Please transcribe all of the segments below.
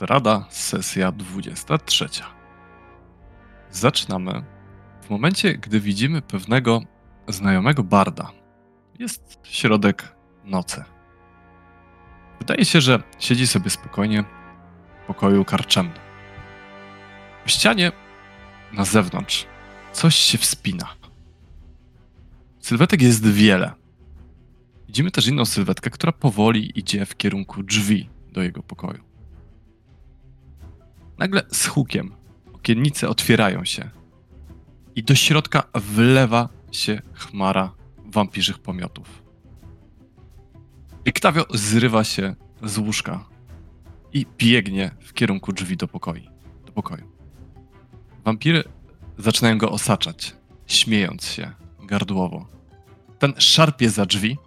Rada, sesja 23. Zaczynamy w momencie, gdy widzimy pewnego znajomego barda. Jest środek nocy. Wydaje się, że siedzi sobie spokojnie w pokoju karczemnym. W ścianie na zewnątrz coś się wspina. Sylwetek jest wiele. Widzimy też inną sylwetkę, która powoli idzie w kierunku drzwi do jego pokoju. Nagle z hukiem okiennice otwierają się i do środka wlewa się chmara wampirzych pomiotów. Octavio zrywa się z łóżka i biegnie w kierunku drzwi do pokoju. Do pokoju. Wampiry zaczynają go osaczać, śmiejąc się gardłowo. Ten szarpie za drzwi,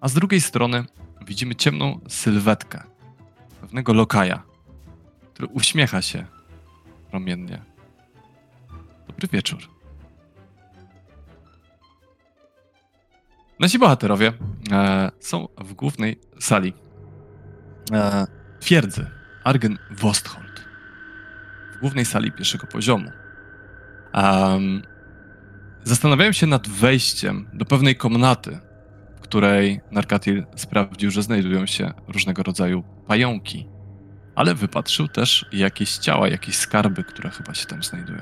a z drugiej strony widzimy ciemną sylwetkę pewnego lokaja, który uśmiecha się promiennie. Dobry wieczór. Nasi bohaterowie e, są w głównej sali e, twierdzy Argen Wosthold. W głównej sali pierwszego poziomu. Um, zastanawiałem się nad wejściem do pewnej komnaty, w której Narkatil sprawdził, że znajdują się różnego rodzaju pająki ale wypatrzył też jakieś ciała, jakieś skarby, które chyba się tam znajdują.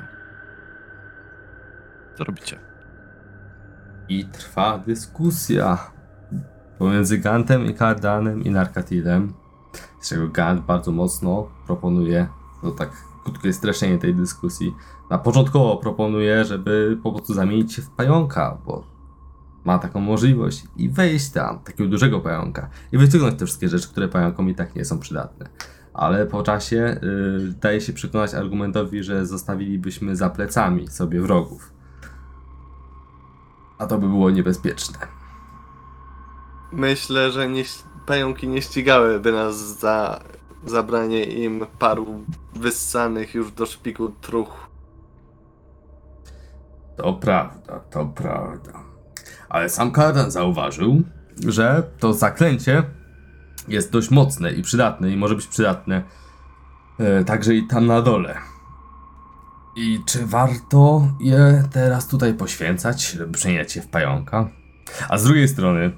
Co robicie? I trwa dyskusja pomiędzy Gantem i Kardanem i Narkatilem, z czego Gant bardzo mocno proponuje, to tak krótkie streszczenie tej dyskusji, na początkowo proponuje, żeby po prostu zamienić się w pająka, bo ma taką możliwość i wejść tam, takiego dużego pająka i wyciągnąć te wszystkie rzeczy, które pająkom i tak nie są przydatne ale po czasie y, daje się przekonać argumentowi, że zostawilibyśmy za plecami sobie wrogów. A to by było niebezpieczne. Myślę, że nie, pająki nie ścigałyby nas za zabranie im paru wyssanych już do szpiku truch. To prawda, to prawda. Ale sam Kardan zauważył, że to zaklęcie jest dość mocne i przydatne i może być przydatne e, także i tam na dole. I czy warto je teraz tutaj poświęcać, żeby przemieniać się w pająka? A z drugiej strony,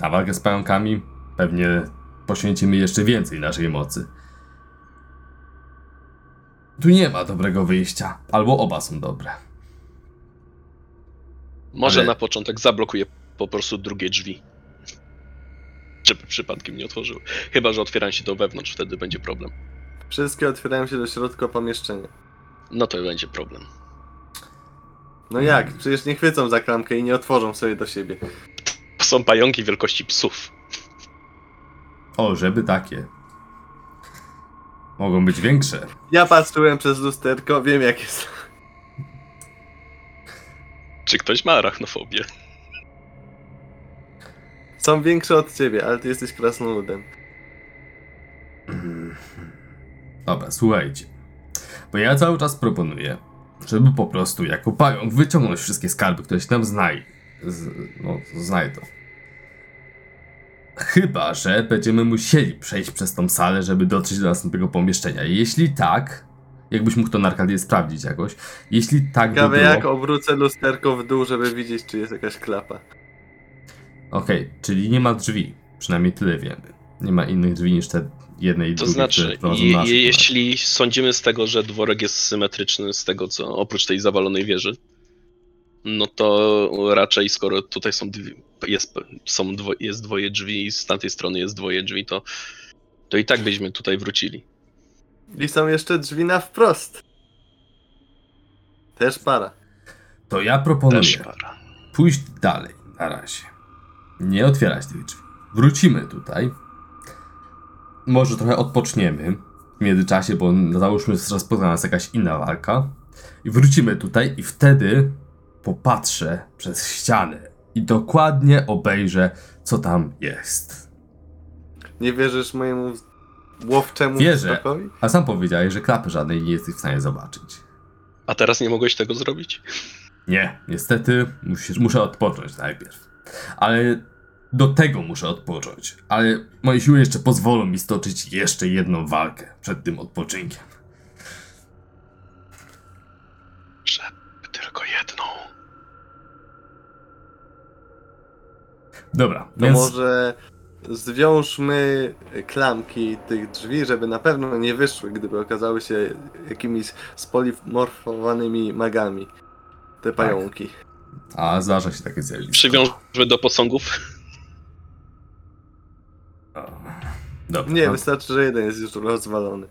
na walkę z pająkami pewnie poświęcimy jeszcze więcej naszej mocy. Tu nie ma dobrego wyjścia, albo oba są dobre. Może Ale- na początek zablokuję po prostu drugie drzwi. Żeby przypadkiem nie otworzyły. Chyba, że otwieram się do wewnątrz, wtedy będzie problem. Wszystkie otwierają się do środka pomieszczenia. No to będzie problem. No jak? Przecież nie chwycą za klamkę i nie otworzą sobie do siebie. Są pająki wielkości psów. O, żeby takie. Mogą być większe. Ja patrzyłem przez lusterko, wiem jak jest. Czy ktoś ma arachnofobię? Są większe od ciebie, ale ty jesteś krasnoludem. Dobra, słuchajcie. Bo ja cały czas proponuję, żeby po prostu jako pająk wyciągnąć wszystkie skarby, które się tam znaj... Z... No, znajdą. Chyba, że będziemy musieli przejść przez tą salę, żeby dotrzeć do następnego pomieszczenia. Jeśli tak, jakbyś mógł to na Arkadię sprawdzić jakoś. Jeśli tak by Ciekawe było... jak obrócę lusterko w dół, żeby widzieć czy jest jakaś klapa. Okej, czyli nie ma drzwi. Przynajmniej tyle wiemy. Nie ma innych drzwi niż te jednej i To drugiej, znaczy, je, jeśli sądzimy z tego, że dworek jest symetryczny, z tego co oprócz tej zawalonej wieży, no to raczej skoro tutaj są, dwie, jest, są dwo, jest dwoje drzwi i z tamtej strony jest dwoje drzwi, to, to i tak byśmy tutaj wrócili. I są jeszcze drzwi na wprost. Też para. To ja proponuję. Pójść dalej na razie. Nie otwierać tych drzwi. Wrócimy tutaj. Może trochę odpoczniemy w międzyczasie, bo załóżmy, że spotka nas jakaś inna walka. I wrócimy tutaj i wtedy popatrzę przez ścianę i dokładnie obejrzę, co tam jest. Nie wierzysz mojemu łowczemu Wierzę. wzrokowi? A sam powiedziałeś, że klapy żadnej nie jesteś w stanie zobaczyć. A teraz nie mogłeś tego zrobić? Nie, niestety musisz, muszę odpocząć najpierw. Ale Do tego muszę odpocząć, ale moje siły jeszcze pozwolą mi stoczyć jeszcze jedną walkę przed tym odpoczynkiem. Żeby tylko jedną. Dobra, To więc może zwiążmy klamki tych drzwi, żeby na pewno nie wyszły, gdyby okazały się jakimiś spolimorfowanymi magami. Te pająki. A zdarza się takie zjawisko. Przywiążmy do posągów. Dobra, Nie, no, wystarczy, że jeden jest już rozwalony.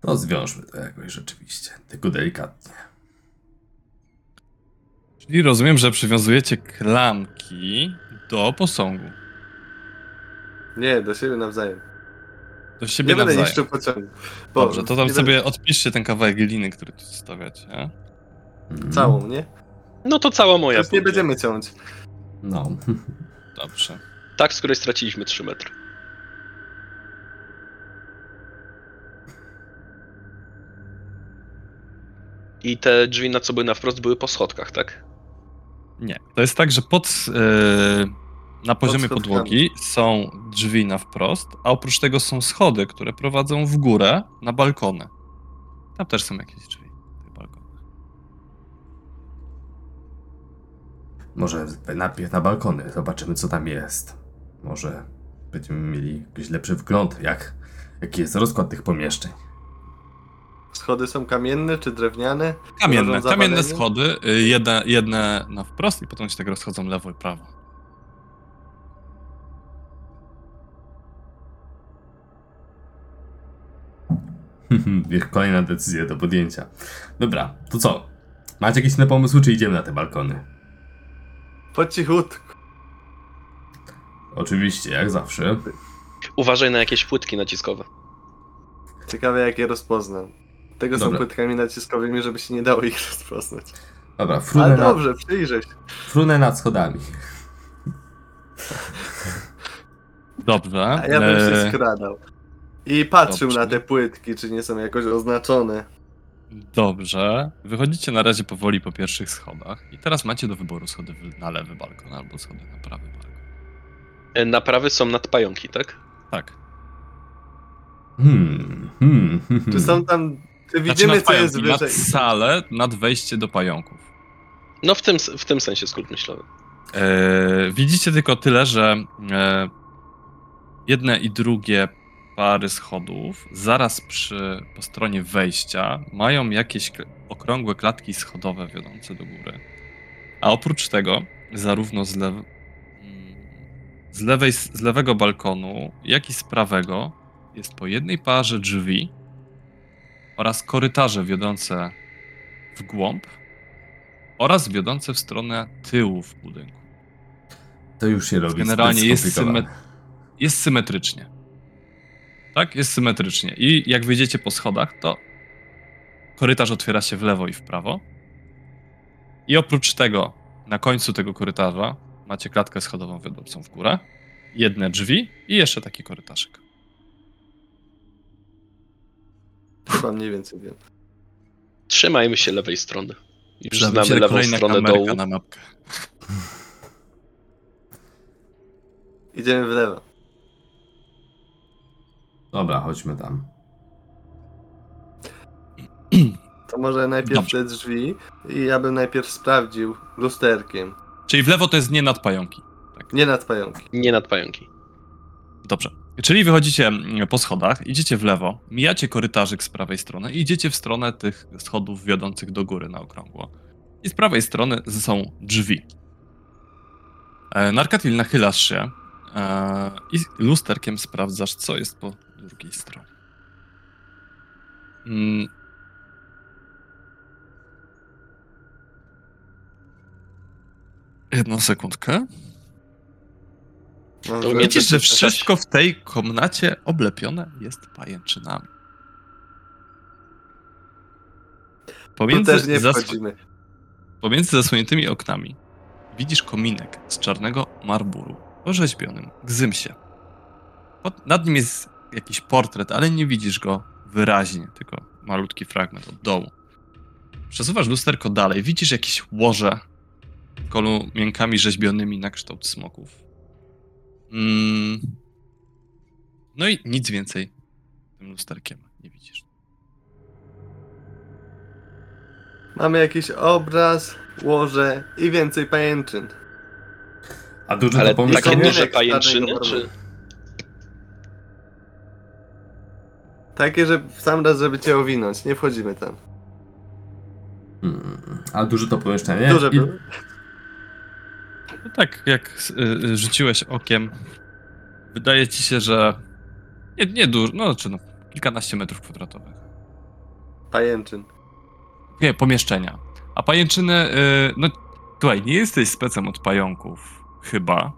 to zwiążmy to jakoś rzeczywiście, tylko delikatnie. Czyli rozumiem, że przywiązujecie klamki do posągu. Nie, do siebie nawzajem. Do siebie Nie będę nawzajem. niszczył pociągu. Bo Dobrze, to tam sobie odpiszcie ten kawałek gliny, który tu stawiacie. Będę- Całą, nie? No to cała moja. Już nie będziemy ciąć. No. Dobrze. Tak, z której straciliśmy 3 metry. I te drzwi, na co były na wprost, były po schodkach, tak? Nie. To jest tak, że pod, e, na poziomie schodkami. podłogi są drzwi na wprost, a oprócz tego są schody, które prowadzą w górę na balkony. Tam też są jakieś drzwi. tych balkonach. Może najpierw na balkony, zobaczymy co tam jest. Może będziemy mieli jakiś lepszy wgląd, jak, jaki jest rozkład tych pomieszczeń. Schody są kamienne czy drewniane? Kamienne, kamienne schody, y, jedne, jedne na wprost i potem się tak rozchodzą lewo i prawo. Kolejna decyzja do podjęcia. Dobra, to co? Macie jakieś inne pomysły, czy idziemy na te balkony? Po cichutku. Oczywiście, jak zawsze. Uważaj na jakieś płytki naciskowe. Ciekawe jak je rozpoznam. Tego są Dobra. płytkami naciskowymi, żeby się nie dało ich rozpoznać. Dobra, frunę, Ale na, dobrze, przyjrzę się. frunę nad schodami. Dobrze. A ja bym się e, skradał. I patrzył Dobrze. na te płytki, czy nie są jakoś oznaczone. Dobrze. Wychodzicie na razie powoli po pierwszych schodach i teraz macie do wyboru schody na lewy balkon albo schody na prawy balkon. E, Naprawy są nad pająki, tak? Tak. Hmm, hmm, hmm, Czy hmm. są tam... Czy Znaczy widzimy, co jest nad wyżej? salę, nad wejście do pająków. No w tym, w tym sensie skrót myślowy. E, widzicie tylko tyle, że e, jedne i drugie pary schodów zaraz przy, po stronie wejścia mają jakieś okrągłe klatki schodowe wiodące do góry. A oprócz tego, zarówno z, lew, mm, z, lewej, z lewego balkonu, jak i z prawego jest po jednej parze drzwi oraz korytarze wiodące w głąb oraz wiodące w stronę tyłów budynku. To już się robi Generalnie jest, symet- jest symetrycznie. Tak, jest symetrycznie. I jak wyjdziecie po schodach, to korytarz otwiera się w lewo i w prawo. I oprócz tego, na końcu tego korytarza macie klatkę schodową wiodącą w górę, jedne drzwi i jeszcze taki korytarzyk. Chyba mniej więcej wiem. Trzymajmy się lewej strony. Już Przyda mi się znamy lewą stronę dołu. na mapkę. Idziemy w lewo. Dobra, chodźmy tam. To może najpierw Dobrze. te drzwi i ja bym najpierw sprawdził lusterkiem. Czyli w lewo to jest nie nad pająki. Nie nad pająki. Nie nad pająki. Dobrze. Czyli wychodzicie mm, po schodach, idziecie w lewo, mijacie korytarzyk z prawej strony i idziecie w stronę tych schodów wiodących do góry na okrągło. I z prawej strony są drzwi. E, Narkatil, nachylasz się e, i lusterkiem sprawdzasz, co jest po drugiej stronie. Mm. Jedną sekundkę. To Widzisz, że wszystko w tej komnacie oblepione jest pajęczynami. Tu Pomiędzy, też nie zasł- wchodzimy. pomiędzy zasłoniętymi oknami widzisz kominek z czarnego marburu, orzeźbionym gzymsie. Pod, nad nim jest jakiś portret, ale nie widzisz go wyraźnie, tylko malutki fragment od dołu. Przesuwasz lusterko dalej, widzisz jakieś łoże kolu miękami rzeźbionymi na kształt smoków. Mm. No i nic więcej tym lusterkiem nie widzisz. Mamy jakiś obraz, łoże i więcej pajęczyn. A duże Ale to takie duże- pajęczyny, czy... Takie, że w sam raz, żeby cię owinąć. Nie wchodzimy tam. Hmm. A duże to pomieszczenie? Duże I-. No tak, jak y, y, rzuciłeś okiem, wydaje ci się, że nie, nie dużo, no czy no, kilkanaście metrów kwadratowych. Pajęczyn. Nie, pomieszczenia. A pajęczyny, y, no słuchaj, nie jesteś specem od pająków, chyba.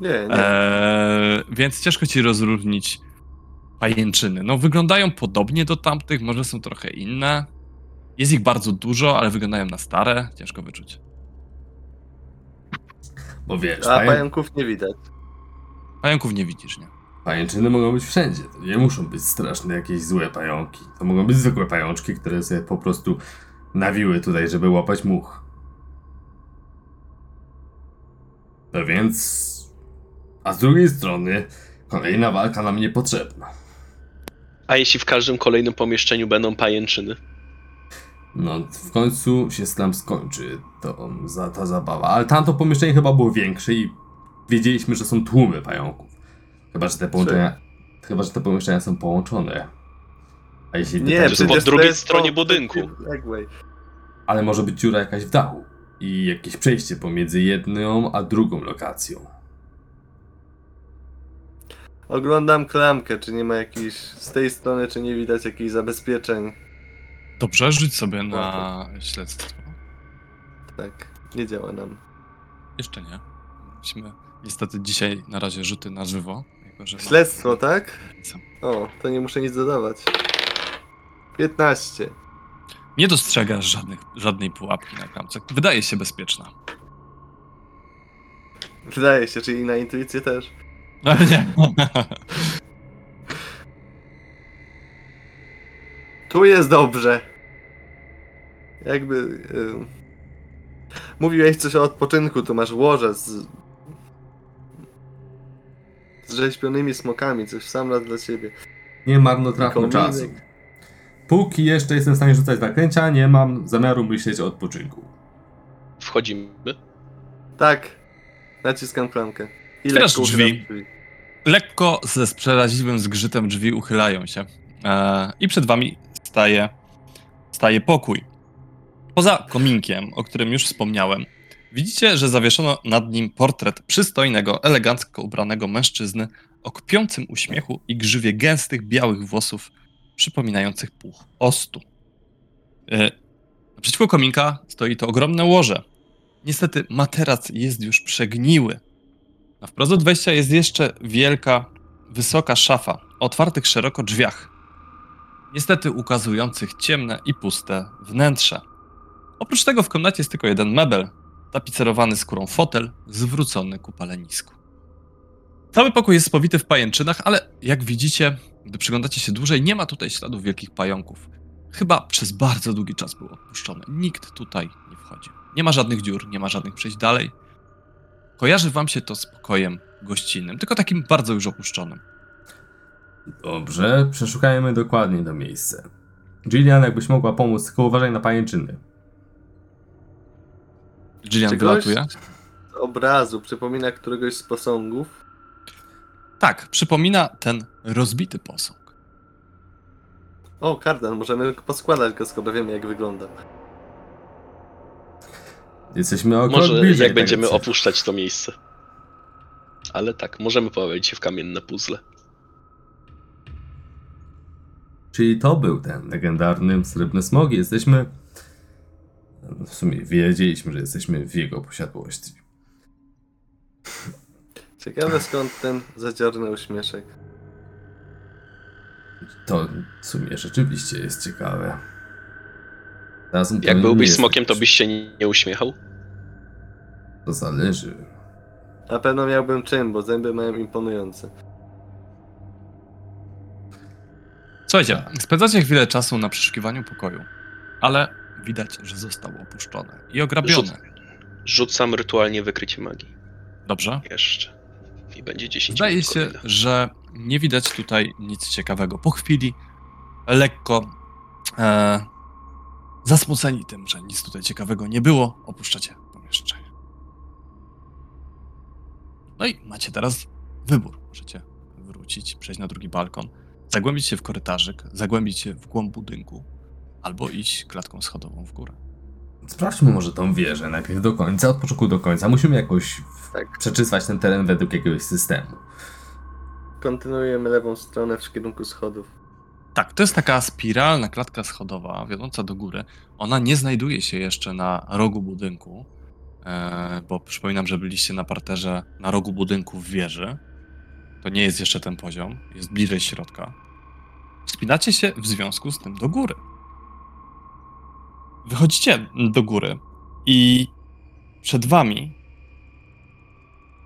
Nie, nie. Eee, więc ciężko ci rozróżnić pajęczyny. No, wyglądają podobnie do tamtych, może są trochę inne. Jest ich bardzo dużo, ale wyglądają na stare. Ciężko wyczuć. Bo wiesz, A pająków nie widać. Pająków nie widzisz, nie? pajęczyny mogą być wszędzie. To nie muszą być straszne jakieś złe pająki. To mogą być zwykłe pajączki, które sobie po prostu nawiły tutaj, żeby łapać much. No więc... A z drugiej strony, kolejna walka nam niepotrzebna. A jeśli w każdym kolejnym pomieszczeniu będą pajęczyny? No, w końcu się tam skończy to, za, ta zabawa. Ale tamto pomieszczenie chyba było większe i wiedzieliśmy, że są tłumy pająków. Chyba, że te połączenia... Chyba, że te pomieszczenia są połączone. A jeśli Nie, tam- jest po drugiej stronie budynku. Ale może być dziura jakaś w dachu. I jakieś przejście pomiędzy jedną a drugą lokacją. Oglądam klamkę, czy nie ma jakichś z tej strony, czy nie widać jakichś zabezpieczeń. Dobrze, rzuć sobie na śledztwo. Tak, nie działa nam. Jeszcze nie. Musimy niestety dzisiaj na razie rzuty na żywo. Jako, że Śledztwo, tak? no, O, to nie muszę nic dodawać. 15. Nie dostrzegasz żadnych, żadnej pułapki na klamce. Wydaje się bezpieczna. Wydaje się, czyli na intuicję też. Ale nie. Tu jest dobrze. Jakby. y, Mówiłeś coś o odpoczynku, tu masz łoże z. z rzeźbionymi smokami, coś w sam raz dla ciebie. Nie marnotrawmy czasu. Póki jeszcze jestem w stanie rzucać zaklęcia, nie mam zamiaru myśleć o odpoczynku. Wchodzimy. Tak. Naciskam klamkę. I Otwierasz lekko drzwi. uchylam Lekko ze przeraźliwym zgrzytem drzwi uchylają się. E, I przed wami staje, staje pokój. Poza kominkiem, o którym już wspomniałem, widzicie, że zawieszono nad nim portret przystojnego, elegancko ubranego mężczyzny o kpiącym uśmiechu i grzywie gęstych, białych włosów przypominających puch ostu. E, Naprzeciwko kominka stoi to ogromne łoże. Niestety materac jest już przegniły. Na wprost od wejścia jest jeszcze wielka, wysoka szafa o otwartych szeroko drzwiach. Niestety ukazujących ciemne i puste wnętrze. Oprócz tego w komnacie jest tylko jeden mebel, tapicerowany skórą fotel, zwrócony ku palenisku. Cały pokój jest spowity w pajęczynach, ale jak widzicie, gdy przyglądacie się dłużej, nie ma tutaj śladów wielkich pająków. Chyba przez bardzo długi czas był opuszczony. Nikt tutaj nie wchodził. Nie ma żadnych dziur, nie ma żadnych przejść dalej. Kojarzy wam się to z pokojem gościnnym, tylko takim bardzo już opuszczonym. Dobrze, przeszukajmy dokładnie to miejsce. Gillian, jakbyś mogła pomóc, tylko uważaj na pajęczyny. Gillian Czy wylatuje. obrazu przypomina któregoś z posągów. Tak, przypomina ten rozbity posąg. O, kardan, możemy poskładać go, skoro wiemy jak wygląda. Jesteśmy o krok Może bliżej jak będziemy celu. opuszczać to miejsce. Ale tak, możemy pobawić się w kamienne puzzle. Czyli to był ten legendarny srebrny smog. i Jesteśmy. W sumie wiedzieliśmy, że jesteśmy w jego posiadłości. Ciekawe skąd ten zadziorny uśmieszek. To w sumie rzeczywiście jest ciekawe. Razem Jak byłbyś smokiem, to byś się nie nie uśmiechał? To zależy. Na pewno miałbym czym, bo zęby mają imponujące. Słuchajcie, spędzacie chwilę czasu na przeszukiwaniu pokoju, ale widać, że został opuszczony i ograbiony. Rzut, Rzucam rytualnie wykrycie magii. Dobrze. Jeszcze. I będzie 10 Zdaje minut się, kolejne. że nie widać tutaj nic ciekawego. Po chwili lekko e, zasmuceni tym, że nic tutaj ciekawego nie było, opuszczacie pomieszczenie. No i macie teraz wybór. Możecie wrócić, przejść na drugi balkon, zagłębić się w korytarzyk, zagłębić się w głąb budynku, albo iść klatką schodową w górę. Sprawdźmy może tą wieżę najpierw do końca, od początku do końca. Musimy jakoś Tak. przeczyswać ten teren według jakiegoś systemu. Kontynuujemy lewą stronę w kierunku schodów. Tak, to jest taka spiralna klatka schodowa wiodąca do góry. Ona nie znajduje się jeszcze na rogu budynku, e, bo przypominam, że byliście na parterze na rogu budynku w wieży. To nie jest jeszcze ten poziom, jest bliżej środka. Wspinacie się w związku z tym do góry. Wychodzicie do góry i przed wami.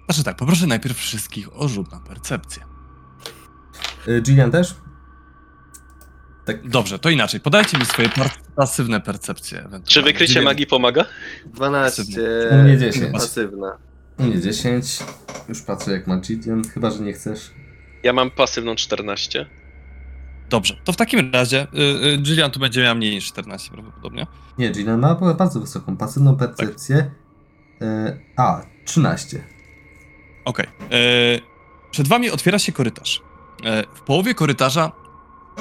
Znaczy tak, poproszę najpierw wszystkich o rzut na percepcję. Y, Gillian też? Tak, Dobrze, to inaczej. Podajcie mi swoje pasywne percepcje. ewentualnie. Czy wykrycie Dziewię- magii pomaga? 12. U mnie 10. Pasywna. u mnie 10. Już patrzę jak ma Gillian, chyba że nie chcesz. Ja mam pasywną 14. Dobrze, to w takim razie y, y, Gillian tu będzie miała mniej niż 14 prawdopodobnie. Nie, Gillian ma bardzo wysoką pasywną percepcję. Y, a, 13. Okej. y, Przed wami otwiera się korytarz. Y, W połowie korytarza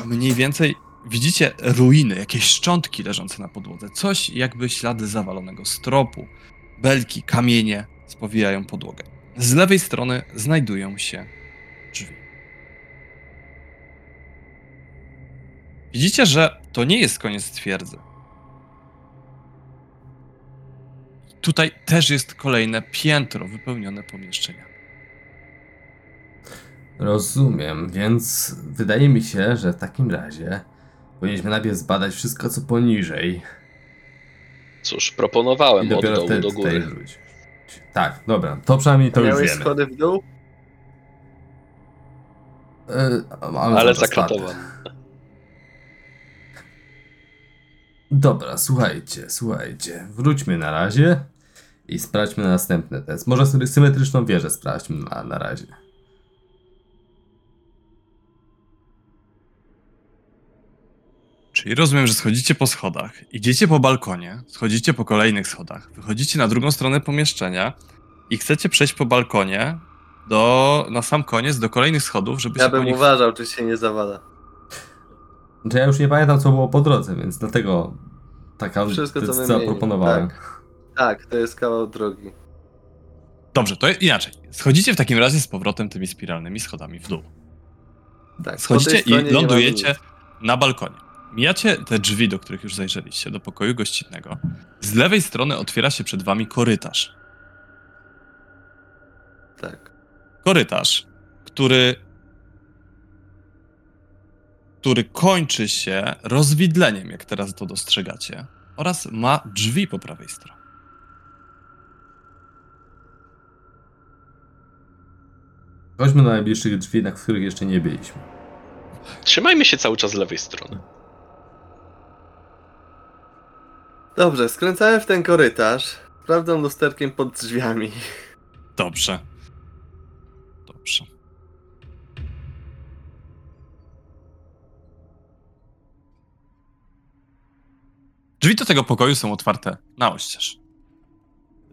mniej więcej widzicie ruiny, jakieś szczątki leżące na podłodze. Coś jakby ślady zawalonego stropu. Belki, kamienie spowijają podłogę. Z lewej strony znajdują się drzwi. Widzicie, że to nie jest koniec twierdzy. Tutaj też jest kolejne piętro wypełnione pomieszczeniami. Rozumiem, więc wydaje mi się, że w takim razie powinniśmy najpierw zbadać wszystko co poniżej Cóż, i proponowałem od dopiero dołu wtedy do tutaj góry. wrócić. Tak, dobra, to przynajmniej to już Miałeś wiemy. schody w dół? Y, Ale zaraz zakratowane. otwarte. Dobra, słuchajcie, słuchajcie. Wróćmy na razie i sprawdźmy następny test. Może sobie symetryczną wieżę sprawdźmy na, na razie. Czyli rozumiem, że schodzicie po schodach, idziecie po balkonie, schodzicie po kolejnych schodach, wychodzicie na drugą stronę pomieszczenia i chcecie przejść po balkonie do, na sam koniec do kolejnych schodów, żeby Ja się po bym nich... uważał, czy się nie zawala. Znaczy ja już nie pamiętam co było po drodze, więc dlatego taka Wszystko, co decyzja wymienił, proponowałem. Tak, to jest kawał drogi. Dobrze, to inaczej. Schodzicie w takim razie z powrotem tymi spiralnymi schodami w dół. Tak, Schodzicie i lądujecie na balkonie. Mijacie te drzwi, do których już zajrzeliście, do pokoju gościnnego. Z lewej strony otwiera się przed wami korytarz. Tak. korytarz, który, który kończy się rozwidleniem, jak teraz to dostrzegacie, oraz ma drzwi po prawej stronie. Chodźmy do najbliższych drzwi, na których jeszcze nie byliśmy. Trzymajmy się cały czas z lewej strony. Dobrze, skręcałem w ten korytarz. Sprawdzam lusterkiem pod drzwiami. Dobrze. Dobrze. Drzwi do tego pokoju są otwarte na oścież.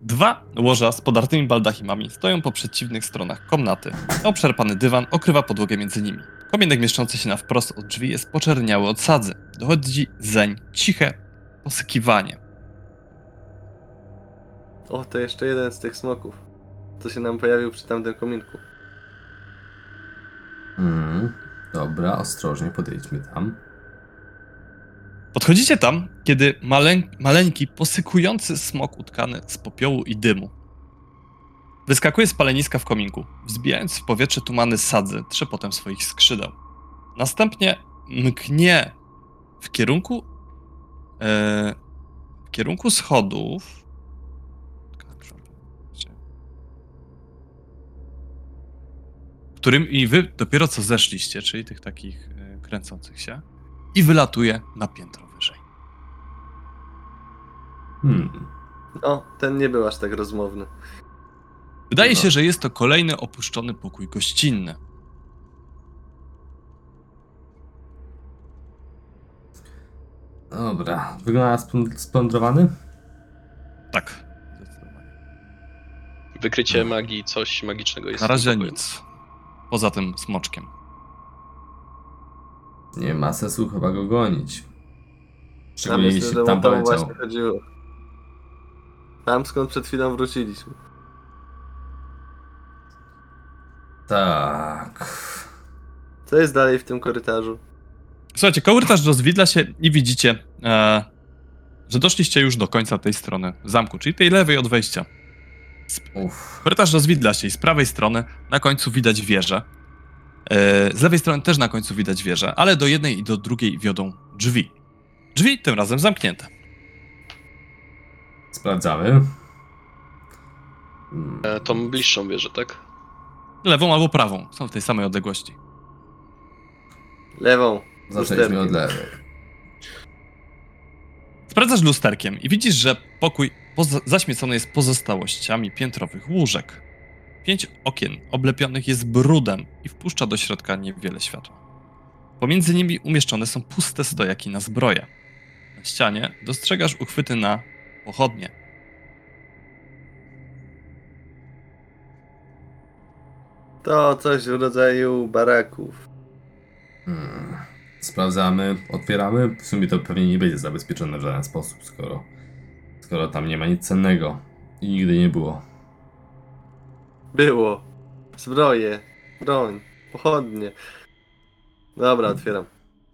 Dwa łoża z podartymi baldachimami stoją po przeciwnych stronach komnaty. Obszarpany dywan okrywa podłogę między nimi. Komienek mieszczący się na wprost od drzwi jest poczerniały od sadzy. Dochodzi zeń ciche posykiwanie. O, to jeszcze jeden z tych smoków. Co się nam pojawił przy tamtym kominku. Mm, dobra, ostrożnie podejdźmy tam. Podchodzicie tam, kiedy maleń, maleńki, posykujący smok utkany z popiołu i dymu. Wyskakuje z paleniska w kominku, wzbijając w powietrze tumany sadzy trzepotem swoich skrzydeł. Następnie mknie w kierunku e, w kierunku schodów którym i wy dopiero co zeszliście, czyli tych takich e, kręcących się i wylatuje na piętro wyżej. Hmm. No, ten nie był aż tak rozmowny. Wydaje No. się, że jest to kolejny opuszczony pokój gościnny. Dobra, wygląda splądrowany? Tak. Zdecydowanie. Wykrycie magii, coś magicznego jest Na w tym razie nic. Poza tym smoczkiem. Nie ma sensu chyba go gonić. Szczególnie myślę, jeśli tam poleciał. właśnie chodziło. Tam skąd przed chwilą wróciliśmy. Tak. Co jest dalej w tym korytarzu? Słuchajcie, korytarz rozwidla się i widzicie, e, że doszliście już do końca tej strony zamku, czyli tej lewej od wejścia. Uff. Korytarz rozwidla się i z prawej strony na końcu widać wieżę. E, z lewej strony też na końcu widać wieżę, ale do jednej i do drugiej wiodą drzwi. Drzwi tym razem zamknięte. Sprawdzamy. E, Tą bliższą wieżę, tak? Lewą albo prawą, są w tej samej odległości. Lewą. Zaczęliśmy od lewej. Sprawdzasz lusterkiem i widzisz, że pokój poza- zaśmiecony jest pozostałościami piętrowych łóżek. Pięć okien oblepionych jest brudem i wpuszcza do środka niewiele światła. Pomiędzy nimi umieszczone są puste stojaki na zbroję. Na ścianie dostrzegasz uchwyty na pochodnie. To coś w rodzaju baraków. Hmm. Sprawdzamy, otwieramy. W sumie to pewnie nie będzie zabezpieczone w żaden sposób, skoro, skoro tam nie ma nic cennego. I nigdy nie było. Było. Zbroje, broń, pochodnie. Dobra, otwieram.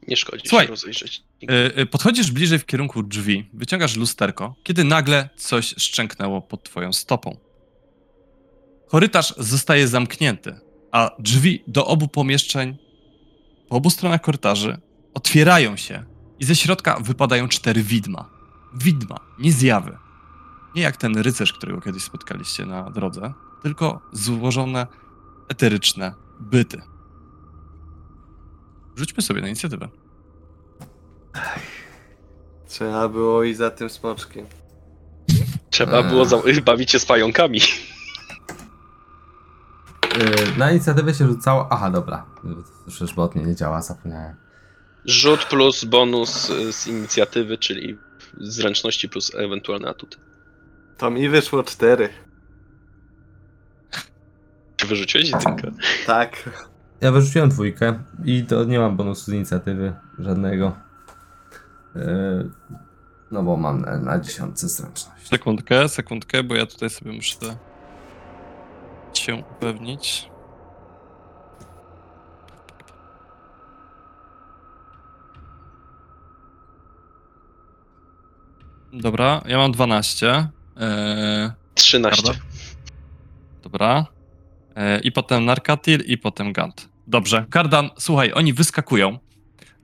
Nie szkodzi Słuchaj. się rozejrzeć. Y, y, Podchodzisz bliżej w kierunku drzwi, wyciągasz lusterko, kiedy nagle coś szczęknęło pod twoją stopą. Korytarz zostaje zamknięty, a drzwi do obu pomieszczeń po obu stronach korytarzy otwierają się i ze środka wypadają cztery widma. Widma, nie zjawy. Nie jak ten rycerz, którego kiedyś spotkaliście na drodze, tylko złożone eteryczne byty. Rzućmy sobie na inicjatywę. Trzeba było i za tym smoczkiem. Trzeba Eee. było za... bawić się z pająkami. Yy, na inicjatywę się rzucało. Aha, dobra. Przecież bot mnie nie działa, zapomniałem. Rzut plus bonus y, z inicjatywy, czyli zręczności plus ewentualny atut. To mi wyszło cztery. Czy wyrzuciłeś jedynkę? Tak. Ja wyrzuciłem dwójkę i to nie mam bonusu z inicjatywy żadnego. Yy, no bo mam na, na dziesiątce zręczność. Sekundkę, sekundkę, bo ja tutaj sobie muszę się upewnić. Dobra, ja mam 12. Eee, 13. Prawda? dobra. Eee, I potem Narkatil, i potem Gant. Dobrze. Kardan, słuchaj, oni wyskakują.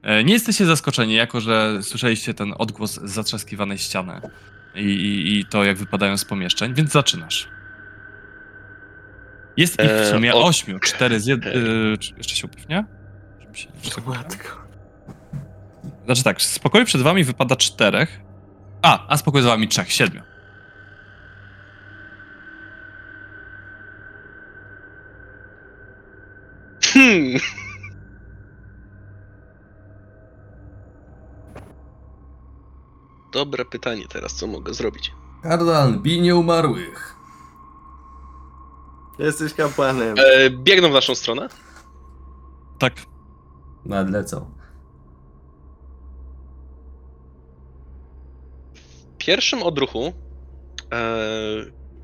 E, Nie jesteście zaskoczeni, jako że słyszeliście ten odgłos z zatrzaskiwanej ściany i, i, i to, jak wypadają z pomieszczeń, więc zaczynasz. Jest ich w E, sumie o- ośmiu, cztery z jed... y, czy jeszcze się upewnię? Żeby się. Matko. Znaczy tak, z pokoju przed wami wypada czterech, a, a z pokoju za wami trzech, siedmiu. Hmm. Dobre pytanie teraz, co mogę zrobić? Kardan, bij nieumarłych. Jesteś kapłanem. E, biegną w naszą stronę. Tak. Nadlecą. W pierwszym odruchu e,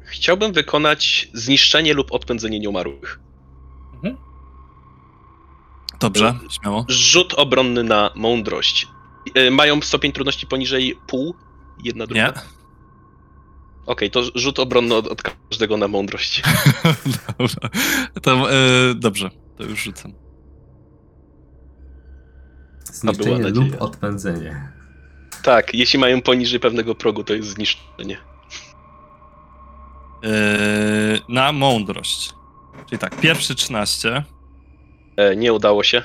chciałbym wykonać zniszczenie lub odpędzenie nieumarłych. Dobrze, śmiało. Rzut obronny na mądrość. E, mają stopień trudności poniżej pół? Jedna, druga? Nie. Okej, to rzut obronny od, od każdego na mądrość. Dobra. To, e, dobrze, to już rzucam. Zniszczenie lub odpędzenie. Tak, jeśli mają poniżej pewnego progu, to jest zniszczenie. E, na mądrość. Czyli tak, pierwszy 13, E, nie udało się.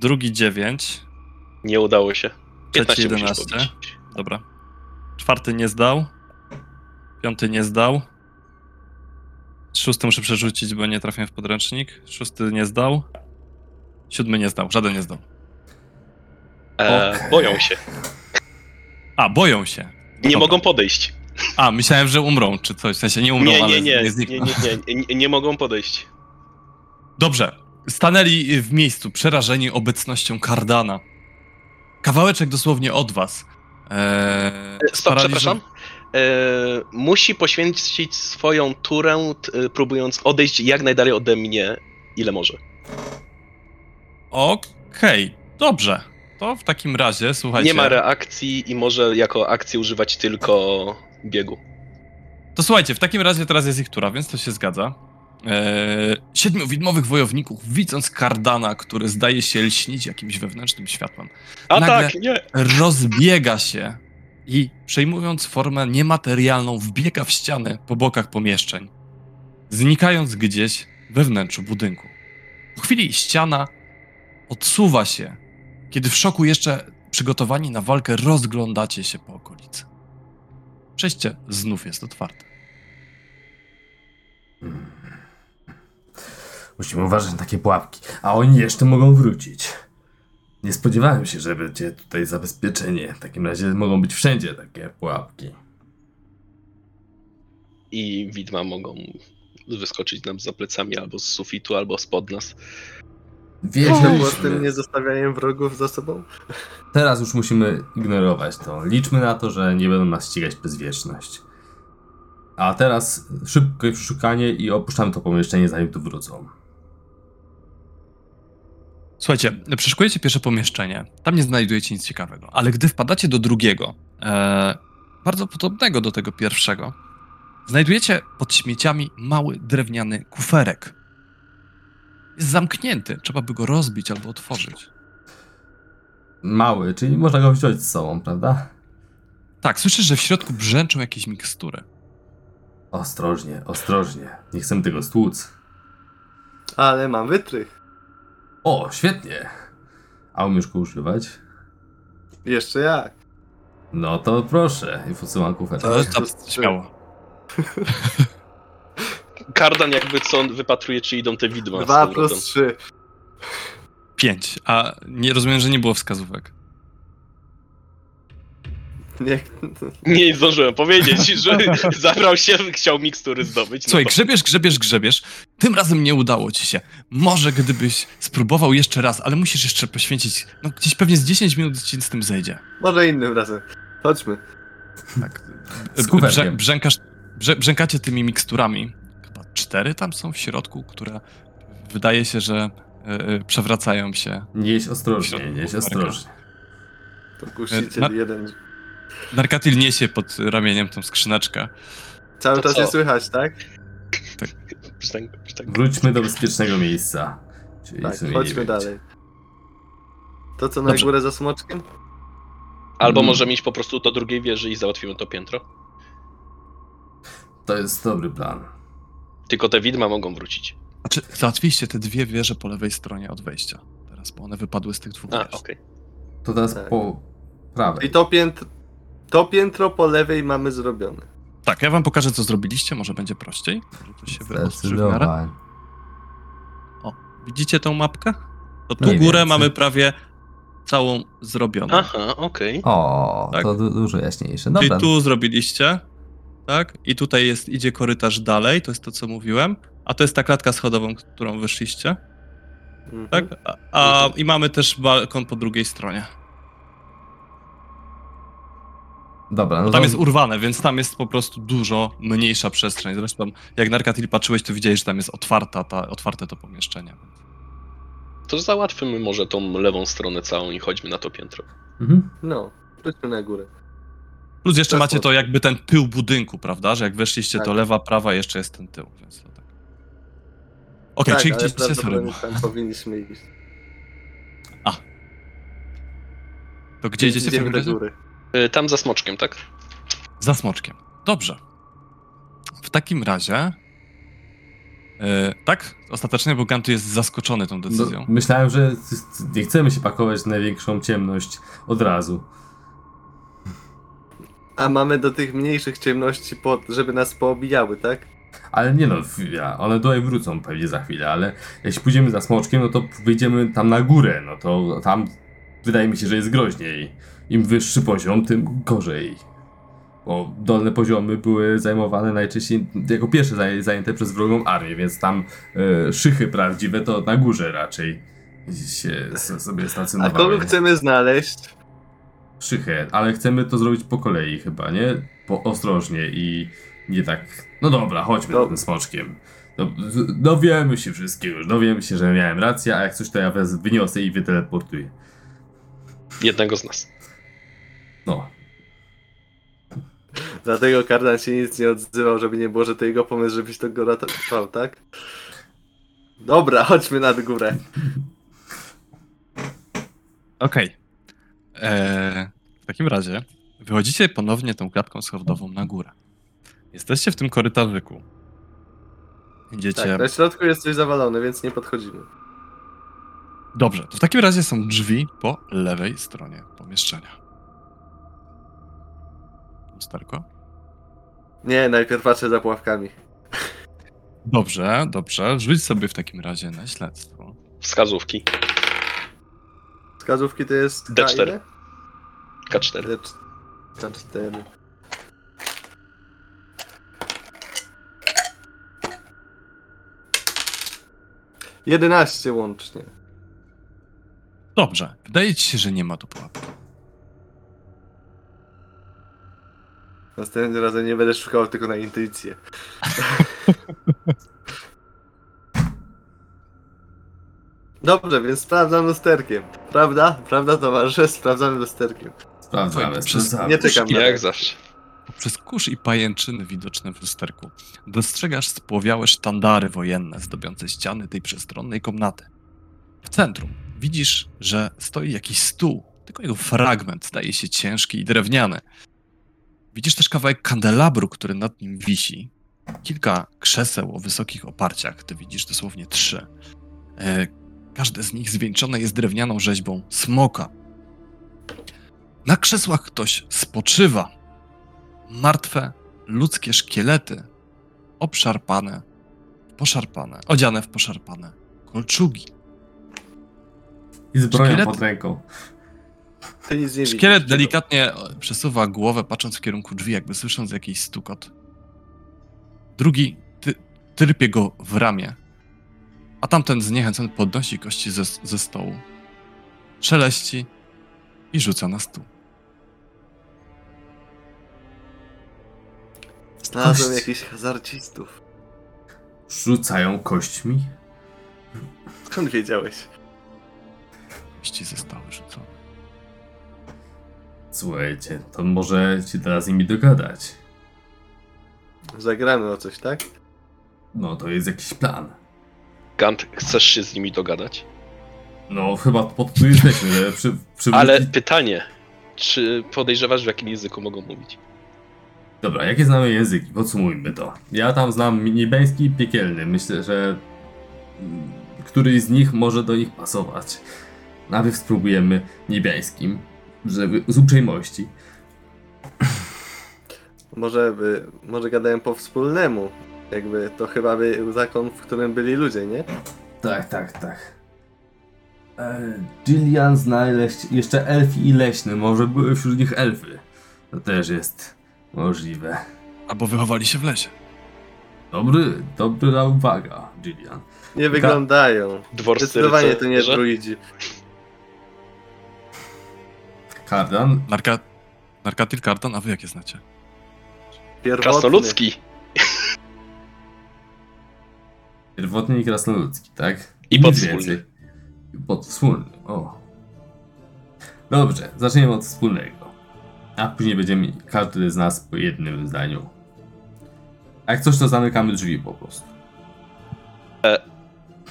drugi 9, Nie udało się. Trzeci 15 musisz 11. pobić. dobra. Czwarty nie zdał. Piąty nie zdał. Szósty muszę przerzucić, bo nie trafiłem w podręcznik. Szósty nie zdał. Siódmy nie zdał, żaden nie zdał. E. Boją się. A, boją się. Nie Dobra. mogą podejść. A, myślałem, że umrą, czy coś. W sensie nie umrą, Nie, ale nie, nie, nie nie, znikną. nie, nie, nie, nie mogą podejść. Dobrze. Stanęli w miejscu, przerażeni obecnością Kardana. Kawałeczek dosłownie od was. Eee, Stop, przepraszam. E, musi poświęcić swoją turę, t, e, próbując odejść jak najdalej ode mnie, ile może. Okej, dobrze. To w takim razie, słuchajcie. Nie ma reakcji i może jako akcję używać tylko biegu. To słuchajcie, w takim razie teraz jest ich tura, więc to się zgadza. Eee, siedmiu widmowych wojowników, widząc Kardana, który zdaje się lśnić jakimś wewnętrznym światłem, A Nagle- tak, nie. rozbiega się i przejmując formę niematerialną, wbiega w ściany po bokach pomieszczeń, znikając gdzieś we wnętrzu budynku. Po chwili ściana odsuwa się, kiedy w szoku jeszcze przygotowani na walkę rozglądacie się po okolicy. Przejście znów jest otwarte. Musimy uważać na takie pułapki, a oni jeszcze mogą wrócić. Nie spodziewałem się, że będzie tutaj zabezpieczenie. W takim razie mogą być wszędzie takie pułapki. I widma mogą wyskoczyć nam za plecami albo z sufitu, albo spod nas. Wiesz, To że było z tym niezestawianiem wrogów za sobą? teraz już musimy ignorować to. Liczmy na to, że nie będą nas ścigać przez wieczność. A teraz szybkie przeszukanie i opuszczamy to pomieszczenie, zanim tu wrócą. Słuchajcie, przeszukujecie pierwsze pomieszczenie. Tam nie znajdujecie nic ciekawego, ale gdy wpadacie do drugiego, e, bardzo podobnego do tego pierwszego, znajdujecie pod śmieciami mały drewniany kuferek. Jest zamknięty, trzeba by go rozbić albo otworzyć. Mały, czyli można go wziąć z sobą, prawda? Tak, słyszysz, że w środku brzęczą jakieś mikstury. Ostrożnie, ostrożnie. Nie chcemy tego stłuc. Ale mam wytrych. O, świetnie. A umiesz go używać? Jeszcze jak. No to proszę. I podsyłam kufertę. To- To, to, śmiało. Kardan jakby co on wypatruje, czy idą te widma. Dwa plus trzy. Pięć. A nie rozumiem, że nie było wskazówek. Nie, Nie zdążyłem powiedzieć, że zabrał się, chciał mikstury zdobyć. no Słuchaj, to- grzebiesz, grzebiesz, grzebiesz. Tym razem nie udało ci się. Może gdybyś spróbował jeszcze raz, ale musisz jeszcze poświęcić, no gdzieś pewnie z 10 minut ci z tym zejdzie. może innym razem. Chodźmy. Tak. Brze, brzękasz, brze, brzękacie tymi miksturami. Chyba cztery tam są w środku, które wydaje się, że e, e, przewracają się. Nieś ostrożnie, nieś ostrożnie. To kusiciel Na- jeden. Narkatil niesie pod ramieniem tą skrzyneczkę. Cały To czas co? nie słychać, tak? Brzdęk. Wróćmy do bezpiecznego miejsca. Czyli Tak, chodźmy dalej. To co na Dobrze. górę za smoczkiem? Albo Mm. możemy iść po prostu do drugiej wieży i załatwimy to piętro. To jest dobry plan. Tylko te widma mogą wrócić. Znaczy, załatwiliście te dwie wieże po lewej stronie od wejścia. Teraz, bo one wypadły z tych dwóch A, wież. okej. To teraz Tak. po prawej. I to piętro, to piętro po lewej mamy zrobione. Tak, ja wam pokażę, co zrobiliście, może będzie prościej. Może to się wyostrzy w miarę. Zdecydowanie. Widzicie tą mapkę? To tu Mniej górę więcej. mamy prawie całą zrobioną. Aha, okej. O, Tak. to du- dużo jaśniejsze. Czyli Dobra. tu zrobiliście, tak? I tutaj jest, idzie korytarz dalej, to jest to, co mówiłem. A to jest ta klatka schodową, którą wyszliście, Mhm. tak? A, a i mamy też balkon po drugiej stronie. Dobra, no tam to jest urwane, więc tam jest po prostu dużo mniejsza przestrzeń. Zresztą, jak Narkatil patrzyłeś, to widziałeś, że tam jest otwarta, ta, otwarte to pomieszczenie. To załatwmy może tą lewą stronę całą i chodźmy na to piętro. Mhm. No, wróćmy na górę. Plus jeszcze To macie to jakby ten tył budynku, prawda? Że jak weszliście, to Tak. lewa, prawa, jeszcze jest ten tył, więc to tak. Okej, tak, czyli gdzieś prawdopodobnie tam powinniśmy iść. To gdzie idziecie w takim do góry. Y, Tam za smoczkiem, tak? Za smoczkiem. Dobrze. W takim razie. e, tak? Ostatecznie, bo Gantu jest zaskoczony tą decyzją. No, myślałem, że nie chcemy się pakować w największą ciemność od razu. A mamy do tych mniejszych ciemności, pod, żeby nas poobijały, tak? Ale nie no, chwila, one tutaj wrócą pewnie za chwilę, ale jeśli pójdziemy za smoczkiem, no to wyjdziemy tam na górę, no to tam wydaje mi się, że jest groźniej. Im wyższy poziom, tym gorzej. Bo dolne poziomy były zajmowane najczęściej jako pierwsze zaj- zajęte przez wrogą armię, więc tam e, szychy prawdziwe to na górze raczej się sobie A stacjonowały. kogo chcemy znaleźć? Szychę, ale chcemy to zrobić po kolei chyba, nie? Po ostrożnie i nie tak. No dobra, chodźmy No. tym smoczkiem. No, dowiemy się wszystkiego, już dowiemy się, że miałem rację, a jak coś to ja wyniosę i wyteleportuję. Jednego z nas. No. Dlatego Kardan się nic nie odzywał, żeby nie było, że to jego pomysł, żebyś to go ratował, tak? Dobra, chodźmy nad górę. Okej. Eee, W takim razie wychodzicie ponownie tą klatką schodową na górę. Jesteście w tym korytarzyku. Idziecie. Tak, na środku jest coś zawalone, więc nie podchodzimy. Dobrze, to w takim razie są drzwi po lewej stronie pomieszczenia. Lusterko? Nie, najpierw patrzę za pułapkami. Dobrze, dobrze. Rzuć sobie w takim razie na śledztwo. Wskazówki. Wskazówki to jest D4. K ile? K4. D4. K4. Jedenaście łącznie. Dobrze, wydaje ci się, że nie ma tu pułapki. Następnym razem nie będę szukał tylko na intuicję. Dobrze, więc sprawdzam lusterkiem. Prawda? Prawda, towarzysze? Sprawdzamy lusterkiem. Sprawdzamy, sprawdzamy. Nie czekam na Jak zawsze. Przez kurz i pajęczyny widoczne w lusterku dostrzegasz spłowiałe sztandary wojenne zdobiące ściany tej przestronnej komnaty. W centrum widzisz, że stoi jakiś stół, tylko jego fragment staje się ciężki i drewniany. Widzisz też kawałek kandelabru, który nad nim wisi. Kilka krzeseł o wysokich oparciach, ty widzisz dosłownie trzy. E, każde z nich zwieńczone jest drewnianą rzeźbą smoka. Na krzesłach ktoś spoczywa, martwe ludzkie szkielety, obszarpane, poszarpane, odziane w poszarpane kolczugi. I z bronią Szkielet- pod ręką. Ty nic nie widzisz. Szkielet delikatnie przesuwa głowę, patrząc w kierunku drzwi, jakby słysząc jakiś stukot. Drugi ty, tyrpie go w ramię, a tamten zniechęcony podnosi kości ze, ze stołu, szeleści i rzuca na stół. Znalazłem Kość. jakichś hazardzistów. Rzucają kośćmi. Skąd wiedziałeś? Kości zostały rzucone. Słuchajcie, to może się teraz z nimi dogadać. Zagramy o coś, tak? No, to jest jakiś plan. Gant, chcesz się z nimi dogadać? No, chyba po to tu jesteśmy, że przy, przywrócić... Ale pytanie, czy podejrzewasz, w jakim języku mogą mówić? Dobra, jakie znamy języki? Podsumujmy to. Ja tam znam niebiański i piekielny. Myślę, że mm, któryś z nich może do nich pasować. Najpierw spróbujemy niebiańskim, żeby z uprzejmości. Może, by, może gadają po wspólnemu. Jakby to chyba był zakon, w którym byli ludzie, nie? Tak, tak, tak. E, Gillian znaleźć jeszcze elfi i leśny. Może były wśród nich elfy. To też jest możliwe. Albo wychowali się w lesie. Dobry, dobra uwaga, Gillian. Nie wyglądają. Dworscy Zdecydowanie to nie druidzi. Kardan, Narka... Narkatil Kartan, a wy jakie znacie? Pierwotny. Krasnoludzki pierwotny i krasnoludzki, tak? i więcej. Podwspólny, o. Dobrze, zaczniemy od wspólnego. A później będziemy każdy z nas po jednym zdaniu. A jak coś, to zamykamy drzwi po prostu.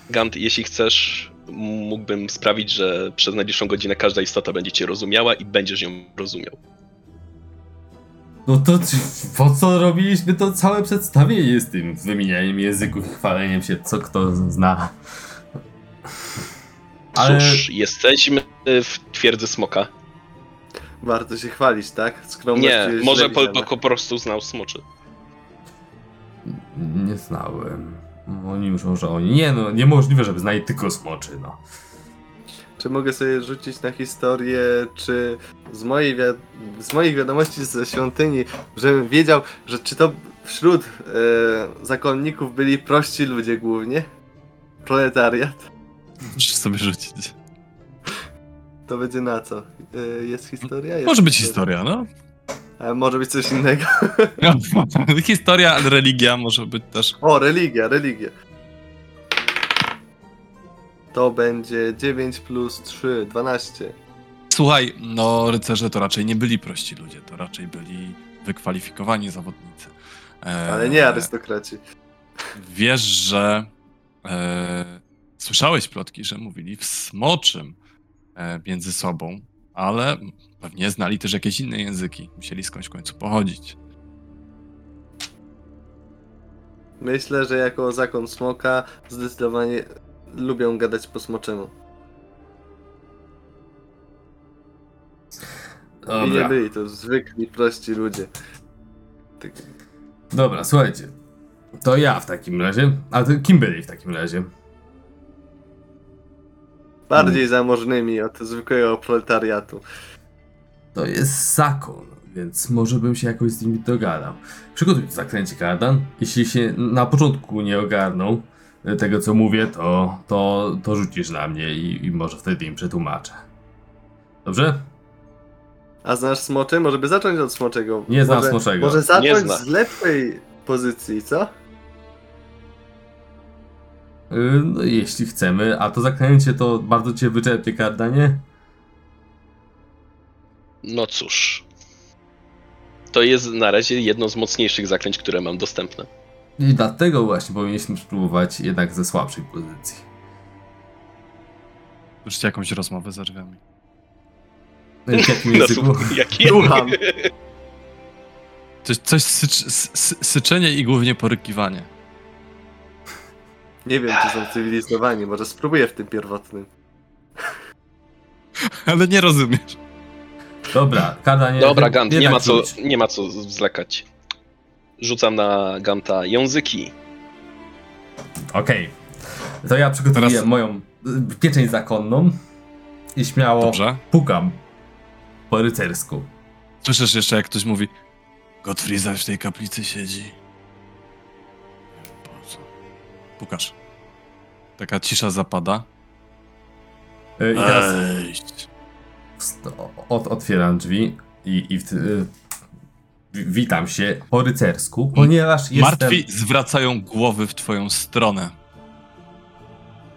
Gant, jeśli chcesz, mógłbym sprawić, że przez najbliższą godzinę każda istota będzie cię rozumiała i będziesz ją rozumiał. No to po co robiliśmy to całe przedstawienie z tym wymienianiem języków i chwaleniem się, co kto zna. Ale Cóż, jesteśmy w twierdzy smoka. warto się chwalić, tak? Skromność Nie, może po, po, po prostu znał smoczy. Nie znałem. Oni już może oni. Nie no, niemożliwe, żeby znali tylko smoczy, no. Czy mogę sobie rzucić na historię, czy z, mojej wi- z moich wiadomości ze świątyni, żebym wiedział, że czy to wśród e, zakonników byli prości ludzie głównie? Proletariat? Możesz sobie rzucić. To będzie na co? E, jest historia? Jest Może być historia, no. A może być coś innego. Historia, ale religia może być też. O, religia, religia. To będzie 9 plus 3, 12. Słuchaj, no rycerze to raczej nie byli prości ludzie, to raczej byli wykwalifikowani zawodnicy. E, Ale nie arystokraci. Wiesz, że e, słyszałeś plotki, że mówili w smoczym e, między sobą, ale pewnie znali też jakieś inne języki. Musieli skądś w końcu pochodzić. Myślę, że jako zakon smoka zdecydowanie lubią gadać po smoczemu. I nie Dobra. byli to zwykli, prości ludzie. Tak, Dobra, słuchajcie. To ja w takim razie. A to kim byli w takim razie? Bardziej zamożnymi od zwykłego proletariatu. To jest zakon, więc może bym się jakoś z nimi dogadał. Przygotuj zaklęcie kardan. Jeśli się na początku nie ogarną tego, co mówię, to, to, to rzucisz na mnie i, i może wtedy im przetłumaczę. Dobrze? A znasz smocze? Może by zacząć od smoczego. Nie znam może, smoczego. Może Nie zacząć z lepszej pozycji, co? Yy, No, jeśli chcemy. A to zaklęcie to bardzo cię wyczerpie kardanie? No cóż. To jest na razie jedno z mocniejszych zaklęć, które mam dostępne. I dlatego właśnie powinniśmy spróbować jednak ze słabszej pozycji. Słyszycie jakąś rozmowę za drzwiami. W jakim No, języku? słuch- jaki? Słucham. Coś, coś sycz, sy, syczenie i głównie porykiwanie. Nie wiem, czy są cywilizowani. Może spróbuję w tym pierwotnym. Ale nie rozumiesz. Dobra, kardanie. Dobra, Gant, nie jednak ma, co, rzuć. nie ma co zwlekać. Rzucam na Ganta języki. Okej. To ja przygotuję Teraz- moją y, pieczęć zakonną i śmiało Dobrze? pukam po rycersku. Słyszysz jeszcze, jak ktoś mówi Gottfried w tej kaplicy siedzi. Pukasz. Taka cisza zapada. Ej. wst- od, otwieram drzwi i, i w, y, wi- witam się po rycersku, ponieważ jestem... Martwi zwracają głowy w twoją stronę.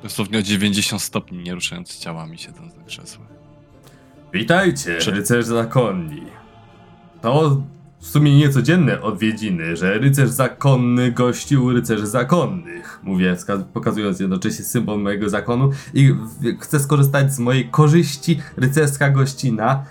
Dosłownie o 90 stopni, nie ruszając ciałami, siedząc na krzesłach. Witajcie, Prze- rycerze zakonni. To w sumie niecodzienne odwiedziny, że rycerz zakonny gości u rycerzy zakonnych. Mówię, pokazując jednocześnie symbol mojego zakonu i chcę skorzystać z mojej korzyści rycerska gościna.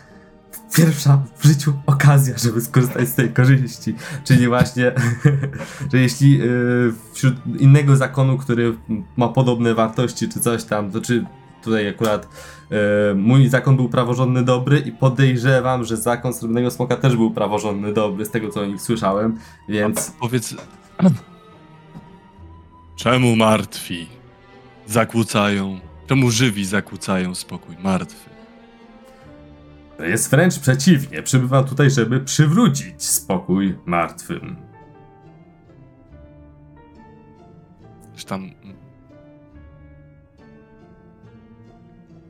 Pierwsza w życiu okazja, żeby skorzystać z tej korzyści. Czyli właśnie, że jeśli yy, wśród innego zakonu, który ma podobne wartości czy coś tam, to czy tutaj akurat mój zakon był praworządny dobry i podejrzewam, że zakon Srebrnego Smoka też był praworządny dobry, z tego co o nich słyszałem, więc Powiedz. Czemu martwi zakłócają? Czemu żywi zakłócają spokój martwy? to jest wręcz przeciwnie. Przybywam tutaj, żeby przywrócić spokój martwym. Coś tam.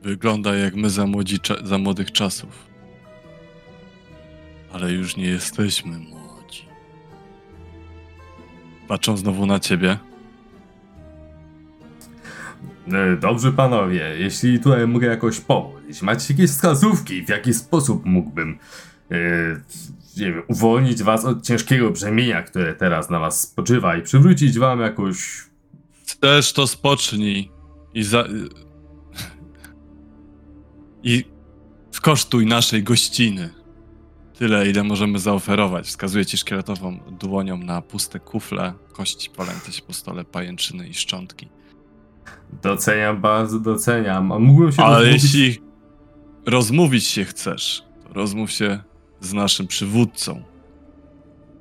Wygląda jak my za, młodzi, za młodych czasów. Ale już nie jesteśmy młodzi. Patrzą znowu na ciebie. E, Dobrze panowie, jeśli tutaj mogę jakoś pomóc, jeśli macie jakieś wskazówki, w jaki sposób mógłbym e, nie wiem, uwolnić was od ciężkiego brzemienia, które teraz na was spoczywa i przywrócić wam jakąś Chcesz to spocznij i za. I skosztuj naszej gościny. Tyle, ile możemy zaoferować. Wskazuję ci szkieletową dłonią na puste kufle, kości palące się po stole, pajęczyny i szczątki. Doceniam, bardzo doceniam. A mógłbym się Ale rozmówić- jeśli rozmówić się chcesz, to rozmów się z naszym przywódcą.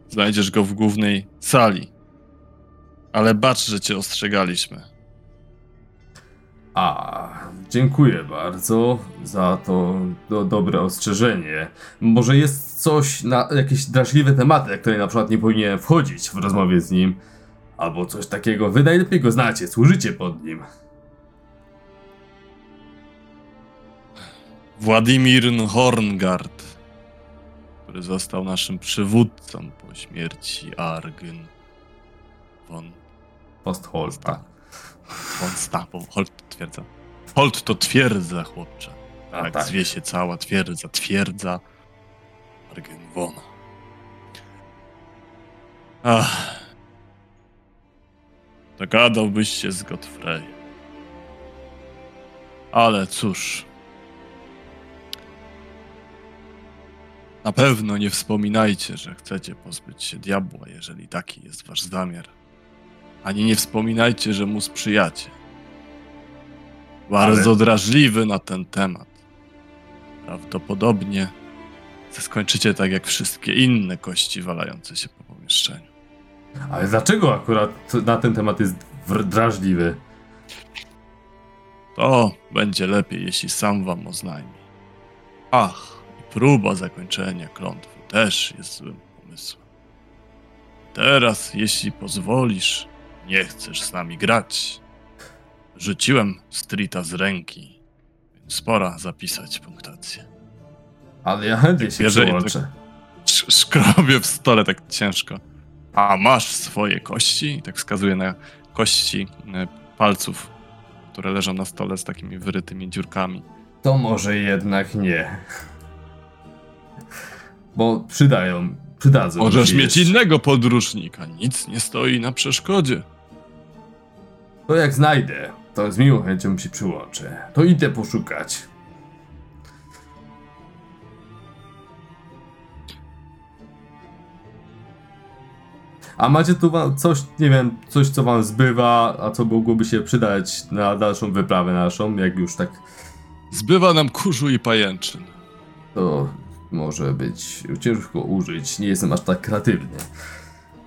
Znajdziesz go w głównej sali. Ale bacz, że cię ostrzegaliśmy. A, dziękuję bardzo za to do, dobre ostrzeżenie. Może jest coś, na jakieś drażliwe tematy, które na przykład nie powinien wchodzić w rozmowie z nim, albo coś takiego. Wy najlepiej go znacie, służycie pod nim. Władimir Horngard, który został naszym przywódcą po śmierci Argyn von Postholta. Von Sta, bo Holt to twierdza. Holt to twierdza, chłopcze. A, Tak, tak. zwie się cała twierdza, twierdza Argyn Wona. Ach. Dogadałbyś się z Godfrey. Ale cóż. Na pewno nie wspominajcie, że chcecie pozbyć się diabła, jeżeli taki jest wasz zamiar. Ani nie wspominajcie, że mu sprzyjacie. Bardzo drażliwy na ten temat. Prawdopodobnie skończycie tak jak wszystkie inne kości walające się po pomieszczeniu. Ale dlaczego akurat na ten temat jest drażliwy? To będzie lepiej, jeśli sam wam oznajmi. Ach, i próba zakończenia klątwy też jest złym pomysłem. Teraz, jeśli pozwolisz, nie chcesz z nami grać. Rzuciłem streeta z ręki, więc pora zapisać punktację. Ale ja chętnie się Jeżeli przyłączę. Sz- Szkrobię w stole tak ciężko. A masz swoje kości? I tak wskazuje na kości e, palców, które leżą na stole z takimi wyrytymi dziurkami. To może jednak nie. Bo przydają, przydadzą. Możesz mieć jeszcze. innego podróżnika, nic nie stoi na przeszkodzie. To jak znajdę, to z miłą chęcią się przyłączę. To idę poszukać. A macie tu coś, nie wiem, coś co wam zbywa, a co mogłoby się przydać na dalszą wyprawę naszą, jak już tak Zbywa nam kurzu i pajęczyn. to może być ciężko użyć, nie jestem aż tak kreatywny.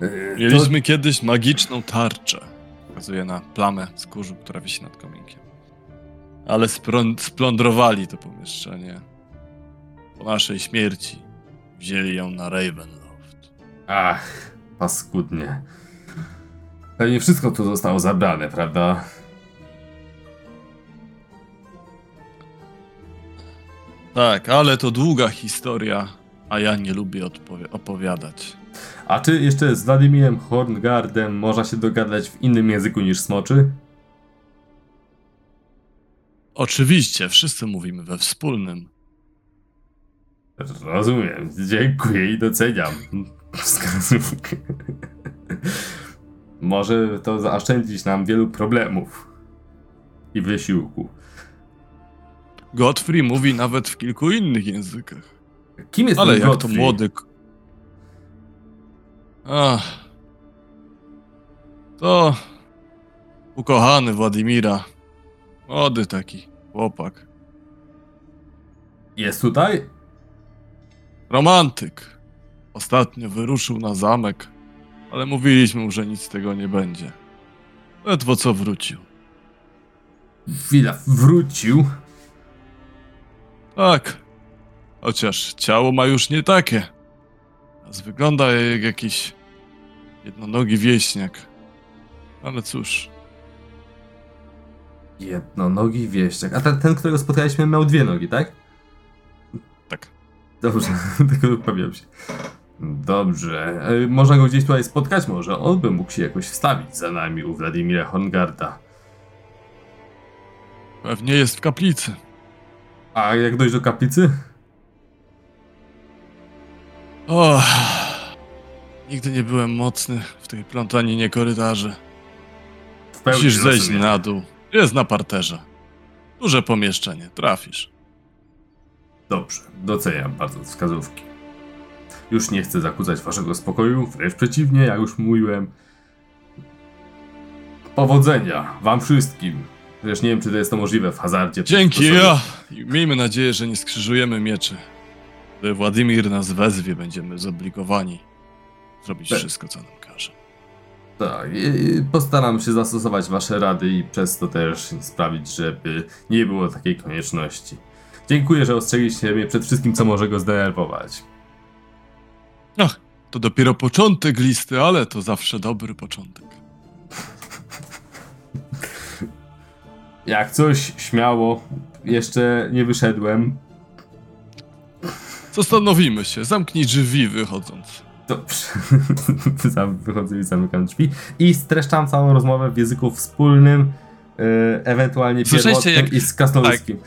Yy, Mieliśmy kiedyś magiczną tarczę. Wskazuje na plamę z kurzu, która wisi nad kominkiem. Ale sprą- splądrowali to pomieszczenie. Po naszej śmierci wzięli ją na Ravenloft. Ach, paskudnie. Pewnie wszystko tu zostało zabrane, prawda? Tak, ale to długa historia, a ja nie lubię opowiadać. A czy jeszcze z Władimirem Horngardem można się dogadać w innym języku niż smoczy? Oczywiście, wszyscy mówimy we wspólnym. Rozumiem, dziękuję i doceniam. Wskazówkę. Może to zaoszczędzić nam wielu problemów i wysiłku. Godfrey mówi nawet w kilku innych językach. Kim jest Ale ten jak to Godfrey? młody. Ach. To. Ukochany Władimira. Młody taki chłopak. Jest tutaj? Romantyk. Ostatnio wyruszył na zamek, ale mówiliśmy mu, że nic z tego nie będzie. Ledwo co wrócił. Chwila, wrócił. Tak. Chociaż ciało ma już nie takie. Teraz wygląda jak jakiś jednonogi wieśniak. Ale cóż, Jednonogi wieśniak. A ten, ten, którego spotkaliśmy, miał dwie nogi, tak? tak. Dobrze, tylko upewniam się. Dobrze. E, Można go gdzieś tutaj spotkać, może on by mógł się jakoś wstawić za nami u Wladimira Hongarda. Pewnie jest w kaplicy. A jak dojść do kaplicy? O, nigdy nie byłem mocny w tej plątaninie korytarzy. Pełni Musisz zejść rozumiem. na dół. Jest na parterze. Duże pomieszczenie, trafisz. Dobrze, doceniam bardzo wskazówki. Już nie chcę zakłócać waszego spokoju, wręcz przeciwnie, jak już mówiłem. Powodzenia wam wszystkim. Chociaż nie wiem, czy to jest to możliwe w hazardzie. Dzięki, To sobie- ja. Miejmy nadzieję, że nie skrzyżujemy mieczy. Gdy Władimir nas wezwie, będziemy zobligowani zrobić Tak. wszystko, co nam każe. Tak, postaram się zastosować wasze rady i przez to też sprawić, żeby nie było takiej konieczności. Dziękuję, że ostrzegliście mnie przed wszystkim, co może go zdenerwować. Ach, to dopiero początek listy, ale to zawsze dobry początek. Jak coś, śmiało. Jeszcze nie wyszedłem. Zastanowimy się, zamknij drzwi wychodząc. Dobrze. Wychodzę i zamykam drzwi. I streszczam całą rozmowę w języku wspólnym, yy, ewentualnie Słyszeliście, pierwotnym jak- i z krasnoludzkim.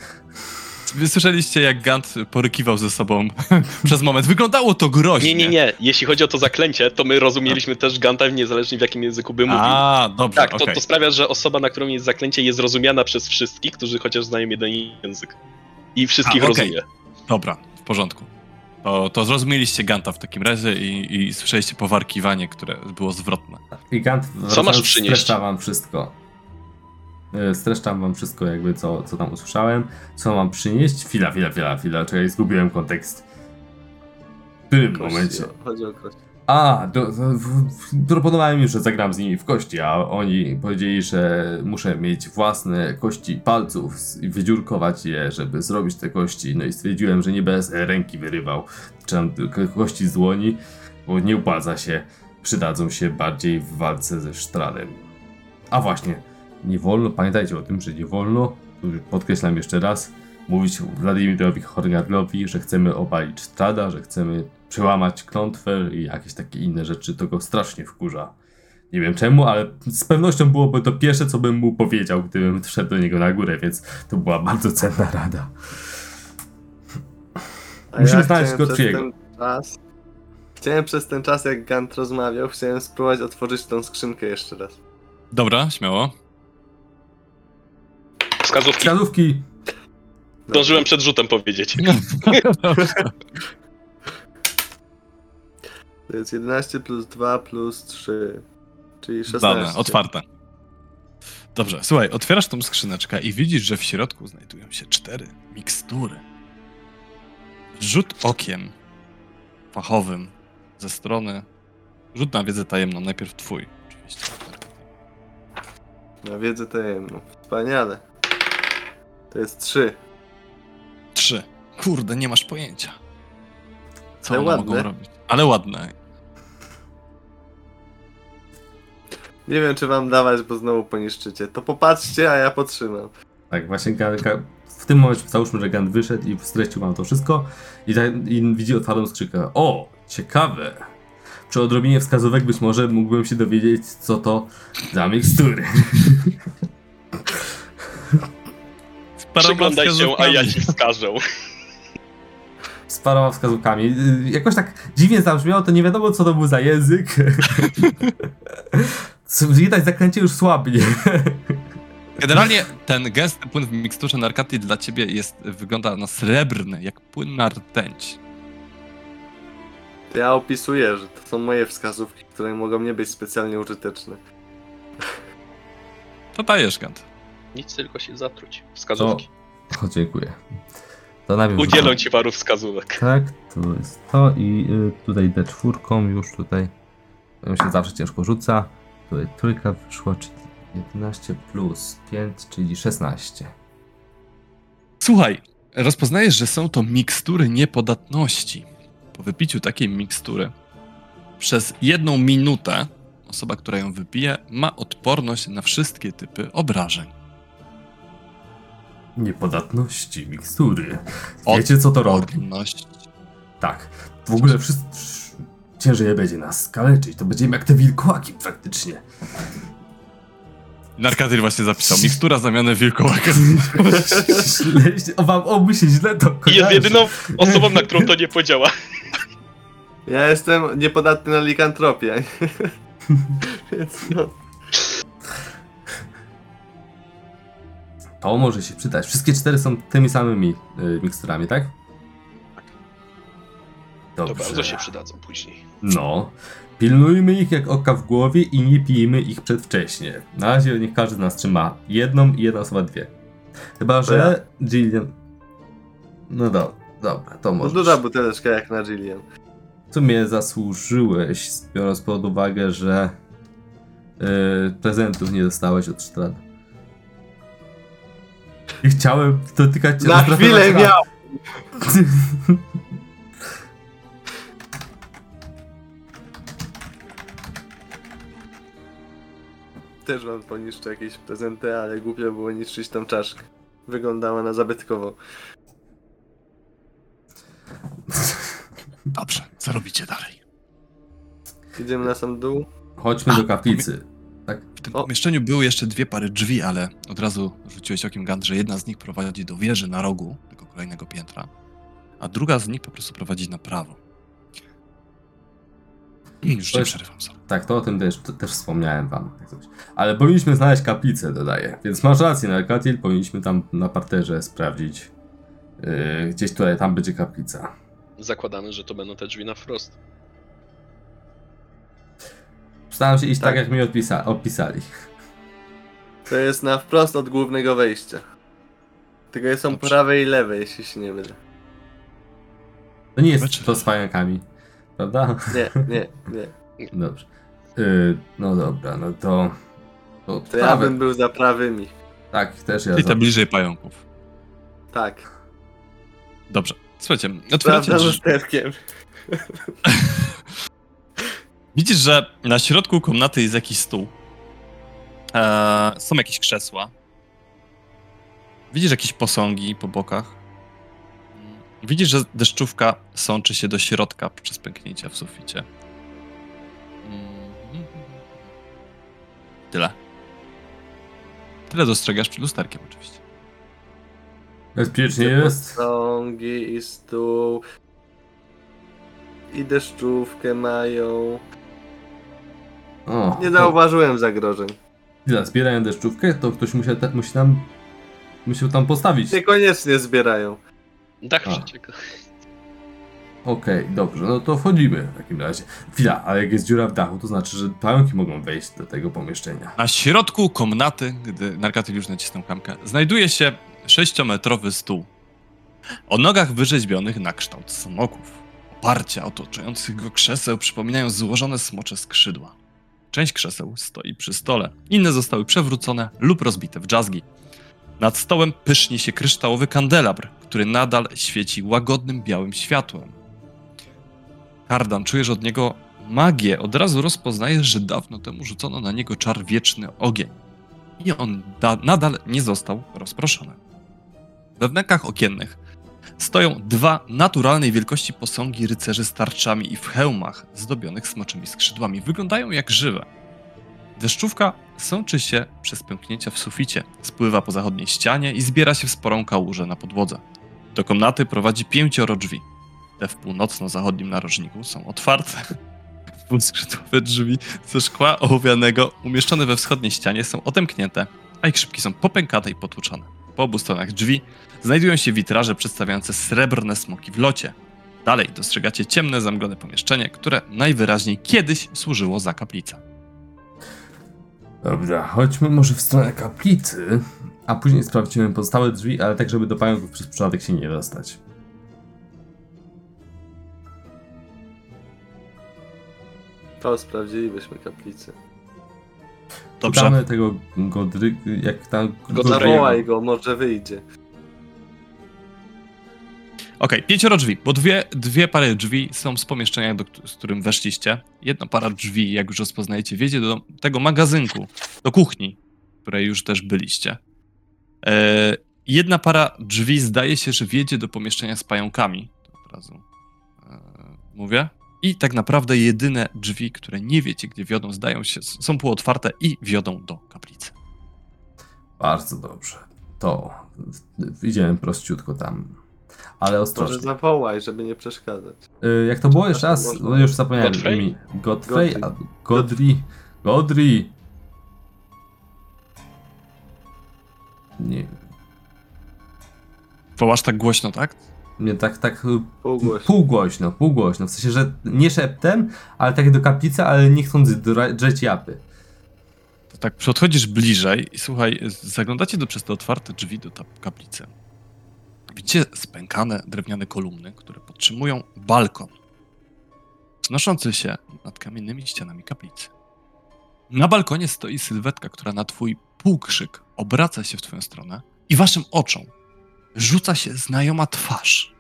Wy słyszeliście, jak Gant porykiwał ze sobą przez moment. Wyglądało to groźnie. Nie, nie, nie. Jeśli chodzi o to zaklęcie, to my rozumieliśmy też Ganta niezależnie w jakim języku by mówił. A, dobrze, tak, to, okej. to sprawia, że osoba, na którą jest zaklęcie, jest rozumiana przez wszystkich, którzy chociaż znają jeden język. I wszystkich A, okej. rozumie. Dobra, w porządku. To, to zrozumieliście Ganta w takim razie i, i słyszeliście powarkiwanie, które było zwrotne. I Gant Co masz przynieść? Streszczam wam wszystko. Yy, Streszczam wam wszystko, jakby co, co tam usłyszałem. Co mam przynieść? Chwila, chwila, chwila, chwila. Czekaj, zgubiłem kontekst. W którym momencie? Chodzi o kości. A, do, proponowałem im, że zagram z nimi w kości, a oni powiedzieli, że muszę mieć własne kości palców i wydziurkować je, żeby zrobić te kości. No i stwierdziłem, że nie będę ręki wyrywał, czy kości z dłoni, bo nie opłaca się. Przydadzą się bardziej w walce ze Sztradem. A właśnie, nie wolno, pamiętajcie o tym, że nie wolno, podkreślam jeszcze raz, mówić Wladimirowi Hornadlowi, że chcemy obalić Sztrada, że chcemy przełamać klątwę i jakieś takie inne rzeczy, to go strasznie wkurza. Nie wiem czemu, ale z pewnością byłoby to pierwsze, co bym mu powiedział, gdybym wszedł do niego na górę, więc to była bardzo cenna rada. A Musimy ja znaleźć chciałem go przez Triego. ten czas. Chciałem przez ten czas, jak Gant rozmawiał, chciałem spróbować otworzyć tą skrzynkę jeszcze raz. Dobra, śmiało. Wskazówki. Wskazówki! Zdążyłem przed rzutem powiedzieć. To jest 11 plus 2 plus 3, czyli 16. Dane, otwarte. Dobrze, słuchaj, otwierasz tą skrzyneczkę i widzisz, że w środku znajdują się cztery mikstury. Rzut okiem fachowym ze strony. Rzut na wiedzę tajemną, najpierw twój, oczywiście. Na wiedzę tajemną. Wspaniale. To jest 3. Trzy. Kurde, nie masz pojęcia. Co one ładne. mogą robić? Ale ładne. Nie wiem, czy wam dawać, bo znowu poniszczycie. To popatrzcie, a ja potrzymam. Tak, właśnie w tym momencie załóżmy, że Gant wyszedł i streścił wam to wszystko i, i widzi otwartą skrzynkę. O, ciekawe! Przy odrobinie wskazówek być może mógłbym się dowiedzieć, co to za mikstury. Przyglądaj się, a ja ci wskażę. Z paroma wskazówkami. Y, Jakoś tak dziwnie zabrzmiało, to nie wiadomo co to był za język. Widać zaklęcie już słabnie. Generalnie ten gęsty płyn w miksturze narkaty dla ciebie jest, wygląda na srebrny, jak płyn na rtęć. Ja opisuję, że to są moje wskazówki, które mogą nie być specjalnie użyteczne. To dajesz, Gant. Nic, tylko się zatruć. Wskazówki. O, dziękuję. To najpierw Udzielą ci paru wskazówek. Tak, to jest to i y, tutaj D4 już tutaj to się zawsze ciężko rzuca. Tutaj trójka wyszła, czyli 11 plus 5, czyli 16. Słuchaj, rozpoznajesz, że są to mikstury niepodatności. Po wypiciu takiej mikstury przez jedną minutę osoba, która ją wypije, ma odporność na wszystkie typy obrażeń. Niepodatności, mikstury. Wiecie co to robi? Tak. W ogóle wszyscy... Ciężej będzie nas skaleczyć. To będziemy jak te wilkołaki praktycznie. Narkatyr właśnie zapisał. Mikstura zamiany wilkołaka. O wam obu się źle to I jest kojarzy. jedyną osobą, na którą to nie podziała. Ja jestem niepodatny na likantropię. Więc no. To może się przydać. Wszystkie cztery są tymi samymi y, miksturami, tak? To Dobrze. bardzo się przydadzą później. No. Pilnujmy ich jak oka w głowie i nie pijmy ich przedwcześnie. Na razie niech każdy z nas trzyma jedną i jedna osoba dwie. Chyba, że Jillian... No do, dobra, to No może. duża buteleczka jak na Jillian. W sumie zasłużyłeś, biorąc pod uwagę, że yy, prezentów nie dostałeś od Sztrada. I chciałem dotykać cię Na chwilę miał! Też wam poniszczę jakieś prezenty, ale głupio było niszczyć tą czaszkę. Wyglądała na zabytkową. Dobrze, co robicie dalej? Idziemy na sam dół. Chodźmy A, do kaplicy. W tym O. pomieszczeniu były jeszcze dwie pary drzwi, ale od razu rzuciłeś okiem Gant, że jedna z nich prowadzi do wieży na rogu tego kolejnego piętra, a druga z nich po prostu prowadzi na prawo. Już To nie jest- przerywam sobie. Tak, to o tym też, to też wspomniałem wam. jak coś. Ale powinniśmy znaleźć kaplicę, dodaję. Więc masz rację, Narkatil, powinniśmy tam na parterze sprawdzić. Yy, gdzieś tutaj, tam będzie kaplica. Zakładamy, że to będą te drzwi na wprost. Staram się iść tak, Tak. jak mi odpisa- opisali. To jest na wprost od głównego wejścia. Tylko są Dobrze. prawe i lewe, jeśli się nie mylę. To nie jest to z fajakami, prawda? Nie, nie, nie. Dobrze. Yy, no dobra, no to... To, To ja bym był za prawymi. Tak, też ja. Za... te bliżej pająków. Tak. Dobrze. Słuchajcie, otwieracie drzwi. lusterkiem. Widzisz, że na środku komnaty jest jakiś stół. Eee, są jakieś krzesła. Widzisz jakieś posągi po bokach. Widzisz, że deszczówka sączy się do środka przez pęknięcia w suficie. Tyle. Tyle dostrzegasz przed lusterkiem oczywiście. Bezpiecznie jest. Posągi i stół. I deszczówkę mają. O, Nie to- zauważyłem zagrożeń. Chwila, zbierają deszczówkę, to ktoś musi, ta, musi tam... Musiał tam postawić. Niekoniecznie zbierają. Dach A. przecieka. Okej, dobrze, no to wchodzimy w takim razie. Chwila, ale jak jest dziura w dachu, to znaczy, że pająki mogą wejść do tego pomieszczenia. Na środku komnaty, gdy Narkatyl już nacisnął klamkę, znajduje się sześciometrowy stół. O nogach wyrzeźbionych na kształt smoków. Oparcia otaczających go krzeseł przypominają złożone smocze skrzydła. Część krzeseł stoi przy stole, inne zostały przewrócone lub rozbite w dżazgi. Nad stołem pyszni się kryształowy kandelabr, który nadal świeci łagodnym białym światłem. Kardan, czujesz od niego magię, od razu rozpoznajesz, że dawno temu rzucono na niego czar wieczny ogień. I on da- nadal nie został rozproszony. We wnękach okiennych stoją dwa naturalnej wielkości posągi rycerzy z tarczami i w hełmach zdobionych smoczymi skrzydłami. Wyglądają jak żywe. Deszczówka sączy się przez pęknięcia w suficie, spływa po zachodniej ścianie i zbiera się w sporą kałużę na podłodze. Do komnaty prowadzi pięcioro drzwi. Te w północno-zachodnim narożniku są otwarte. Dwuskrzydłowe drzwi ze szkła ołowianego umieszczone we wschodniej ścianie są odemknięte, a ich szybki są popękate i potłuczone. Po obu stronach drzwi znajdują się witraże przedstawiające srebrne smoki w locie. Dalej dostrzegacie ciemne, zamglone pomieszczenie, które najwyraźniej kiedyś służyło za kaplicę. Dobra, chodźmy może w stronę kaplicy, a później sprawdzimy pozostałe drzwi, ale tak, żeby do pająków przez przypadek się nie dostać. To sprawdzilibyśmy kaplicę. Dobrze. Szukamy tego Godry... jak tam... Godryga. Zawołaj go, może wyjdzie. Okej, pięcioro drzwi, bo dwie, dwie pary drzwi są z pomieszczenia, do, z którym weszliście. Jedna para drzwi, jak już rozpoznajecie, wiedzie do tego magazynku, do kuchni, w której już też byliście. E, jedna para drzwi zdaje się, że wiedzie do pomieszczenia z pająkami. Od razu e, mówię. I tak naprawdę jedyne drzwi, które nie wiecie, gdzie wiodą, zdają się, są półotwarte i wiodą do kaplicy. Bardzo dobrze. To idziemy prościutko tam. Ale Może ostrożnie. zawołaj, żeby nie przeszkadzać. Y, jak to było jeszcze raz? Można. No już zapomniałem Godfrey? imię. Godfrey? Godfrey. a- Godri. Godri. Nie. Wołasz tak głośno, tak? Nie, tak, tak y, Półgłośno. półgłośno, półgłośno. W sensie, że nie szeptem, ale tak do kaplicy, ale nie chcąc drzeć japy. To tak podchodzisz bliżej i słuchaj, zaglądacie do przez te otwarte drzwi do ta kaplicy. Widzicie spękane drewniane kolumny, które podtrzymują balkon wznoszący się nad kamiennymi ścianami kaplicy. Na balkonie stoi sylwetka, która na twój półkrzyk obraca się w twoją stronę i waszym oczom rzuca się znajoma twarz.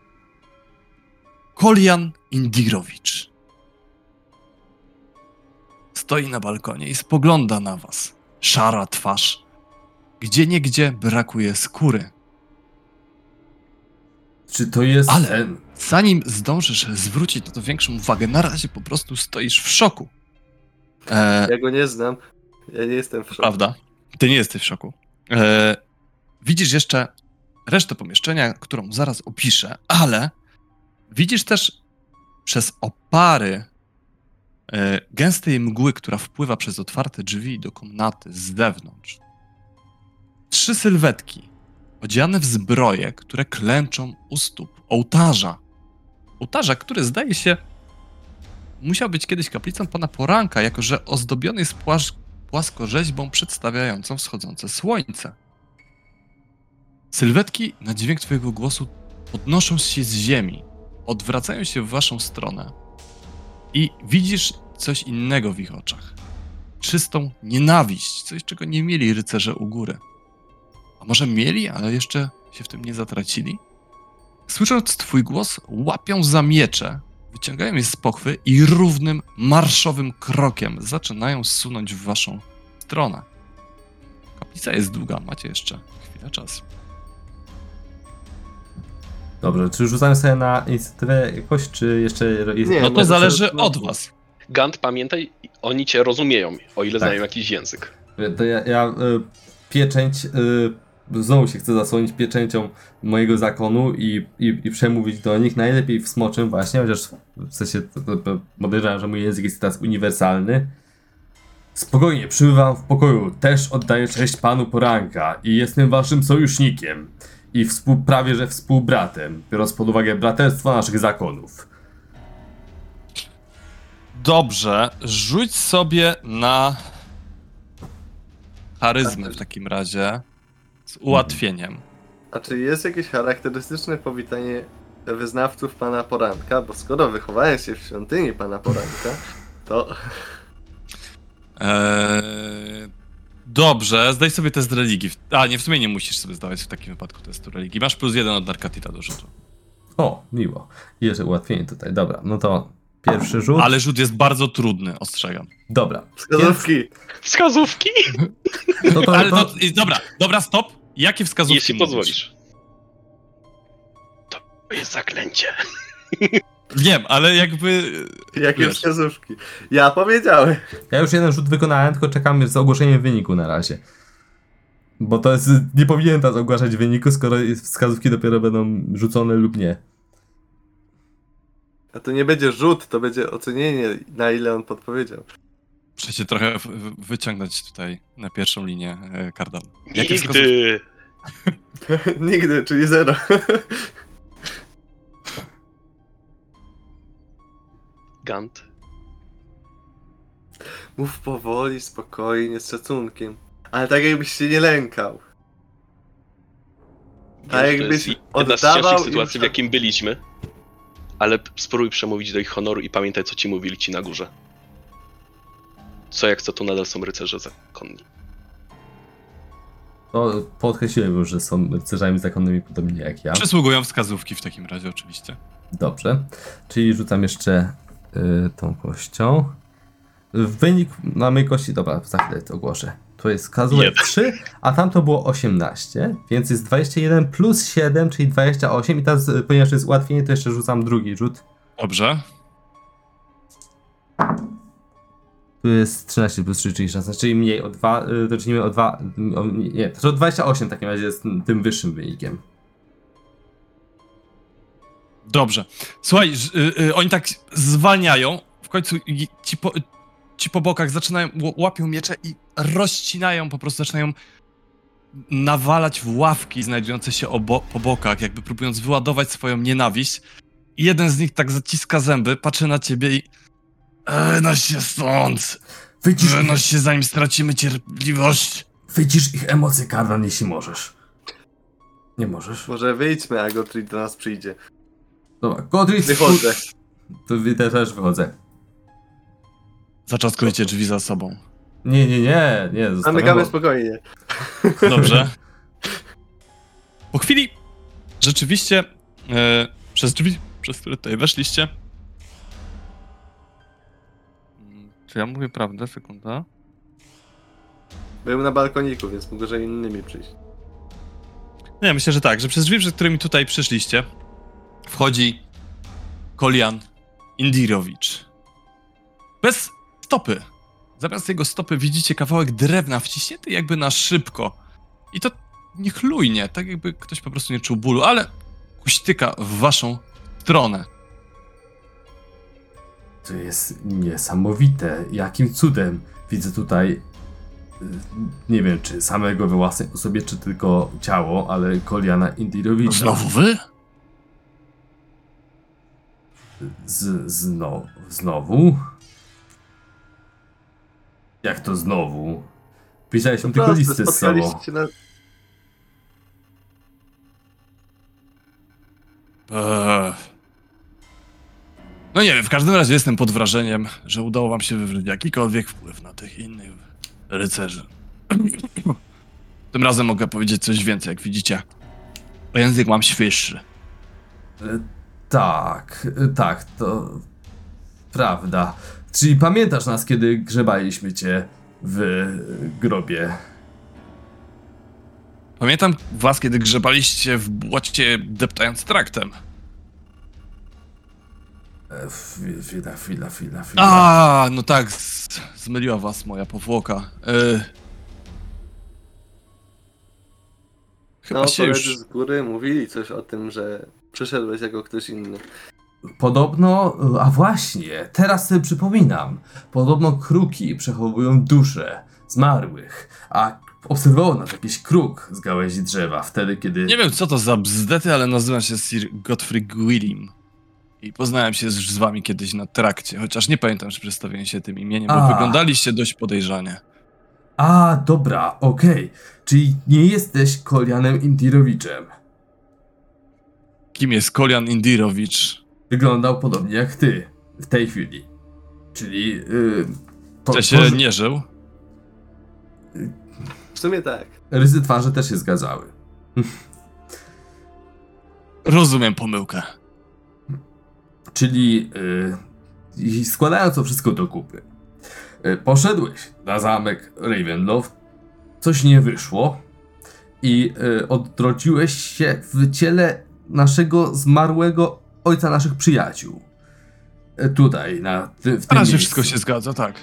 Kolian Indirowicz. Stoi na balkonie i spogląda na was. Szara twarz. Gdzie niegdzie brakuje skóry. Czy to jest Ale- ten? Zanim zdążysz zwrócić na to większą uwagę, na razie po prostu stoisz w szoku. E, Ja go nie znam. Ja nie jestem w szoku. Prawda? Ty nie jesteś w szoku. E, widzisz jeszcze resztę pomieszczenia, którą zaraz opiszę, ale widzisz też przez opary e, gęstej mgły, która wpływa przez otwarte drzwi do komnaty z zewnątrz. Trzy sylwetki, odziane w zbroje, które klęczą u stóp ołtarza. Ołtarza, który zdaje się musiał być kiedyś kaplicą pana poranka, jako że ozdobiony jest płasz płaskorzeźbą przedstawiającą wschodzące słońce. Sylwetki na dźwięk twojego głosu podnoszą się z ziemi, odwracają się w waszą stronę i widzisz coś innego w ich oczach. Czystą nienawiść, coś czego nie mieli rycerze u góry. A może mieli, ale jeszcze się w tym nie zatracili? Słysząc twój głos, łapią za miecze, wyciągają je z pochwy i równym, marszowym krokiem zaczynają sunąć w waszą stronę. Kaplica jest długa, macie jeszcze chwilę czasu. Dobrze, czy rzucamy sobie na inicjatywę jakoś, czy jeszcze jest... Nie, No to zależy od was. Gant, pamiętaj, oni cię rozumieją, o ile Tak. znają jakiś język. To ja, ja y, pieczęć, y, znowu się chcę zasłonić pieczęcią mojego zakonu i, i, i przemówić do nich najlepiej w smoczym właśnie, chociaż w sensie podejrzewam, że mój język jest teraz uniwersalny. Spokojnie, przybywam w pokoju, też oddaję cześć panu poranka i jestem waszym sojusznikiem i współ, prawie że współbratem, biorąc pod uwagę braterstwo naszych zakonów. Dobrze, rzuć sobie na charyzmę w takim razie z ułatwieniem. A czy jest jakieś charakterystyczne powitanie wyznawców pana poranka? Bo skoro wychowałem się w świątyni pana poranka, to Eee, dobrze, zdaj sobie test religii. A, nie, w sumie nie musisz sobie zdawać w takim wypadku testu religii. Masz plus jeden od Narkatita do rzutu. O, miło. I jeszcze ułatwienie tutaj, dobra, no to pierwszy rzut. Ale rzut jest bardzo trudny, ostrzegam. Dobra. wskazówki. Wskazówki, No to, Ale to, dobra, dobra, stop. Jakie wskazówki jeśli mówisz? pozwolisz. To jest zaklęcie. Wiem, ale jakby... Jakie Wiesz. wskazówki? Ja powiedziałem. Ja już jeden rzut wykonałem, tylko czekam z ogłoszeniem wyniku na razie. Bo to jest. Nie powinienem teraz ogłaszać wyniku, skoro wskazówki dopiero będą rzucone lub nie. A to nie będzie rzut, to będzie ocenienie, na ile on podpowiedział. Muszę cię trochę wyciągnąć tutaj na pierwszą linię, e, Kardan. Jakie? Nigdy. Nigdy, czyli zero. Gant. Mów powoli, spokojnie, z szacunkiem. Ale tak jakbyś się nie lękał. Tak jakbyś jedna z cięższych sytuacji, w jakim byliśmy. Ale spróbuj przemówić do ich honoru i pamiętaj, co ci mówili ci na górze. Co jak co, to nadal są rycerze zakonni. To podkreśliłem już, że są rycerzami zakonnymi podobnie jak ja. Przysługują wskazówki w takim razie, oczywiście. Dobrze. Czyli rzucam jeszcze y, tą kością. Wynik na mojej kości, dobra, za chwilę to ogłoszę. To jest wskazówek Jeden. 3, a tam to było 18, więc jest 21 plus 7, czyli 28 i teraz, y, ponieważ jest ułatwienie, to jeszcze rzucam drugi rzut. Dobrze. Jest 13 plus 3, czyli 16, czyli mniej o 2, y, to czynimy o 2, o, nie, to 28 w takim razie jest tym wyższym wynikiem. Dobrze. Słuchaj, ż- y, y, oni tak zwalniają, w końcu ci po, ci po bokach zaczynają, łapią miecze i rozcinają, po prostu zaczynają nawalać w ławki znajdujące się obo, po bokach, jakby próbując wyładować swoją nienawiść. I jeden z nich tak zaciska zęby, patrzy na ciebie i Wynoś się stąd! Wycisz, Wynoś się, zanim stracimy cierpliwość! wycisz ich emocje, Kardan, jeśli możesz. Nie możesz. Może wyjdźmy, a Gotrid do nas przyjdzie. Dobra, Godric, Wychodzę. To wy- też wychodzę. Zaczaskujecie drzwi za sobą. Nie, nie, nie, nie. Zamykamy spokojnie. Dobrze. Po chwili rzeczywiście e, przez drzwi, przez które tutaj weszliście. Czy ja mówię prawdę? Sekunda. Był na balkoniku, więc mógł że innymi przyjść. Nie, myślę, że tak, że przez drzwi, przez którymi tutaj przyszliście, wchodzi Kolian Indirowicz. Bez stopy. Zamiast jego stopy widzicie kawałek drewna wciśnięty jakby na szybko. I to niechlujnie, tak jakby ktoś po prostu nie czuł bólu, ale kuśtyka w waszą stronę. To jest niesamowite. Jakim cudem widzę tutaj. y, Nie wiem, czy samego we własnej osobie, czy tylko ciało, ale Koliana Indirowicza. Znowu wy? Z, zno, znowu? Jak to znowu? Pisaliśmy tylko listy z sobą. na... Eee. No nie wiem, w każdym razie jestem pod wrażeniem, że udało wam się wywrzeć jakikolwiek wpływ na tych innych rycerzy. Tym razem mogę powiedzieć coś więcej, jak widzicie. Język mam świeższy. E, Tak, e, tak, to prawda. Czyli pamiętasz nas, kiedy grzebaliśmy cię w grobie? Pamiętam was, kiedy grzebaliście w błocie deptając traktem. E, chwi- Chwila, chwila, chwila, chwila. A, no tak, z, zmyliła was moja powłoka. Yy. Chyba No, się koledzy już... z góry mówili coś o tym, że przyszedłeś jako ktoś inny. Podobno, a właśnie, teraz sobie przypominam. Podobno kruki przechowują dusze zmarłych, a obserwował nas jakiś kruk z gałęzi drzewa wtedy, kiedy... Nie wiem, co to za bzdety, ale nazywam się Sir Godfrey Gwillim. I poznałem się z, z wami kiedyś na trakcie, chociaż nie pamiętam, czy przedstawiłem się tym imieniem, bo A. wyglądaliście dość podejrzanie. A, dobra, okej. Czyli nie jesteś Kolianem Indirowiczem. Kim jest Kolian Indirowicz? Wyglądał podobnie jak ty w tej chwili. Czyli... Yy, to, Czy się nie żył? W sumie tak. Rysy twarzy też się zgadzały. Rozumiem pomyłkę. Czyli yy, składając to wszystko do kupy, yy, poszedłeś na zamek Ravenloft, coś nie wyszło i yy, odrodziłeś się w ciele naszego zmarłego ojca naszych przyjaciół. Yy, tutaj, na ty, w Na tym razie miejscu. wszystko się zgadza, tak.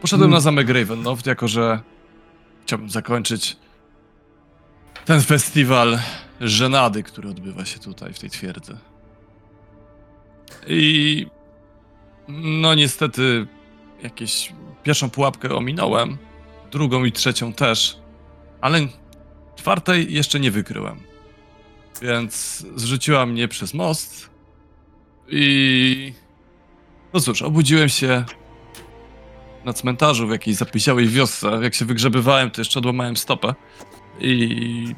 Poszedłem Mm. na zamek Ravenloft, jako że chciałbym zakończyć ten festiwal żenady, który odbywa się tutaj, w tej twierdzy. I no niestety jakieś pierwszą pułapkę ominąłem, drugą i trzecią też, ale czwartej jeszcze nie wykryłem. Więc zrzuciła mnie przez most i no cóż, obudziłem się na cmentarzu w jakiejś zapisiałej wiosce. Jak się wygrzebywałem, to jeszcze odłamałem stopę. I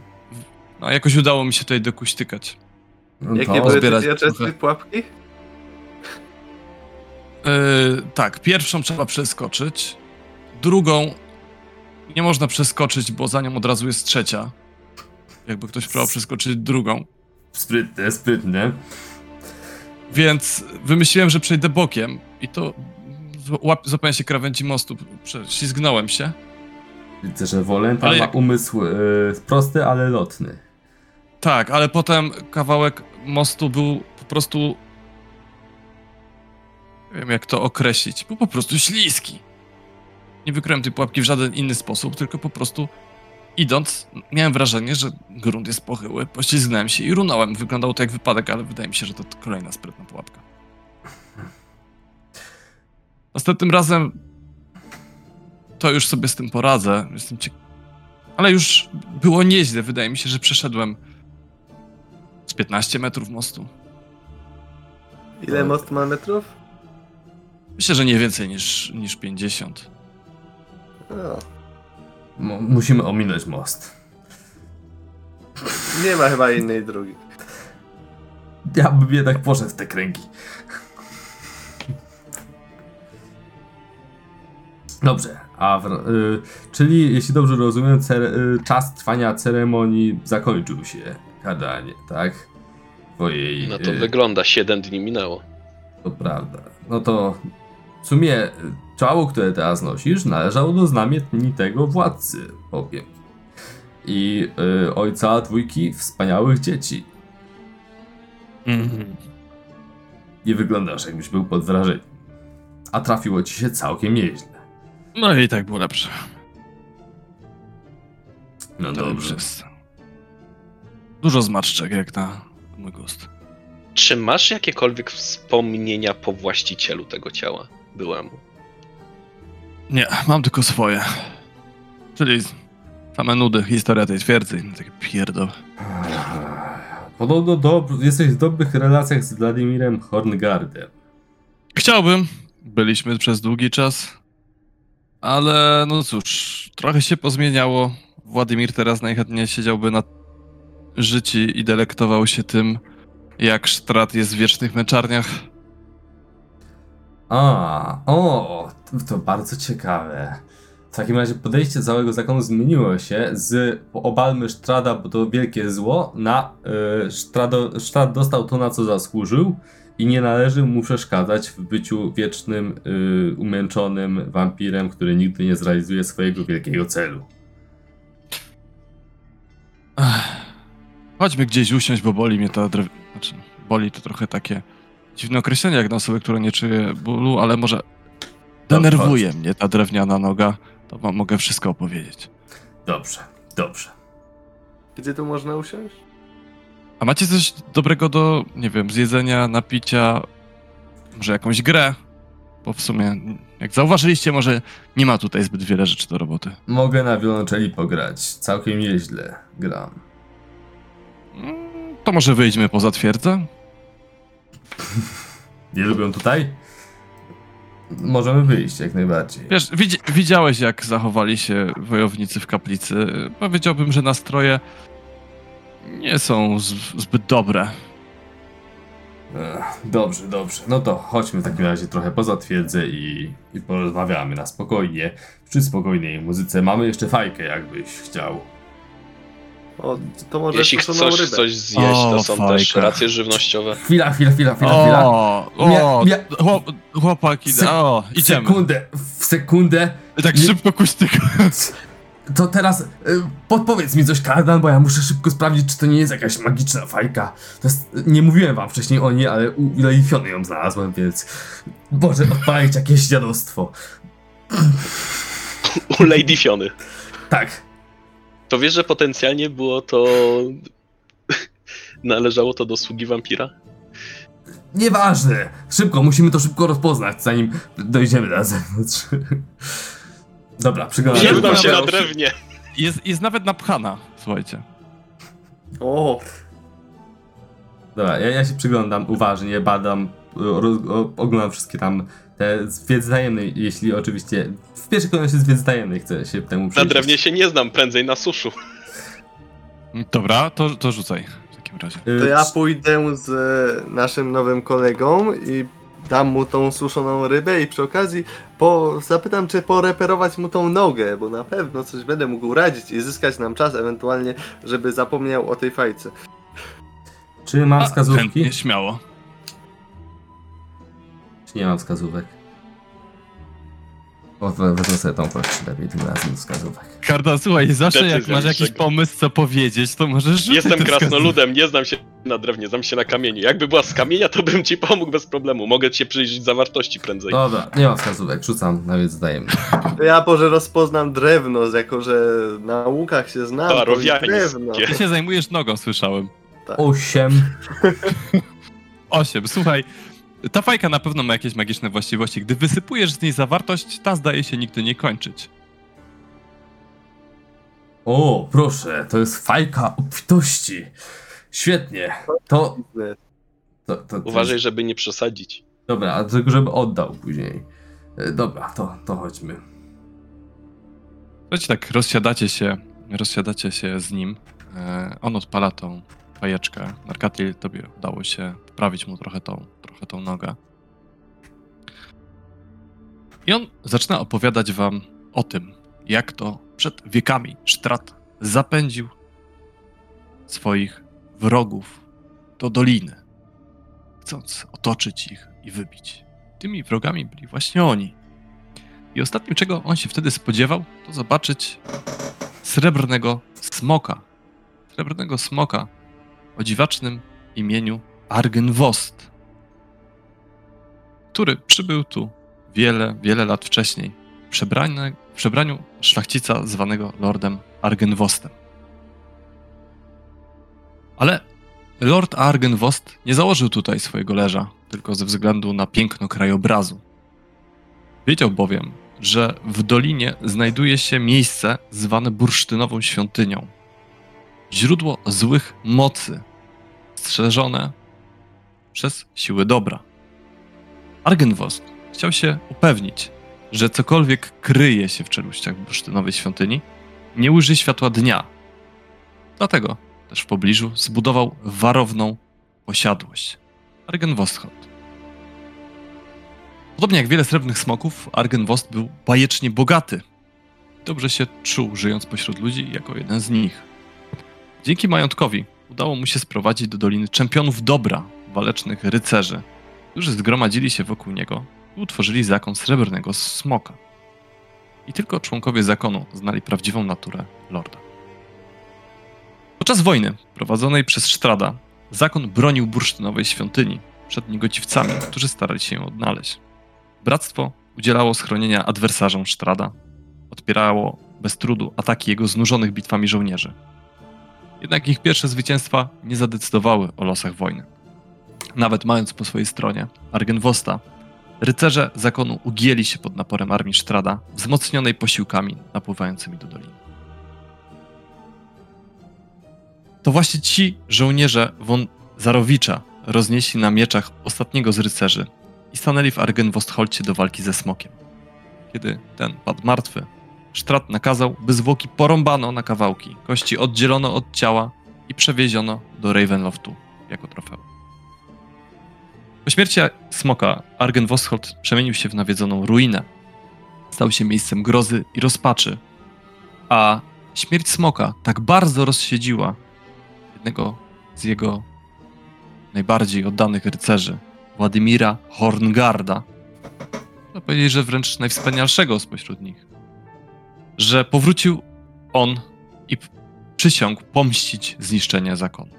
no, jakoś udało mi się tutaj dokuśtykać. No Jakie były te pułapki? Yy, tak, pierwszą trzeba przeskoczyć. Drugą nie można przeskoczyć, bo za nią od razu jest trzecia. Jakby ktoś próbował przeskoczyć drugą. Sprytne, sprytne. Więc wymyśliłem, że przejdę bokiem i to złap- złapałem się krawędzi mostu, prześlizgnąłem się. Widzę, że Wolenta Ale ma umysł yy, prosty, ale lotny. Tak, ale potem kawałek mostu był po prostu. Nie wiem, jak to określić. Był po prostu śliski. Nie wykryłem tej pułapki w żaden inny sposób, tylko po prostu idąc, miałem wrażenie, że grunt jest pochyły. Poślizgnąłem się i runąłem. Wyglądało to jak wypadek, ale wydaje mi się, że to kolejna sprytna pułapka. Następnym razem to już sobie z tym poradzę. Jestem ciek- Ale już było nieźle. Wydaje mi się, że przeszedłem z 15 metrów mostu. Ile most ma metrów? Myślę, że nie więcej niż, niż 50. O, Mo- musimy ominąć most. Nie ma chyba innej drogi. Ja bym jednak poszedł w te kręgi. Dobrze, a w, y, czyli jeśli dobrze rozumiem, cere, y, czas trwania ceremonii zakończył się, Kardanie, tak? Twojej. No to y, wygląda, 7 dni minęło. To prawda. No to w sumie y, ciało, które teraz nosisz, należało do znamienitego władcy, powiem. I y, ojca dwójki wspaniałych dzieci. Mhm. Nie wyglądasz, jakbyś był pod wrażeniem. A trafiło ci się całkiem nieźle. No i tak było lepsze. No To dobrze. jest Dużo zmarszczek jak na mój gust. Czy masz jakiekolwiek wspomnienia po właścicielu tego ciała byłemu? Nie, mam tylko swoje. Czyli same nudy, historia tej twierdzy. Takie pierdol. Podobno do, jesteś w dobrych relacjach z Władimirem Horngardem. Chciałbym. Byliśmy przez długi czas. Ale no cóż, trochę się pozmieniało. Władimir teraz najchętniej siedziałby na życi i delektował się tym, jak Sztrat jest w wiecznych męczarniach. A, o, to, bardzo ciekawe. W takim razie podejście całego zakonu zmieniło się z obalmy Sztrada, bo to wielkie zło, na y, Sztrado, Sztrad dostał to, na co zasłużył i nie należy mu przeszkadzać w byciu wiecznym, y, umęczonym wampirem, który nigdy nie zrealizuje swojego wielkiego celu. Chodźmy gdzieś usiąść, bo boli mnie ta drew... Znaczy, boli to trochę takie dziwne określenie jak na osoby, które nie czuje bólu, ale może denerwuje mnie ta drewniana noga. To wam mogę wszystko opowiedzieć. Dobrze, dobrze. Gdzie tu można usiąść? A macie coś dobrego do, nie wiem, zjedzenia, napicia, może jakąś grę? Bo w sumie, jak zauważyliście, może nie ma tutaj zbyt wiele rzeczy do roboty. Mogę na wiolonczeli pograć. Całkiem nieźle gram. Mm, To może wyjdźmy poza twierdzę? Nie lubią tutaj? Możemy wyjść jak najbardziej. Wiesz, widzi, widziałeś jak zachowali się wojownicy w kaplicy. Powiedziałbym, że nastroje nie są z, zbyt dobre. Ech, Dobrze, dobrze. No to chodźmy w takim razie trochę poza twierdzę i, i porozmawiamy na spokojnie. Przy spokojnej muzyce. Mamy jeszcze fajkę, jakbyś chciał. O, to może Jeśli chcesz rybę. coś zjeść, to O, są fajka. też racje żywnościowe. Chwila, chwila, chwila, chwila, chwila. O, Mia- o, mia- chłop, chłopaki, Se- o, idziemy. Sekundę, w sekundę. Tak Nie- szybko kuśtyk. To teraz y, podpowiedz mi coś, Kardan, bo ja muszę szybko sprawdzić, czy to nie jest jakaś magiczna fajka. To jest, nie mówiłem wam wcześniej o niej, ale u Lefiony ją znalazłem, więc... Boże, odpalić jakieś dziadostwo. U Lady Fiony. Tak, To wiesz, że potencjalnie było to... Należało to do sługi wampira? Nieważne. Szybko, musimy to szybko rozpoznać, zanim dojdziemy na zewnątrz. Dobra, przyglądam się. Znam się na drewnie. Jest, jest nawet napchana, słuchajcie. O, Dobra, ja, ja się przyglądam uważnie, badam, oglądam wszystkie tam te z wiedzy tajemnej, jeśli oczywiście w pierwszej kolejności z wiedzy tajemnej chcę się temu Na przyjrzeć. drewnie się nie znam, prędzej na suszu. Dobra, to, to rzucaj w takim razie. Y, to ja pójdę z e, naszym nowym kolegą i dam mu tą suszoną rybę i przy okazji po, zapytam, czy poreperować mu tą nogę, bo na pewno coś będę mógł radzić i zyskać nam czas ewentualnie, żeby zapomniał o tej fajce. Czy mam A, wskazówki? Chętnie, śmiało. Czy nie mam wskazówek? O, we- wezmę sobie tą kość lepiej tym razem wskazówek. Karda, słuchaj, zawsze jak Decyzja masz jakiś niczego. pomysł, co powiedzieć, to możesz rzucić Jestem te krasnoludem, nie znam się na drewnie, znam się na kamieniu. Jakby była z kamienia, to bym ci pomógł bez problemu. Mogę cię przyjrzeć zawartości prędzej. Dobra, nie mam wskazówek, rzucam na wiedzę tajemną. To ja może rozpoznam drewno, jako że na łukach się znam, to drewno. jest- Ty się zajmujesz nogą, słyszałem. Osiem. Osiem. Słuchaj, ta fajka na pewno ma jakieś magiczne właściwości. Gdy wysypujesz z niej zawartość, ta zdaje się nigdy nie kończyć. O, proszę, to jest fajka obfitości. Świetnie. To... to, to, to Uważaj, żeby nie przesadzić. Dobra, a tylko żeby oddał później. E, Dobra, to, to chodźmy. Słuchajcie, tak rozsiadacie się, rozsiadacie się z nim. e, on odpala tą fajeczkę. Narkatil, tobie udało się poprawić mu trochę tą, trochę tą nogę. I on zaczyna opowiadać wam o tym, jak to przed wiekami Sztrat zapędził swoich wrogów do doliny, chcąc otoczyć ich i wybić. Tymi wrogami byli właśnie oni. I ostatnim, czego on się wtedy spodziewał, to zobaczyć srebrnego smoka. Srebrnego smoka o dziwacznym imieniu Argenwost, który przybył tu wiele, wiele lat wcześniej przebrany, w przebraniu szlachcica zwanego Lordem Argenwostem. Ale Lord Argenwost nie założył tutaj swojego leża, tylko ze względu na piękno krajobrazu. Wiedział bowiem, że w dolinie znajduje się miejsce zwane bursztynową świątynią. Źródło złych mocy, strzeżone przez siły dobra. Argenwost chciał się upewnić, że cokolwiek kryje się w czeluściach bursztynowej świątyni, nie ujrzy światła dnia. Dlatego też w pobliżu zbudował warowną posiadłość. Argenwosthold. Podobnie jak wiele srebrnych smoków, Argenwost był bajecznie bogaty. Dobrze się czuł, żyjąc pośród ludzi jako jeden z nich. Dzięki majątkowi udało mu się sprowadzić do doliny czempionów dobra, walecznych rycerzy, którzy zgromadzili się wokół niego i utworzyli zakon srebrnego smoka. I tylko członkowie zakonu znali prawdziwą naturę lorda. Podczas wojny prowadzonej przez Sztrada, zakon bronił bursztynowej świątyni przed niegociwcami, którzy starali się ją odnaleźć. Bractwo udzielało schronienia adwersarzom Sztrada, odpierało bez trudu ataki jego znużonych bitwami żołnierzy. Jednak ich pierwsze zwycięstwa nie zadecydowały o losach wojny. Nawet mając po swojej stronie Argenwosta, rycerze zakonu ugięli się pod naporem armii Sztrada, wzmocnionej posiłkami napływającymi do doliny. To właśnie ci żołnierze von Zarowicza roznieśli na mieczach ostatniego z rycerzy i stanęli w Argenwostholcie do walki ze smokiem. Kiedy ten padł martwy, Sztrat nakazał, by zwłoki porąbano na kawałki, kości oddzielono od ciała i przewieziono do Ravenloftu jako trofeum. Po śmierci smoka Argenwostholt przemienił się w nawiedzoną ruinę. Stał się miejscem grozy i rozpaczy, a śmierć smoka tak bardzo rozsiedziła jednego z jego najbardziej oddanych rycerzy, Władimira Horngarda. Można powiedzieć, że wręcz najwspanialszego spośród nich. Że powrócił on i przysiągł pomścić zniszczenie zakonu.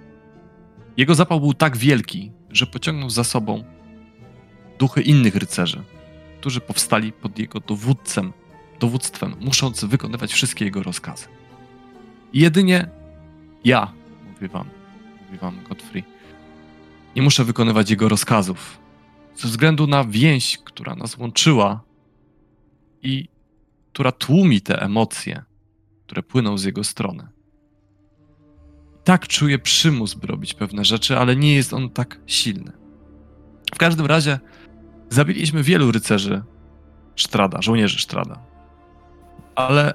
Jego zapał był tak wielki, że pociągnął za sobą duchy innych rycerzy, którzy powstali pod jego dowódcem, dowództwem, musząc wykonywać wszystkie jego rozkazy. I jedynie ja, mówi wam, mówi wam Godfrey, nie muszę wykonywać jego rozkazów. Ze względu na więź, która nas łączyła i która tłumi te emocje, które płyną z jego strony. Tak czuję przymus, by robić pewne rzeczy, ale nie jest on tak silny. W każdym razie zabiliśmy wielu rycerzy Sztrada, żołnierzy Sztrada. Ale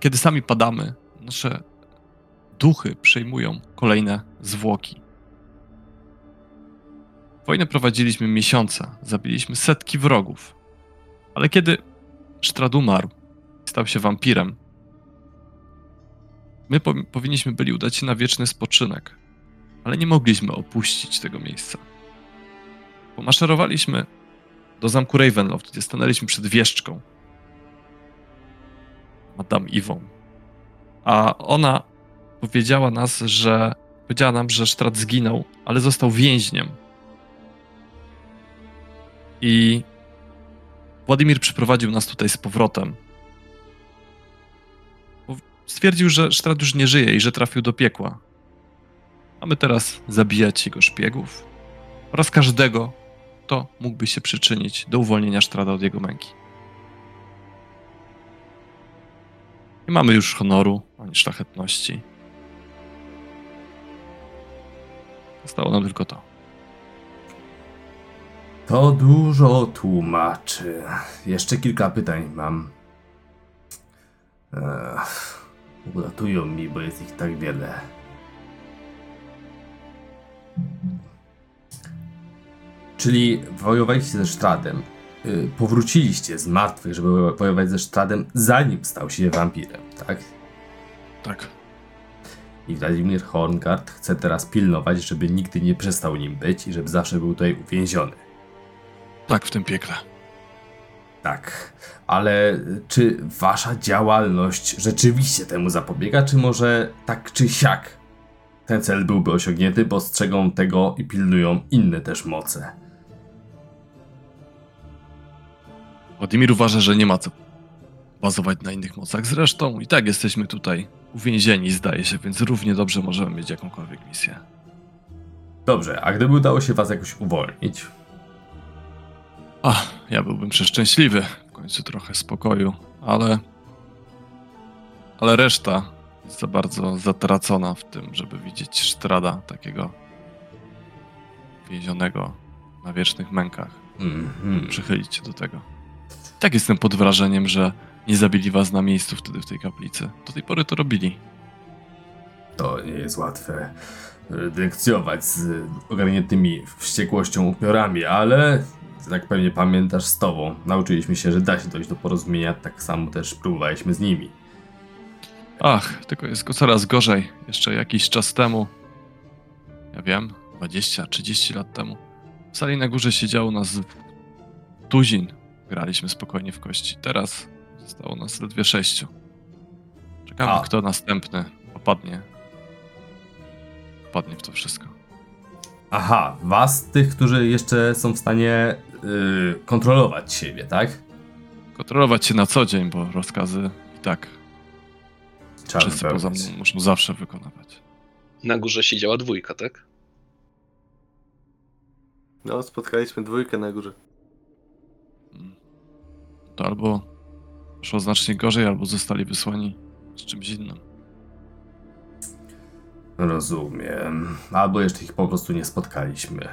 kiedy sami padamy, nasze duchy przejmują kolejne zwłoki. Wojnę prowadziliśmy miesiące, zabiliśmy setki wrogów. Ale kiedy Sztrad umarł, stał się wampirem, my po powinniśmy byli udać się na wieczny spoczynek, ale nie mogliśmy opuścić tego miejsca. Pomaszerowaliśmy do zamku Ravenloft, gdzie stanęliśmy przed wieszczką. Madame Iwą. A ona powiedziała nas, że powiedziała nam, że Sztrat zginął, ale został więźniem i Władimir przyprowadził nas tutaj z powrotem. Stwierdził, że Sztrat już nie żyje i że trafił do piekła. Mamy teraz zabijać jego szpiegów oraz każdego, kto mógłby się przyczynić do uwolnienia Sztrada od jego męki. Nie mamy już honoru ani szlachetności. Zostało nam tylko to. To dużo tłumaczy. Jeszcze kilka pytań mam. Ech, Ulatują mi, bo jest ich tak wiele. Czyli wojowaliście ze stradem. Y, powróciliście z martwych, żeby wojować ze stradem, zanim stał się wampirem, tak? Tak. I Wladimir Horngard chce teraz pilnować, żeby nigdy nie przestał nim być i żeby zawsze był tutaj uwięziony. Tak, w tym piekle. Tak, ale czy wasza działalność rzeczywiście temu zapobiega, czy może tak czy siak ten cel byłby osiągnięty, bo strzegą tego i pilnują inne też moce? Władimir uważa, że nie ma co bazować na innych mocach. Zresztą i tak jesteśmy tutaj uwięzieni, zdaje się, więc równie dobrze możemy mieć jakąkolwiek misję. Dobrze, a gdyby udało się was jakoś uwolnić, Ach, ja byłbym przeszczęśliwy. W końcu trochę spokoju, ale. Ale reszta jest za bardzo zatracona w tym, żeby widzieć Sztrada takiego więzionego na wiecznych mękach. mhm, Przychylić się do tego. Tak jestem pod wrażeniem, że nie zabili was na miejscu wtedy w tej kaplicy. Do tej pory to robili. to nie jest łatwe detekcjować z ogarniętymi wściekłością upiorami, ale jak pewnie pamiętasz z tobą, nauczyliśmy się, że da się dojść do porozumienia, tak samo też próbowaliśmy z nimi. Ach, tylko jest go coraz gorzej. Jeszcze jakiś czas temu, ja wiem, 20-30 lat temu, w sali na górze siedziało nas tuzin. Graliśmy spokojnie w kości. Teraz zostało nas ledwie sześciu. Czekamy, A. kto następny opadnie. Opadnie w to wszystko. Aha, was, tych, którzy jeszcze są w stanie yy, kontrolować siebie, tak? Kontrolować się na co dzień, bo rozkazy i tak Trzeba wszyscy poza mną muszą zawsze wykonywać. Na górze siedziała dwójka, tak? No, spotkaliśmy dwójkę na górze. Mm. To albo szło znacznie gorzej, albo zostali wysłani z czymś innym. Rozumiem. Albo jeszcze ich po prostu nie spotkaliśmy.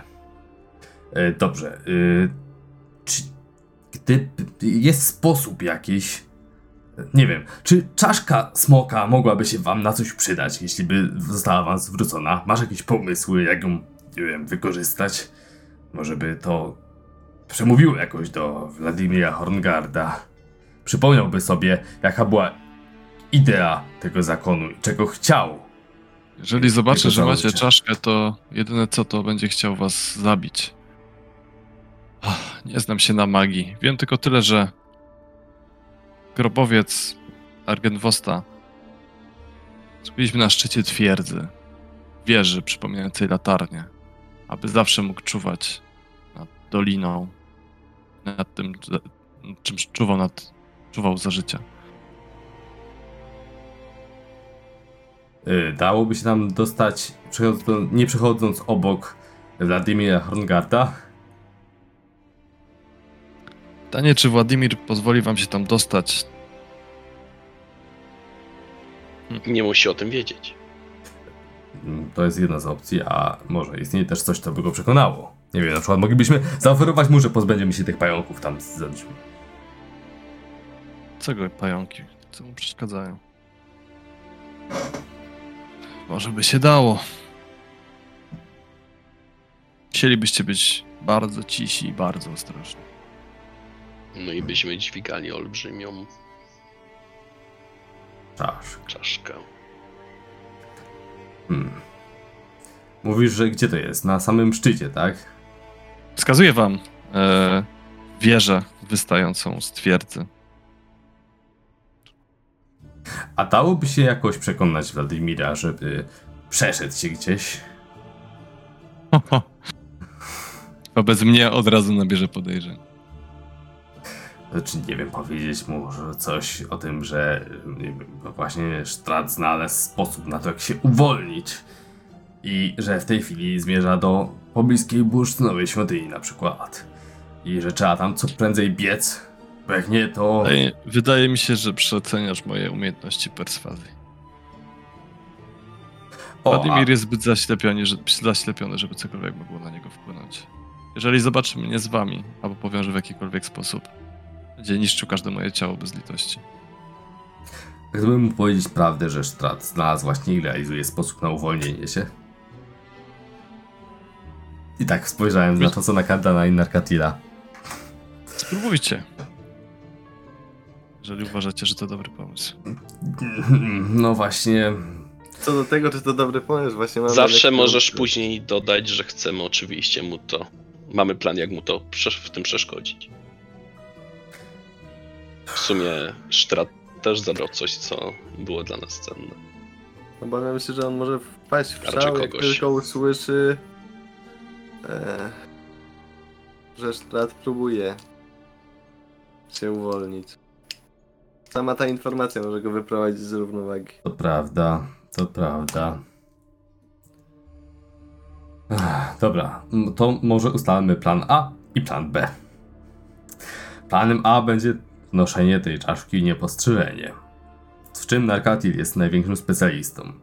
E, dobrze. E, czy gdy jest sposób jakiś. Nie wiem, czy czaszka smoka mogłaby się wam na coś przydać, jeśli by została wam zwrócona? Masz jakieś pomysły, jak ją, nie wiem, wykorzystać? Może by to przemówiło jakoś do Wladimira Horngarda. Przypomniałby sobie, jaka była idea tego zakonu i czego chciał Jeżeli zobaczę, Jego że macie czaszkę, to jedyne co to będzie chciał was zabić. Ach, nie znam się na magii. Wiem tylko tyle, że grobowiec Argenwosta zrobiliśmy na szczycie twierdzy, wieży przypominającej latarnię, aby zawsze mógł czuwać nad doliną, nad tym, czym czuwał, nad, czuwał za życia. Y, Dałoby się tam dostać, przechodząc, nie przechodząc obok Wladimira Horngarda? Pytanie, czy Władimir pozwoli wam się tam dostać? Nie musi o tym wiedzieć. To jest jedna z opcji, a może istnieje też coś, co by go przekonało. Nie wiem, na przykład moglibyśmy zaoferować mu, że pozbędziemy się tych pająków tam z drzwi. Czego pająki? Co mu przeszkadzają? Może by się dało. Chcielibyście być bardzo cisi i bardzo ostrożni. No i byśmy dźwigali olbrzymią Czaszk. czaszkę. Hmm. Mówisz, że gdzie to jest? Na samym szczycie, tak? Wskazuję wam e, wieżę wystającą z twierdzy. A dałoby się jakoś przekonać Wladimira, żeby przeszedł się gdzieś? Wobec mnie od razu nabierze podejrzeń. Znaczy, nie wiem, powiedzieć mu coś o tym, że wiem, no właśnie Strat znalazł sposób na to, jak się uwolnić. I że w tej chwili zmierza do pobliskiej bursztynowej świątyni na przykład. I że trzeba tam co prędzej biec, bo jak nie, to... Wydaje, wydaje mi się, że przeceniasz moje umiejętności perswazji. O, Władimir a, jest zbyt zaślepiony, że, zaślepiony, żeby cokolwiek mogło na niego wpłynąć. Jeżeli zobaczy mnie z wami, albo powiąże w jakikolwiek sposób, będzie niszczył każde moje ciało bez litości. gdybym mu powiedzieć prawdę, że Strat znalazł właśnie i realizuje sposób na uwolnienie się. I tak spojrzałem na to, co na Kardana i Narkatila. Spróbujcie. Jeżeli uważacie, że to dobry pomysł. No właśnie. Co do tego, czy to dobry pomysł, właśnie mam Zawsze możesz później dodać, że chcemy oczywiście mu to. Mamy plan, jak mu to w tym przeszkodzić. W sumie Sztrat też zabrał coś, co było dla nas cenne. No bo ja myślę, że on może wpaść w Raczej szał, jak kogoś. tylko usłyszy, e, że Strat próbuje się uwolnić. Sama ta informacja może go wyprowadzić z równowagi. To prawda, to prawda. Ech, Dobra, m- to może ustalmy plan A i plan B. Planem A będzie noszenie tej czaszki i niepostrzeżenie. W czym Narkatil jest największym specjalistą.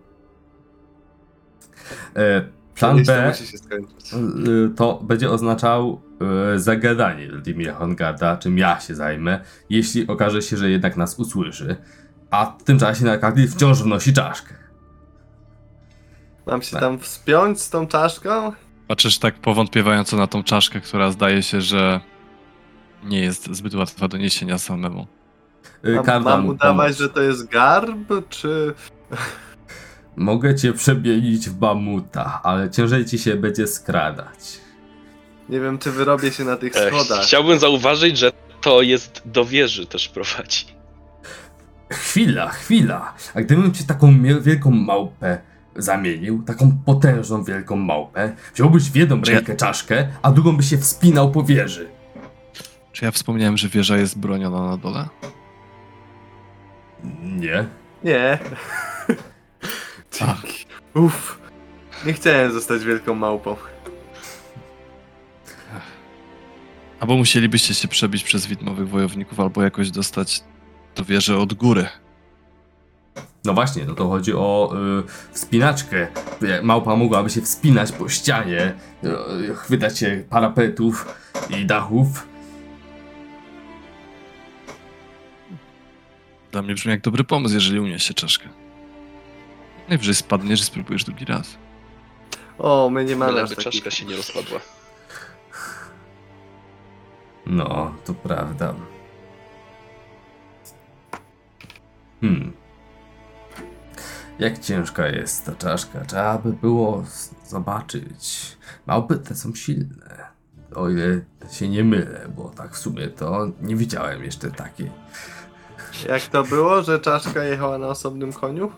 E, Plan B y, to będzie oznaczał y, zagadanie Wladimira Hongarda, czym ja się zajmę, jeśli okaże się, że jednak nas usłyszy. A w tym czasie Narkatil wciąż wnosi czaszkę. Mam się tak. tam wspiąć z tą czaszką? Patrzysz tak powątpiewająco na tą czaszkę, która zdaje się, że nie jest zbyt łatwa do niesienia samemu. Y, Mam, mam udawać, że to jest garb, czy... Mogę cię przemienić w mamuta, ale ciężej ci się będzie skradać. Nie wiem, czy wyrobię się na tych schodach. chciałbym zauważyć, że to jest do wieży też prowadzi. Chwila, chwila. A gdybym ci taką wielką małpę zamienił, taką potężną wielką małpę, wziąłbyś w jedną rękę czaszkę, a drugą byś się wspinał po wieży. Czy ja wspomniałem, że wieża jest broniona na dole? Nie. Nie. Dzięki. Uff. Nie chciałem zostać wielką małpą. Albo musielibyście się przebić przez widmowych wojowników, albo jakoś dostać do wieży od góry. No właśnie, no to chodzi o y, wspinaczkę. Jak Małpa mogłaby się wspinać po ścianie, y, chwytać się parapetów i dachów. Dla mnie brzmi jak dobry pomysł, jeżeli uniesie czaszkę. Najwyżej spadniesz i spróbujesz drugi raz. O, my nie mamy aż Byleby takich... czaszka się nie rozpadła. No, to prawda. Hmm. Jak ciężka jest ta czaszka? Trzeba by było zobaczyć. Małpy te są silne. O ile się nie mylę, bo tak w sumie to nie widziałem jeszcze takiej. Jak to było, że czaszka jechała na osobnym koniu?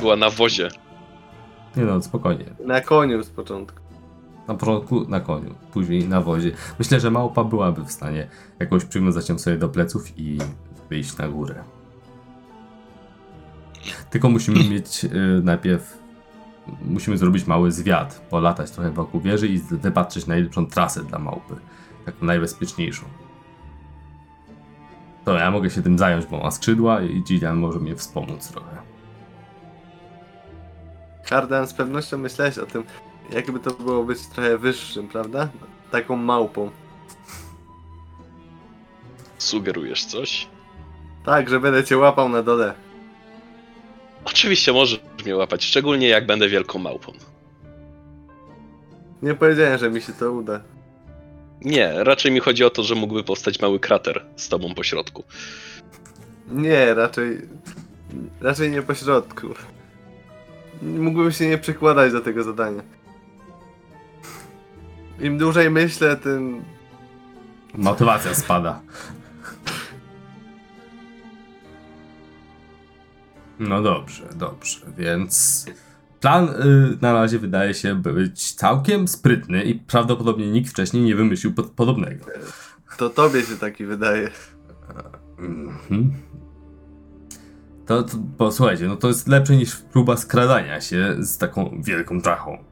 Była na wozie. Nie no, spokojnie. Na koniu z początku. Na początku na koniu, później na wozie. Myślę, że małpa byłaby w stanie jakoś przywiązać ją sobie do pleców i wyjść na górę. Tylko musimy mieć y, najpierw. Musimy zrobić mały zwiat, polatać trochę wokół wieży i wypatrzeć najlepszą trasę dla małpy. Taką najbezpieczniejszą. To ja mogę się tym zająć, bo ma skrzydła i Gillian może mnie wspomóc trochę. Kardan, z pewnością myślałeś o tym, jakby to było być trochę wyższym, prawda? Taką małpą. Sugerujesz coś? Tak, że będę cię łapał na dole. Oczywiście możesz mnie łapać, szczególnie jak będę wielką małpą. Nie powiedziałem, że mi się to uda. Nie, raczej mi chodzi o to, że mógłby powstać mały krater z tobą po środku. Nie, raczej... Raczej nie po środku. Mógłbym się nie przykładać do tego zadania. Im dłużej myślę, tym... Motywacja spada. No dobrze, dobrze, więc plan y, na razie wydaje się być całkiem sprytny i prawdopodobnie nikt wcześniej nie wymyślił pod, podobnego. To tobie się taki wydaje. Mhm. To, to posłuchajcie, no to jest lepsze niż próba skradania się z taką wielką czachą.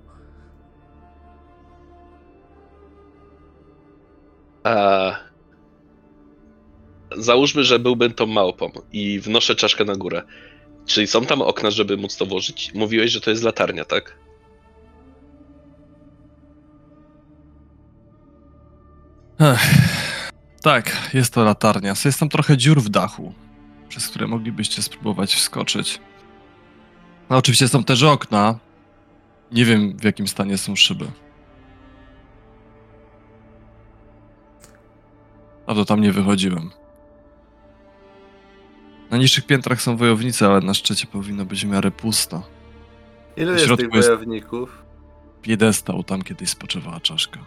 A... Załóżmy, że byłbym tą małpą i wnoszę czaszkę na górę. Czyli są tam okna, żeby móc to włożyć? Mówiłeś, że to jest latarnia, tak? Ech. Tak, jest to latarnia. Jest tam trochę dziur w dachu, przez które moglibyście spróbować wskoczyć. No oczywiście są też okna Nie wiem, w jakim stanie są szyby. A to tam nie wychodziłem. Na niższych piętrach są wojownicy, ale na szczycie powinno być w miarę pusto. Ilu W jest tych środku jest- wojowników? Piedestał, tam kiedyś spoczywała czaszka.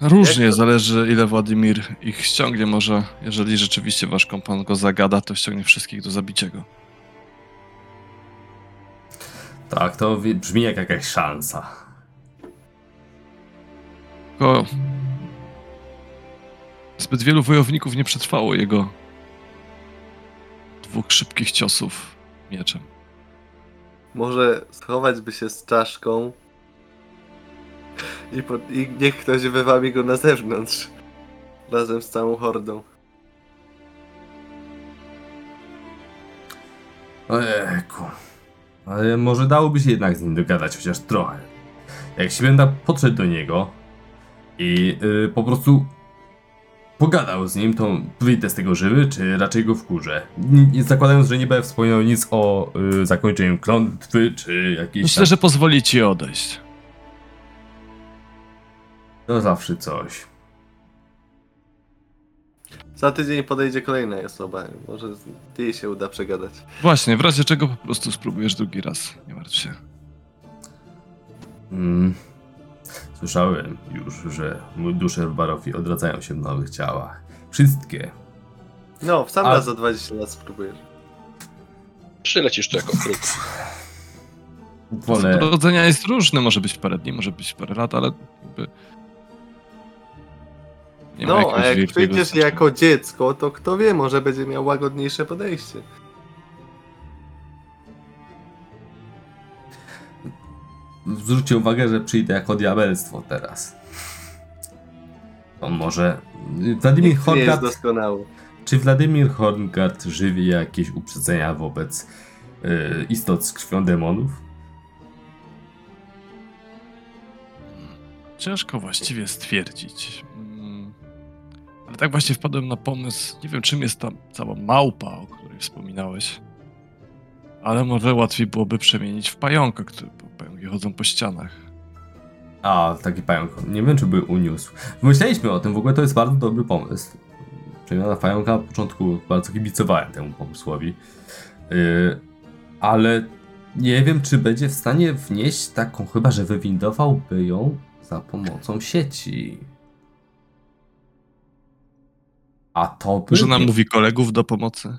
Różnie, Jak to- zależy ile Władimir ich ściągnie. Może, jeżeli rzeczywiście wasz kompan go zagada, to ściągnie wszystkich do zabicia go. Tak, to wi- brzmi jak jakaś szansa. Tylko zbyt wielu wojowników nie przetrwało jego dwóch szybkich ciosów mieczem. Może schować by się z czaszką i, po, i niech ktoś wywabi go na zewnątrz razem z całą hordą. Ojejku. Ale może dałoby się jednak z nim dogadać chociaż trochę. Jak się będę podszedł do niego i y, po prostu pogadał z nim, to wyjdę z tego żywy, czy raczej go wkurzę. N- Nie zakładając, że nie będę wspominał nic o y, zakończeniu klątwy, czy jakiejś Myślę, tam... że pozwoli ci odejść. To zawsze coś. Za tydzień podejdzie kolejna osoba. Może z- jej się uda przegadać. Właśnie, w razie czego po prostu spróbujesz drugi raz. Nie martw się. Mm. Słyszałem już, że dusze w Barofi odradzają się w nowych ciałach. Wszystkie. No, w sam A- raz za 20 lat spróbujesz. Przylecisz tu jako kruk. Wolę... Rodzenia jest różne, może być parę dni, może być parę lat, ale jakby... Nie No, a jak przyjdziesz jako dziecko, to kto wie, może będzie miał łagodniejsze podejście. Zwróćcie uwagę, że przyjdę jako diabelstwo teraz. To może... Wladimir Nikt nie jest doskonały. Czy Wladimir Horngard żywi jakieś uprzedzenia wobec y, istot z krwią demonów? Ciężko właściwie stwierdzić. Mm. Ale tak właśnie wpadłem na pomysł, nie wiem czym jest ta cała małpa, o której wspominałeś. Ale może łatwiej byłoby przemienić w pająka, który chodzą po ścianach. A, taki pająk. Nie wiem, czy by uniósł. Myśleliśmy o tym, w ogóle to jest bardzo dobry pomysł. Przemiana pająka na początku bardzo kibicowałem temu pomysłowi. Yy, ale nie wiem, czy będzie w stanie wnieść taką, chyba że wywindowałby ją za pomocą sieci. A to by, Że nam mówi kolegów do pomocy.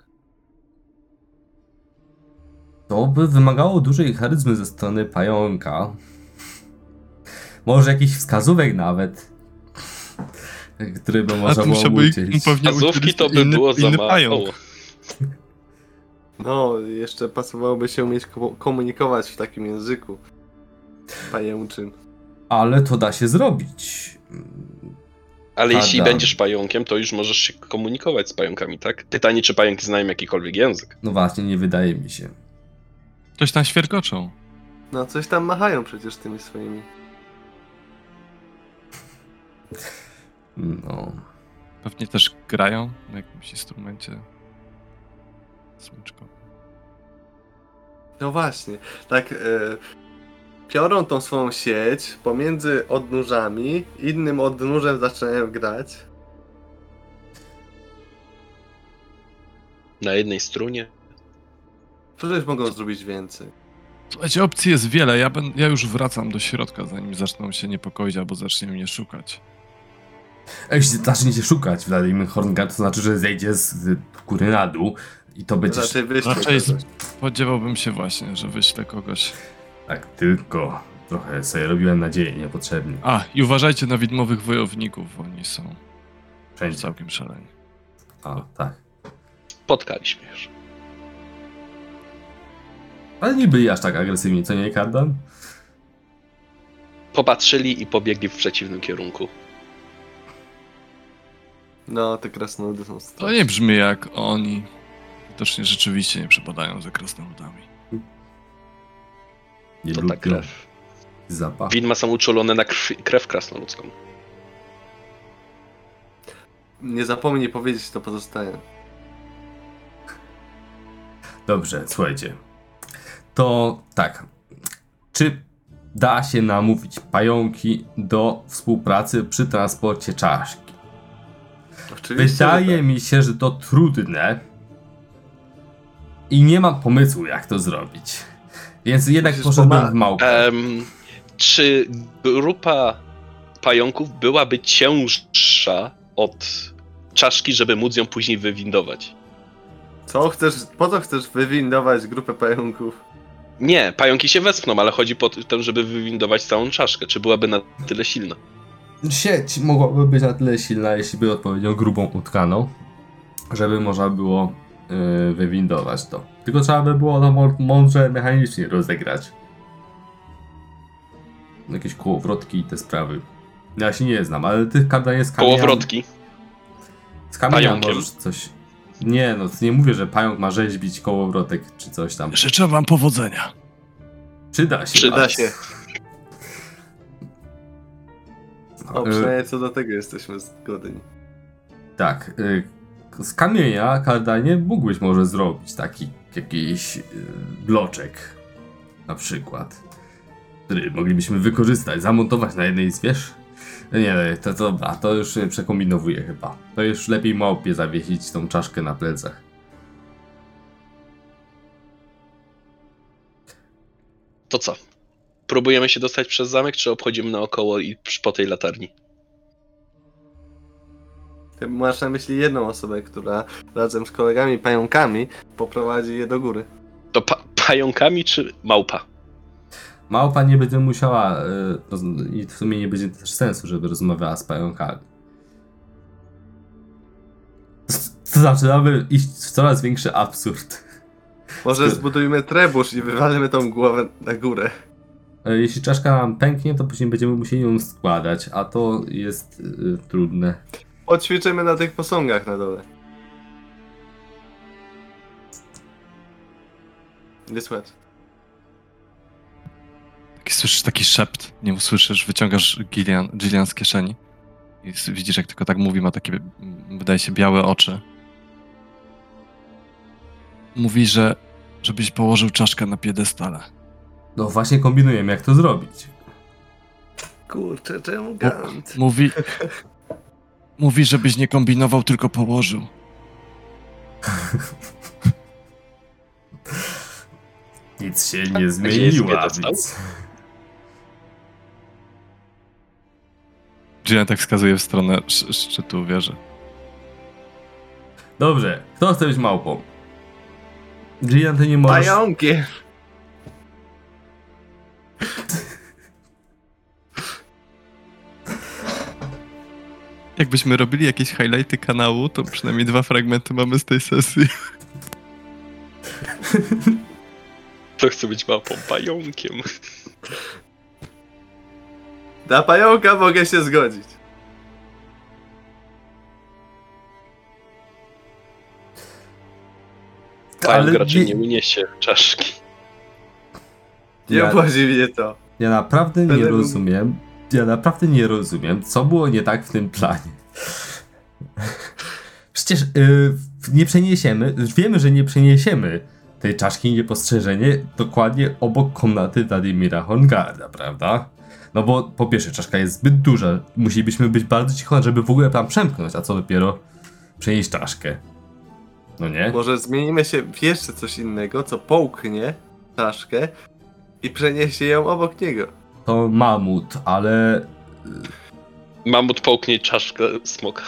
To by wymagało dużej charyzmy ze strony pająka. Może jakichś wskazówek nawet. Które by można to było musiałby im udzielić. pewnie Azówki udzielić to by inny- było za inny mało. No, jeszcze pasowałoby się umieć ko- komunikować w takim języku pajęczym. Ale to da się zrobić. Ale jeśli będziesz pająkiem, to już możesz się komunikować z pająkami, tak? Pytanie, czy pająki znają jakikolwiek język. No właśnie, nie wydaje mi się. Ktoś tam świerkoczą. No, coś tam machają przecież tymi swoimi. No. Pewnie też grają na jakimś instrumencie smyczkowym. No właśnie, tak e, piorą tą swoją sieć pomiędzy odnóżami, innym odnóżem zaczynają grać. Na jednej strunie. Przecież mogą zrobić więcej. Słuchajcie, opcji jest wiele. Ja, ben, ja już wracam do środka, zanim zaczną się niepokoić albo zacznie mnie szukać. Jeśli zaczniecie szukać Wladimir Horngard, to znaczy, że zejdzie z góry na dół i to będzie... Raczej wyślij Raczej kogoś. spodziewałbym się właśnie, że wyślę kogoś. Tak, tylko trochę sobie robiłem nadzieję niepotrzebnie. A, i uważajcie na widmowych wojowników, oni są Wszędzie. całkiem szaleni. A, tak. Spotkaliśmy już. Ale nie byli aż tak agresywni, co nie, Kardan? Popatrzyli i pobiegli w przeciwnym kierunku. No, te krasnoludy są To straszne. nie brzmi jak oni. Widocznie rzeczywiście nie przepadają za krasnoludami. Nie To lubią ta krew. zapach. Widma są uczulone na krwi, krew krasnoludzką. Nie zapomnij powiedzieć, to pozostaje. Dobrze, słuchajcie. To tak. Czy da się namówić pająki do współpracy przy transporcie czaszki? Oczywiście. Wydaje tak. mi się, że to trudne i nie mam pomysłu, jak to zrobić. Więc jednak poszedłbym poma- w małpę. Em, czy grupa pająków byłaby cięższa od czaszki, żeby móc ją później wywindować? Co chcesz, po co chcesz wywindować grupę pająków? Nie, pająki się wespną, ale chodzi po to, żeby wywindować całą czaszkę. Czy byłaby na tyle silna? Sieć mogłaby być na tyle silna, jeśli by odpowiednio grubą utkaną, żeby można było yy, wywindować to. Tylko trzeba by było to mą- mądrze mechanicznie rozegrać. Jakieś kołowrotki i te sprawy. Ja się nie znam, ale tych kart jest kamienia. Kołowrotki. Z kamienia możesz coś... Nie, no nie mówię, że pająk ma rzeźbić kołowrotek czy coś tam. Życzę wam powodzenia. Przyda się. Przyda Da się. O, Y, przynajmniej co do tego jesteśmy zgodni. Tak. y, Z kamienia, Kardanie, mógłbyś może zrobić taki jakiś y, bloczek. Na przykład. Który moglibyśmy wykorzystać, zamontować na jednej z wież. Nie, to, to dobra, to już się przekombinowuję chyba. To już lepiej małpie zawiesić tą czaszkę na plecach. To co? Próbujemy się dostać przez zamek, czy obchodzimy naokoło i po tej latarni? Ty masz na myśli jedną osobę, która razem z kolegami pająkami poprowadzi je do góry. To pa pająkami, czy małpa? Małpa nie będzie musiała, y, roz- i w sumie nie będzie też sensu, żeby rozmawiała z pająkami. To zaczynamy iść w coraz większy absurd. Może zbudujmy trebusz i wywalimy tą głowę na górę. E, Jeśli czaszka nam pęknie, to później będziemy musieli ją składać, a to jest y, trudne. Poćwiczymy na tych posągach na dole. Nie słychać. Taki, słyszysz taki szept, nie usłyszysz, wyciągasz Gillian, Gillian z kieszeni i widzisz, jak tylko tak mówi, ma takie, mm, wydaje się, białe oczy. Mówi, że żebyś położył czaszkę na piedestale. No właśnie kombinujemy, jak to zrobić. Kurczę, czemu Gant? Mówi, mówi, żebyś nie kombinował, tylko położył. Nic się nie jest zmieniła, Gillian tak wskazuje w stronę sz- szczytu wieży. Dobrze, kto chce być małpą? Gillian, ty nie możesz... Pająki! Jakbyśmy robili jakieś highlighty kanału, to przynajmniej dwa fragmenty mamy z tej sesji. To chcę być małpą pająkiem. Na pająka mogę się zgodzić. Pająk Ale raczej nie- nie uniesie czaszki. Nie Ja- obchodzi mnie to. Ja naprawdę nie Będę- rozumiem, ja naprawdę nie rozumiem, co było nie tak w tym planie. Przecież yy, nie przeniesiemy, wiemy, że nie przeniesiemy tej czaszki niepostrzeżenie dokładnie obok komnaty Wladimira Hongarda, prawda? No bo po pierwsze, czaszka jest zbyt duża, musielibyśmy być bardzo cicho, żeby w ogóle tam przemknąć, a co dopiero przenieść czaszkę. No nie? Może zmienimy się w jeszcze coś innego, co połknie czaszkę i przeniesie ją obok niego. To mamut, ale Mamut połknie czaszkę smoka.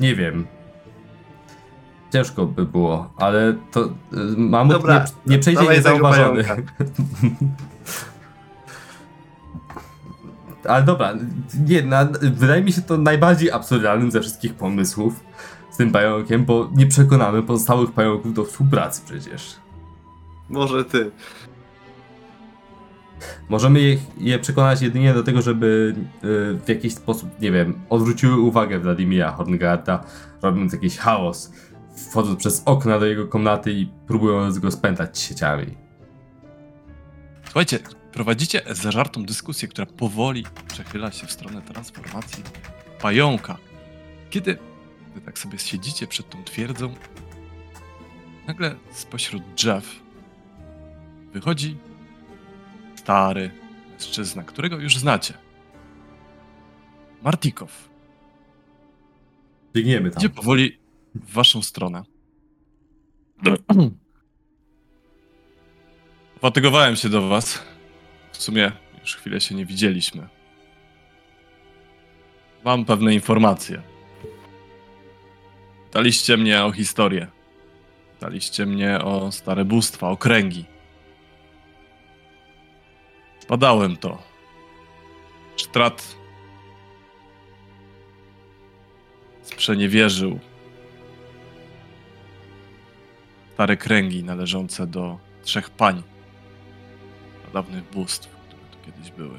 Nie wiem. Ciężko by było, ale to y, mamut Dobra, nie, nie przejdzie niezauważony. ale dobra, nie, na, wydaje mi się to najbardziej absurdalnym ze wszystkich pomysłów z tym pająkiem, bo nie przekonamy pozostałych pająków do współpracy przecież. Może ty. Możemy je, je przekonać jedynie do tego, żeby y, w jakiś sposób, nie wiem, odwróciły uwagę Wladimira Horngarda, robiąc jakiś chaos, wchodząc przez okna do jego komnaty i próbując go spętać sieciami. Słuchajcie, prowadzicie zażartą dyskusję, która powoli przechyla się w stronę transformacji pająka. Kiedy wy tak sobie siedzicie przed tą twierdzą, nagle spośród drzew wychodzi stary mężczyzna, którego już znacie. Martikow. Biegniemy tam. Idzie powoli w waszą stronę. Fatygowałem się do was. W sumie już chwilę się nie widzieliśmy. Mam pewne informacje. Daliście mnie o historię. Daliście mnie o stare bóstwa, kręgi. Zbadałem to. Sztrat sprzeniewierzył stare kręgi należące do trzech pań dawnych bóstw, które tu kiedyś były.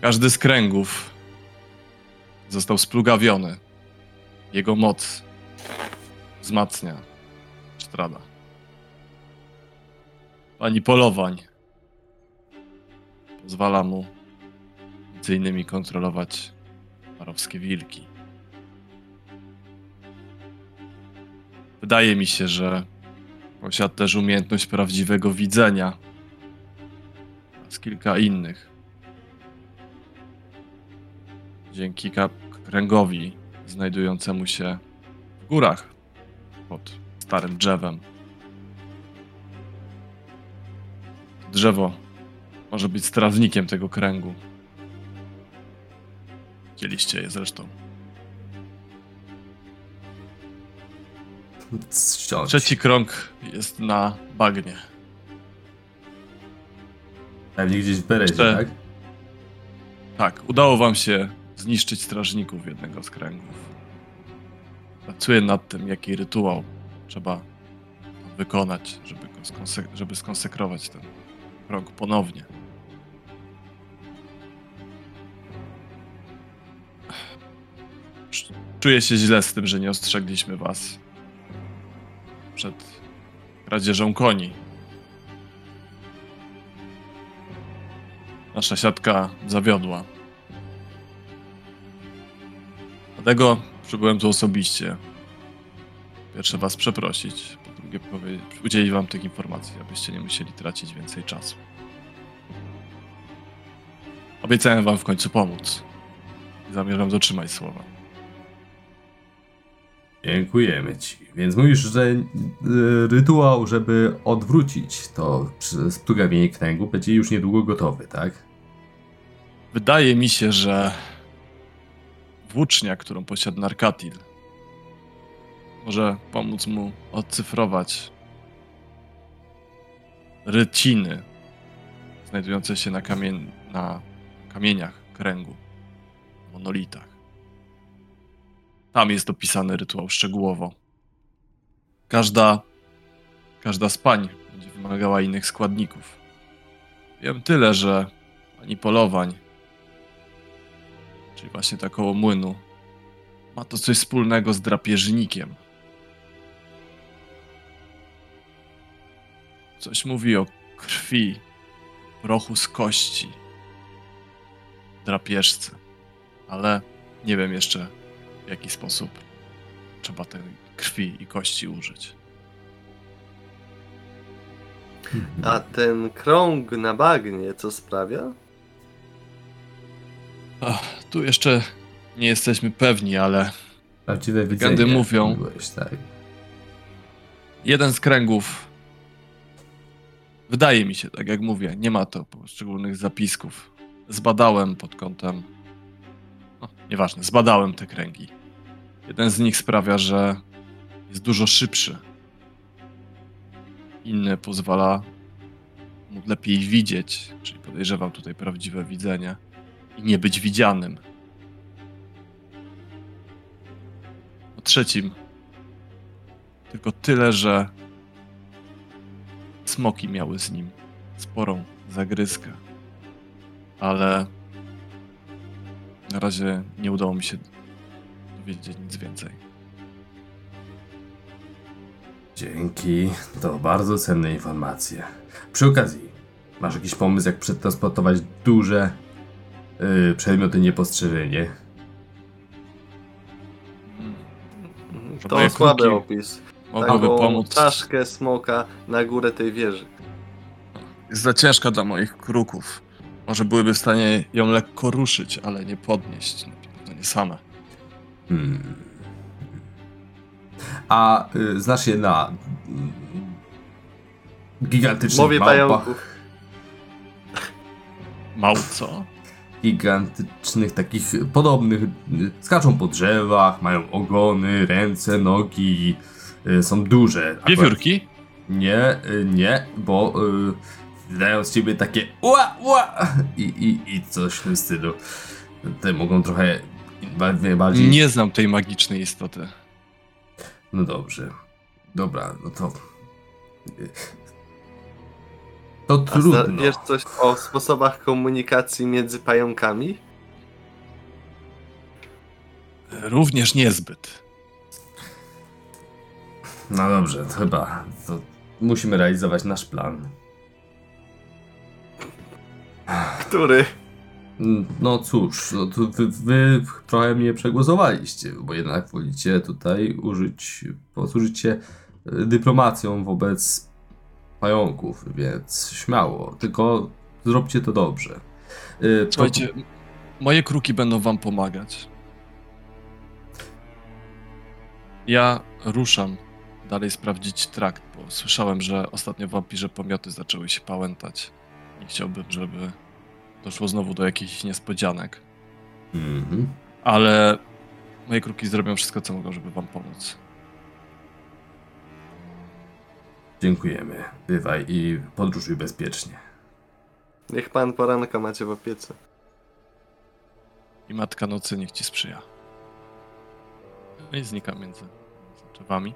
Każdy z kręgów został splugawiony. Jego moc wzmacnia Sztrada. Pani polowań pozwala mu między innymi kontrolować parowskie wilki. Wydaje mi się, że posiada też umiejętność prawdziwego widzenia oraz kilka innych. Dzięki kręgowi znajdującemu się w górach pod starym drzewem. Drzewo może być strażnikiem tego kręgu. Widzieliście je zresztą. Ściąć. Trzeci krąg jest na bagnie. Pewnie gdzieś w Berezie, tak? Tak, udało wam się zniszczyć strażników jednego z kręgów. Pracuję nad tym, jaki rytuał trzeba wykonać, żeby, go skonsek- żeby skonsekrować ten krąg ponownie. Czuję się źle z tym, że nie ostrzegliśmy was przed kradzieżą koni. Nasza siatka zawiodła. Dlatego przybyłem tu osobiście. Pierwsze was przeprosić, po drugie udzielić wam tych informacji, abyście nie musieli tracić więcej czasu. Obiecałem wam w końcu pomóc. Zamierzam dotrzymać słowa. Dziękujemy ci. Więc mówisz, że y, rytuał, żeby odwrócić to splugawienie kręgu, będzie już niedługo gotowy, tak? Wydaje mi się, że włócznia, którą posiada Narkatil, może pomóc mu odcyfrować ryciny znajdujące się na, kamien- na kamieniach kręgu, monolitach. Tam jest opisany rytuał szczegółowo. Każda, każda z pań będzie wymagała innych składników. Wiem tyle, że pani polowań czyli właśnie ta koło młynu, ma to coś wspólnego z drapieżnikiem. Coś mówi o krwi, prochu z kości, drapieżce, ale nie wiem jeszcze w jaki sposób trzeba tej krwi i kości użyć. A ten krąg na bagnie co sprawia? Ach, tu jeszcze nie jesteśmy pewni, ale Prawdziwe widzenie. Legendy mówią. Byłeś, tak. jeden z kręgów. Wydaje mi się, tak jak mówię, nie ma to poszczególnych zapisków. Zbadałem pod kątem. No, nieważne, zbadałem te kręgi. Jeden z nich sprawia, że jest dużo szybszy. Inny pozwala mu lepiej widzieć, czyli podejrzewam tutaj prawdziwe widzenie i nie być widzianym. O trzecim tylko tyle, że smoki miały z nim sporą zagryzkę. Ale na razie nie udało mi się dowiedzieć nic więcej. Dzięki. To bardzo cenne informacje. Przy okazji, masz jakiś pomysł, jak przetransportować duże y, przedmioty niepostrzeżenie? Mm. To moje słaby kruki- opis. Mogłoby taką pomóc. czaszkę smoka na górę tej wieży. Jest za ciężka dla moich kruków. Może byłyby w stanie ją lekko ruszyć, ale nie podnieść. Na pewno nie same. Hmm. A y, znasz je na mm, gigantycznych Mowie małpach, pająków. Mało co? gigantycznych takich podobnych, y, skaczą po drzewach, mają ogony, ręce, nogi, y, są duże. Wiewiórki? Nie, y, nie, bo y, wydają z ciebie takie ła, ła i, i, i coś w tym stylu. Te mogą trochę bardziej, Nie znam tej magicznej istoty. No dobrze. Dobra, no to. To A trudno. wiesz coś o sposobach komunikacji między pająkami? Również niezbyt. No dobrze, to chyba. To musimy realizować nasz plan. Który? No cóż, no to wy, wy trochę mnie przegłosowaliście, bo jednak wolicie tutaj użyć, posłużyć się y, dyplomacją wobec pająków, więc śmiało, tylko zróbcie to dobrze. Y, to- Słuchajcie, moje kruki będą wam pomagać. Ja ruszam dalej sprawdzić trakt, bo słyszałem, że ostatnio wampirze pomioty zaczęły się pałętać. Nie chciałbym, żeby doszło znowu do jakichś niespodzianek. Mhm. Ale moje kruki zrobią wszystko, co mogą, żeby wam pomóc. Dziękujemy. Bywaj i podróżuj bezpiecznie. Niech pan poranka macie w opiece. I matka nocy niech ci sprzyja. No i znika między, drzewami.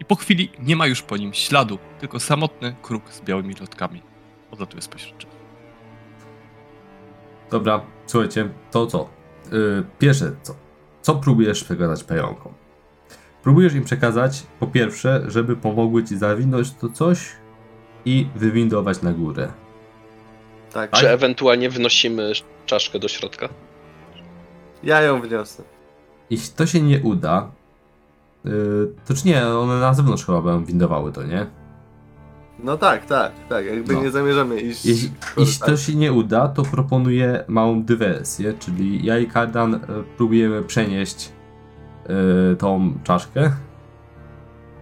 I po chwili nie ma już po nim śladu, tylko samotny kruk z białymi lotkami. Odlatuje spośród drzew. Dobra, słuchajcie, to co? Yy, pierwsze co? Co próbujesz przekazać pająkom? Próbujesz im przekazać, po pierwsze, żeby pomogły ci zawinąć to coś i wywindować na górę. Tak. Czy ewentualnie wnosimy czaszkę do środka? Ja ją wniosę. Jeśli to się nie uda, yy, to czy nie, one na zewnątrz chyba będą windowały to, nie? No tak, tak, tak. Jakby No. nie zamierzamy iść. Jeśli, jeśli to się nie uda, to proponuję małą dywersję, czyli ja i Kardan e, próbujemy przenieść e, tą czaszkę,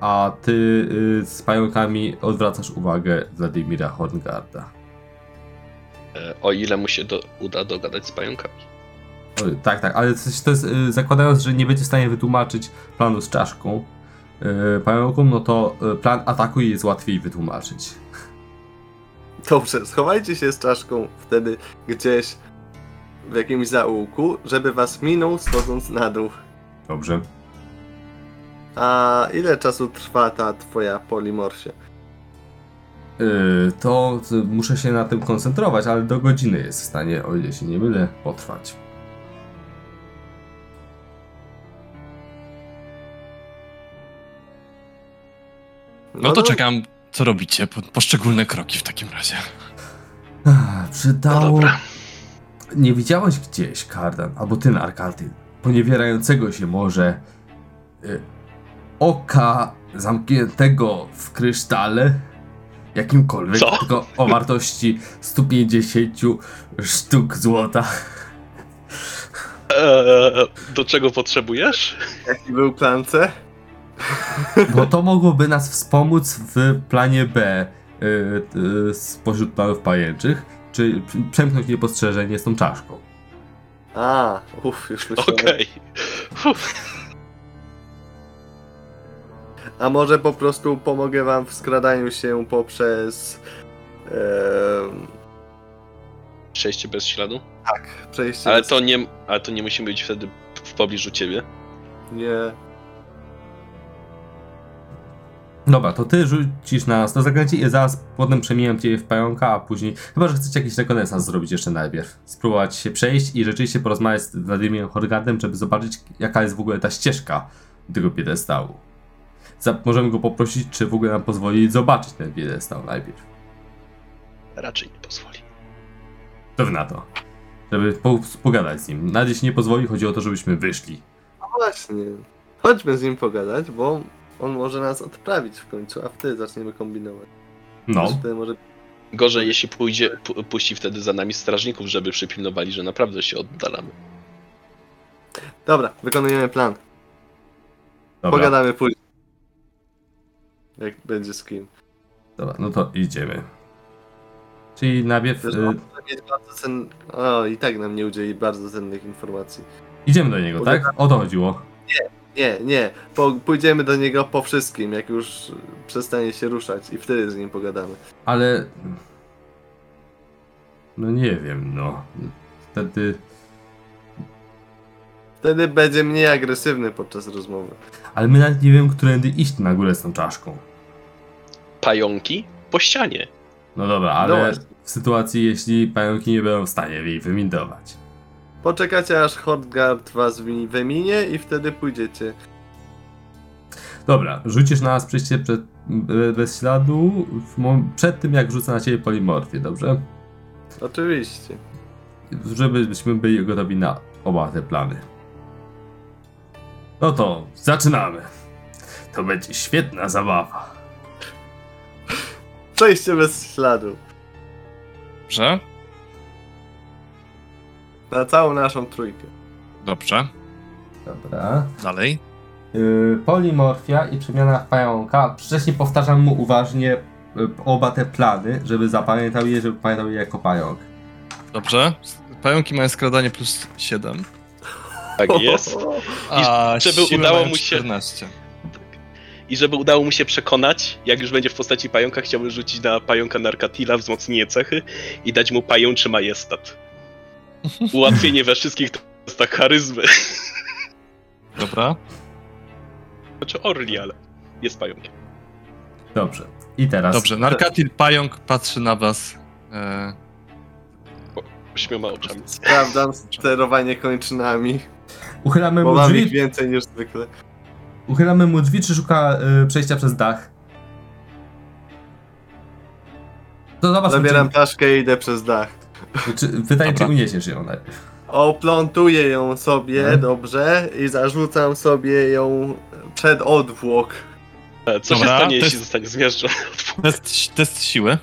a ty e, z pająkami odwracasz uwagę Wladimira Horngarda. E, O ile mu się do, uda dogadać z pająkami. O, tak, tak, ale coś to jest, e, zakładając, że nie będzie w stanie wytłumaczyć planu z czaszką pająkom, no to e, plan ataku jest łatwiej wytłumaczyć. Dobrze, schowajcie się z czaszką wtedy gdzieś w jakimś zaułku, żeby was minął schodząc na dół. Dobrze. A ile czasu trwa ta twoja polimorsie? Yy, to to muszę się na tym koncentrować, ale do godziny jest w stanie, o ile się nie mylę, potrwać. No to czekam, co robicie. Po, poszczególne kroki w takim razie. No Przydało. dobra. nie widziałeś gdzieś, Kardan, albo ty, Arkaty, poniewierającego się może y, oka zamkniętego w krysztale? Jakimkolwiek, Co? tylko o wartości 150 sztuk złota. Eee, do czego potrzebujesz? Jaki był plance? Bo to mogłoby nas wspomóc w planie B y, y, spośród planów pajęczych, czy przemknąć niepostrzeżenie z tą czaszką. A, uff, już myślałem. Okej. A może po prostu pomogę wam w skradaniu się poprzez... em, Przejście bez śladu? tak, przejście... Ale bez- to nie, ale to nie musimy być wtedy w pobliżu ciebie. Nie. Dobra, to ty rzucisz nas do zakręcie i zaraz potem przemieniam cię w pająka, a później... Chyba, że chcecie jakiś rekonesans zrobić jeszcze najpierw. Spróbować się przejść i rzeczywiście porozmawiać z Władimirem Horgardem, żeby zobaczyć jaka jest w ogóle ta ścieżka tego piedestału. Za możemy go poprosić, czy w ogóle nam pozwoli zobaczyć ten piedestał najpierw. Raczej nie pozwoli. To na to. Żeby po pogadać z nim. Nawet jeśli nie pozwoli, chodzi o to, żebyśmy wyszli. No właśnie. Chodźmy z nim pogadać, bo On może nas odprawić w końcu, a wtedy zaczniemy kombinować. No, Wtedy może Gorzej, jeśli pójdzie, pu- puści wtedy za nami strażników, żeby przypilnowali, że naprawdę się oddalamy. Dobra, wykonujemy plan. dobra, Pogadamy później. Jak będzie z kim. dobra, no to idziemy. Czyli najpierw Wiesz, y, cen... O, i tak nam nie udzieli bardzo cennych informacji. idziemy do niego, tak? O to chodziło. Nie, nie. Po, pójdziemy do niego po wszystkim, jak już przestanie się ruszać i wtedy z nim pogadamy. Ale. No nie wiem, no. Wtedy. Wtedy będzie mniej agresywny podczas rozmowy. Ale my nawet nie wiem, którędy iść na górę z tą czaszką. Pająki po ścianie. No dobra, No ale właśnie. w sytuacji, jeśli pająki nie będą w stanie jej wyminować. Poczekacie aż Hordgard was wi- wyminie i wtedy pójdziecie. Dobra, rzucisz na nas przejście przed, be- bez śladu w mom- przed tym, jak rzucę na ciebie polimorfię, dobrze? Oczywiście. Żebyśmy byli gotowi na oba te plany. No to zaczynamy. To będzie świetna zabawa. Przejście bez śladu. Dobrze? Na całą naszą trójkę. Dobrze. Dobra. Dalej. Yy, polimorfia i przemiana w pająka. Wcześniej powtarzam mu uważnie y, oba te plany, żeby zapamiętał je, żeby pamiętał je jako pająk. Dobrze. Pająki mają skradanie plus 7. Tak jest. A żeby udało mu się- 14. I żeby udało mu się przekonać, jak już będzie w postaci pająka, chciałbym rzucić na pająka Narkatila wzmocnienie cechy i dać mu pajączy majestat. Ułatwienie we wszystkich testach charyzmy. Dobra. Znaczy Orli, ale jest pająkiem. Dobrze. I teraz. Dobrze. Narkatil pająk patrzy na was. E, Ośmioma oczami. Sprawdzam sterowanie kończynami, Uchylamy bo mu mam ich drzwi. więcej niż zwykle. Uchylamy mu drzwi, czy szuka y, przejścia przez dach? To zobacz, Zabieram paszkę i idę przez dach. Czy, pytanie, czy uniesiesz ją najpierw. Oplątuję ją sobie Mhm. dobrze i zarzucam sobie ją przed odwłok. E, Co Dobra, się stanie, to jeśli zostanie zmiażdżony? test, test siły.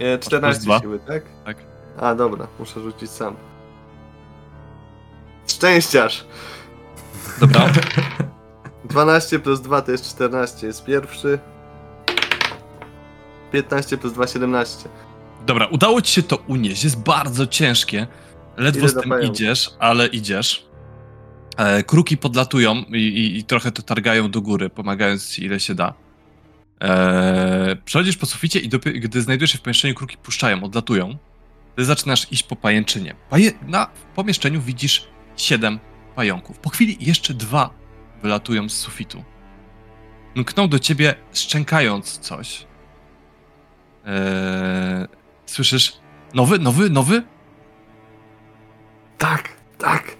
E, 14 dwa. siły, tak? Tak. A dobra, muszę rzucić sam. Szczęściarz! Dobra. 12 plus 2 to jest 14, jest pierwszy. 15 plus 2, 17. Dobra, udało ci się to unieść. Jest bardzo ciężkie. Ledwo Idę z tym idziesz, ale idziesz. E, kruki podlatują i, i, i trochę to targają do góry, pomagając ci ile się da. E, przechodzisz po suficie i dopiero, gdy znajdujesz się w pomieszczeniu, kruki puszczają, odlatują. Ty zaczynasz iść po pajęczynie. Paje, na w pomieszczeniu widzisz siedem pająków. Po chwili jeszcze dwa wylatują z sufitu. Mkną do ciebie, szczękając coś. Eee, słyszysz? Nowy, nowy, nowy? Tak, tak.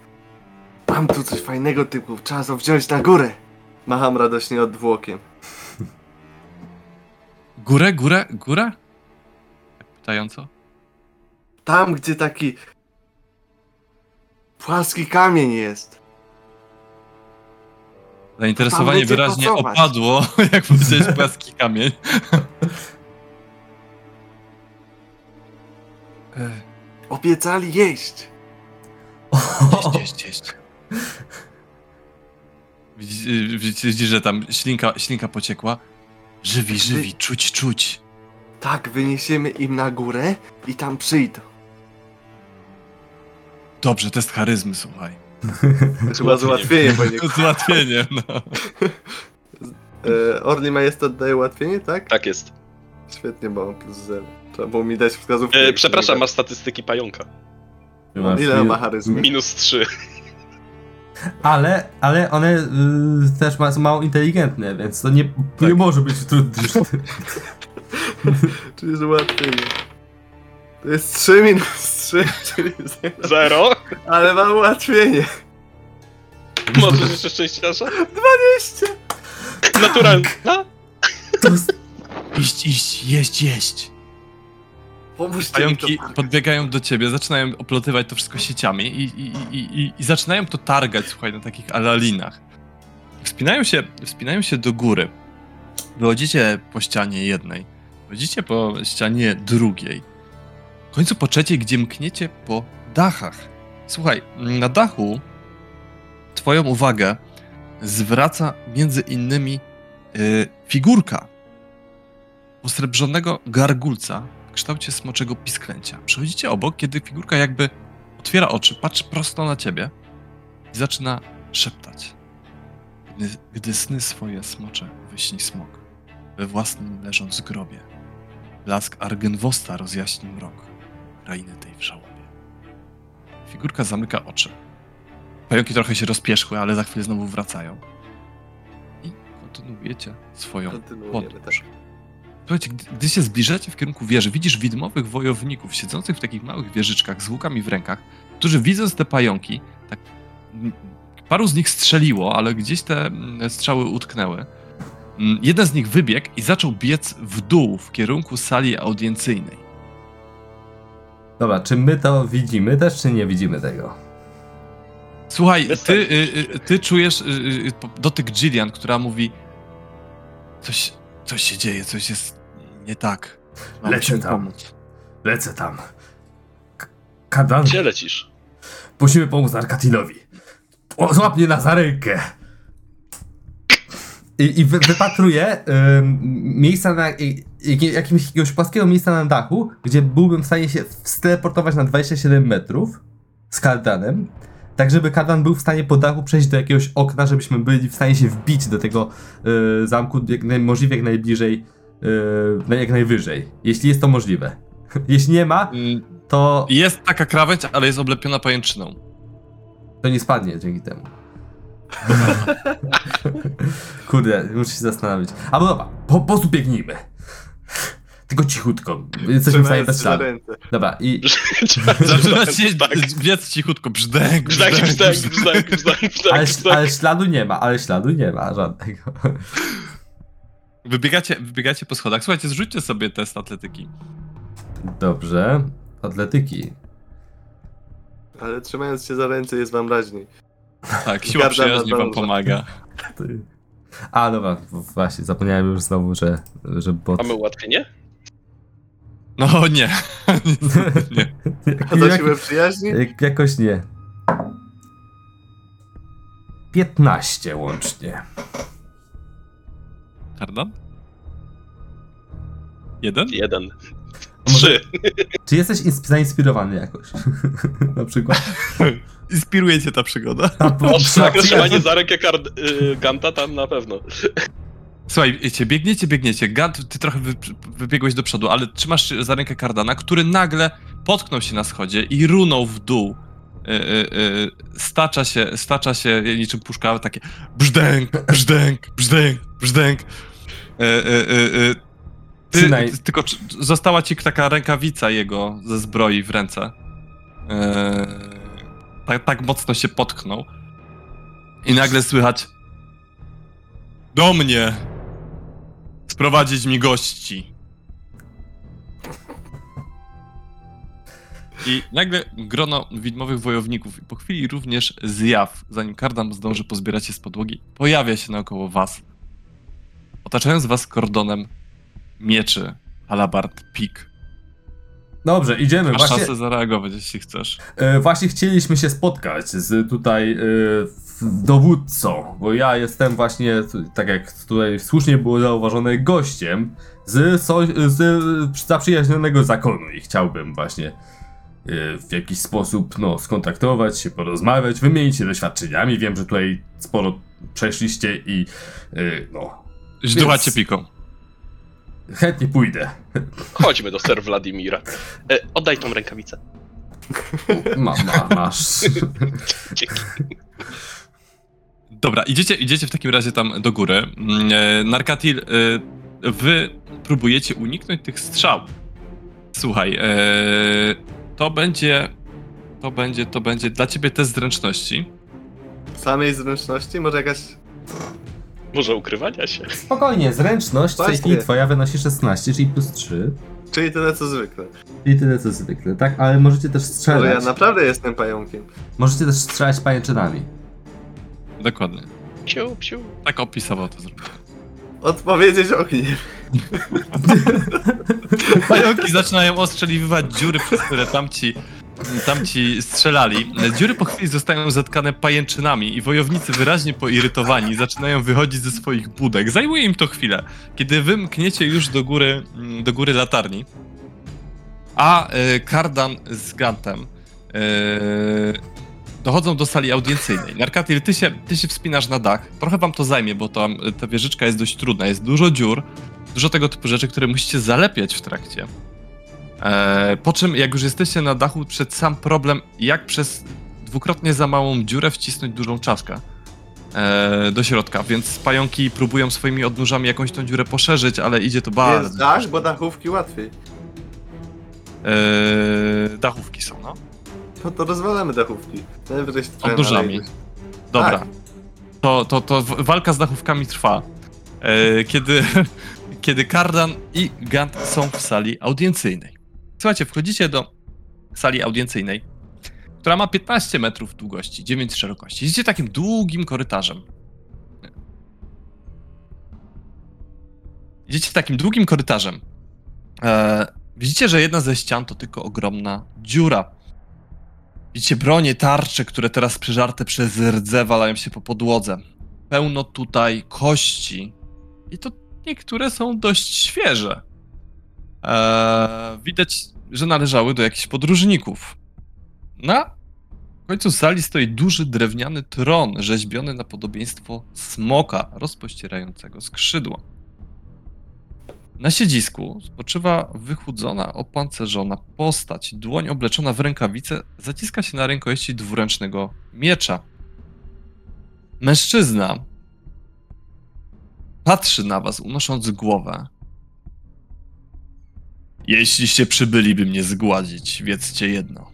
Mam tu coś fajnego typu, trzeba to wziąć na górę. Macham radośnie odwłokiem. Górę, górę, górę? Tak pytająco. Tam, gdzie taki płaski kamień jest. Zainteresowanie wyraźnie pracować. opadło, jak powiedziałeś płaski kamień. Obiecali jeść. Jeść, jeść, jeść. Widzisz, że tam ślinka, ślinka pociekła. Żywi, żywi, czuć, czuć. Tak, wyniesiemy im na górę i tam przyjdą. Dobrze, test charyzmy, słuchaj. Chyba załatwienie po niego. Z ułatwieniem, no. E, Orli Majestat daje ułatwienie, tak? Tak jest. Świetnie, bo mam plus 0. Trzeba było mi dać wskazówkę. E, przepraszam, to masz statystyki pająka. Masz Ile ma charyzmy? Minus 3. Ale, ale one y, też ma, są mało inteligentne, więc to nie, Tak. nie może być trudny. Czyli że ułatwienie. To jest 3 minus 3, czyli 0. Zero. Ale mam ułatwienie. Możesz jeszcze szczęściarza? 20! Naturalna. Iść, iść, jeść, jeść. Pomóżcie mi to. Pająki podbiegają do ciebie, zaczynają oplotywać to wszystko sieciami i, i, i, i, i zaczynają to targać, słuchaj, na takich alalinach. Wspinają się, wspinają się do góry. Wychodzicie po ścianie jednej. Wychodzicie po ścianie drugiej. W końcu po trzeciej, gdzie mkniecie po dachach. Słuchaj, na dachu twoją uwagę zwraca między innymi y, figurka posrebrzonego gargulca kształcie smoczego pisklęcia. Przechodzicie obok, kiedy figurka jakby otwiera oczy, patrzy prosto na ciebie i zaczyna szeptać. Gdy, gdy sny swoje smocze wyśni smok, we własnym leżąc grobie, blask Argenwosta rozjaśni mrok krainy tej w żałobie. Figurka zamyka oczy. Pająki trochę się rozpieszły, ale za chwilę znowu wracają. I kontynuujecie swoją Kontynuujemy, tak. Słuchajcie, gdy, gdy się zbliżacie w kierunku wieży, widzisz widmowych wojowników siedzących w takich małych wieżyczkach z łukami w rękach, którzy widząc te pająki, tak paru z nich strzeliło, ale gdzieś te strzały utknęły. Jeden z nich wybiegł i zaczął biec w dół w kierunku sali audiencyjnej. Dobra, czy my to widzimy też, czy nie widzimy tego? Słuchaj, ty, y, y, ty czujesz y, y, po- dotyk Jillian, która mówi coś, coś się dzieje, coś jest nie tak. Mam Lecę tam. pomóc. Lecę tam. K- Kadan, Gdzie lecisz? musimy pomóc Arkatilowi. O, Złap mnie na za rękę. I, i wy, wypatruję ym, miejsca na, i, i, jakimś, jakiegoś płaskiego miejsca na dachu, gdzie byłbym w stanie się steleportować na 27 metrów z Kardanem, tak żeby Kardan był w stanie po dachu przejść do jakiegoś okna, żebyśmy byli w stanie się wbić do tego y, zamku jak naj, możliwie jak najbliżej, y, jak najwyżej, jeśli jest to możliwe. Jeśli nie ma, Mm, to, Jest taka krawędź, ale jest oblepiona pajęczyną. to nie spadnie dzięki temu. Kurde, muszę się zastanowić. Albo dobra, po, prostu biegnijmy. Tylko cichutko. Jesteśmy w stanie bez śladu. ręce. Dobra, i Zaczyna się Tak. biec cichutko, brzdęk, Brzdęk, brzdęk, brzdęk, brzdęk. brzdęk, brzdęk, ale, brzdęk. ale śladu nie ma, ale śladu nie ma żadnego. Wybiegacie, wybiegacie po schodach. Słuchajcie, zrzućcie sobie test atletyki. Dobrze. Atletyki. Ale trzymając się za ręce jest wam raźniej. Tak, siła Garda przyjaźni wam pomaga. Ty. A, dobra, właśnie, zapomniałem już znowu, że, że bot... Mamy ułatwienie? No nie. nie. A za siłę przyjaźni? Jak, jakoś nie. 15 łącznie. Kardan? Jeden? Jeden. Trzy. Czy jesteś ins- zainspirowany jakoś? Na przykład. Inspiruje cię ta przygoda. A, bo- trzymanie za rękę kard, y, Ganta tam na pewno. Słuchaj, wiecie, biegniecie, biegniecie. Gant, ty trochę wy, wybiegłeś do przodu, ale trzymasz za rękę Kardana, który nagle potknął się na schodzie i runął w dół. Y, y, y, stacza się, stacza się niczym puszka, takie brzdęk, brzdęk, brzdęk, brzdęk. Y, y, y. Ty, tylko została ci taka rękawica jego ze zbroi w ręce. Tak, tak mocno się potknął. I nagle słychać do mnie sprowadzić mi gości. I nagle grono widmowych wojowników i po chwili również zjaw, zanim Kardam zdąży pozbierać się z podłogi, pojawia się naokoło was. Otaczając was kordonem mieczy, halabard, pik. Dobrze, idziemy. Masz Właśnie, szansę zareagować, jeśli chcesz. e, właśnie chcieliśmy się spotkać z tutaj e, dowódcą, bo ja jestem właśnie, tak jak tutaj słusznie było zauważone, gościem z, so, z zaprzyjaźnionego zakonu i chciałbym właśnie e, w jakiś sposób no, skontaktować się, porozmawiać, wymienić się doświadczeniami. Wiem, że tutaj sporo przeszliście i e, no, Źdłacie piką. chętnie pójdę. Chodźmy do Ser Wladimira. E, oddaj tą rękawicę. Ma, ma, masz. Dzięki. Dobra, idziecie, idziecie w takim razie tam do góry. Mm, e, Narkatil, e, wy próbujecie uniknąć tych strzał. Słuchaj, e, to będzie, to będzie, to będzie dla ciebie test zręczności. Samej zręczności? Może jakaś... Może ukrywania się? Spokojnie, zręczność Właśnie. chwili twoja wynosi 16, czyli plus 3. Czyli tyle co zwykle. I tyle co zwykle, tak? Ale możecie też Może strzelać. ja naprawdę jestem pająkiem. Możecie też strzelać pajęczynami. Dokładnie. Psiu, psiu. Tak opisował to zrobił. Odpowiedzieć ogniem. Pająki zaczynają ostrzeliwać dziury, przez które tamci, tamci strzelali. Dziury po chwili zostają zatkane pajęczynami i wojownicy wyraźnie poirytowani zaczynają wychodzić ze swoich budek. Zajmuje im to chwilę. Kiedy wy mkniecie już do góry, mm, do góry latarni, a e, Kardan z Gantem e, dochodzą do sali audiencyjnej. Narkatil, ty się, ty się wspinasz na dach. Trochę wam to zajmie, bo tam e, ta wieżyczka jest dość trudna. Jest dużo dziur, dużo tego typu rzeczy, które musicie zalepiać w trakcie. E, po czym, jak już jesteście na dachu, przed sam problem, jak przez dwukrotnie za małą dziurę wcisnąć dużą czaszkę e, do środka, więc pająki próbują swoimi odnóżami jakąś tą dziurę poszerzyć, ale idzie to bardzo. Jest dach, bo dachówki łatwiej. E, dachówki są, no. No to rozwalamy dachówki. Odnóżami. Dobra. Tak. To, to, to walka z dachówkami trwa. E, kiedy, kiedy Kardan i Gant są w sali audiencyjnej. Słuchajcie, wchodzicie do sali audiencyjnej, która ma 15 metrów długości, 9 szerokości. Idziecie takim długim korytarzem. Idziecie takim długim korytarzem. E, widzicie, że jedna ze ścian to tylko ogromna dziura. Widzicie bronie, tarcze, które teraz przeżarte przez rdze walają się po podłodze. Pełno tutaj kości. I to niektóre są dość świeże. Eee, widać, że należały do jakichś podróżników. Na końcu sali stoi duży drewniany tron, rzeźbiony na podobieństwo smoka rozpościerającego skrzydła. Na siedzisku spoczywa wychudzona, opancerzona postać. Dłoń obleczona w rękawice zaciska się na rękojeści dwuręcznego miecza. Mężczyzna patrzy na was, unosząc głowę. Jeśliście przybyli, by mnie zgładzić, wiedzcie jedno.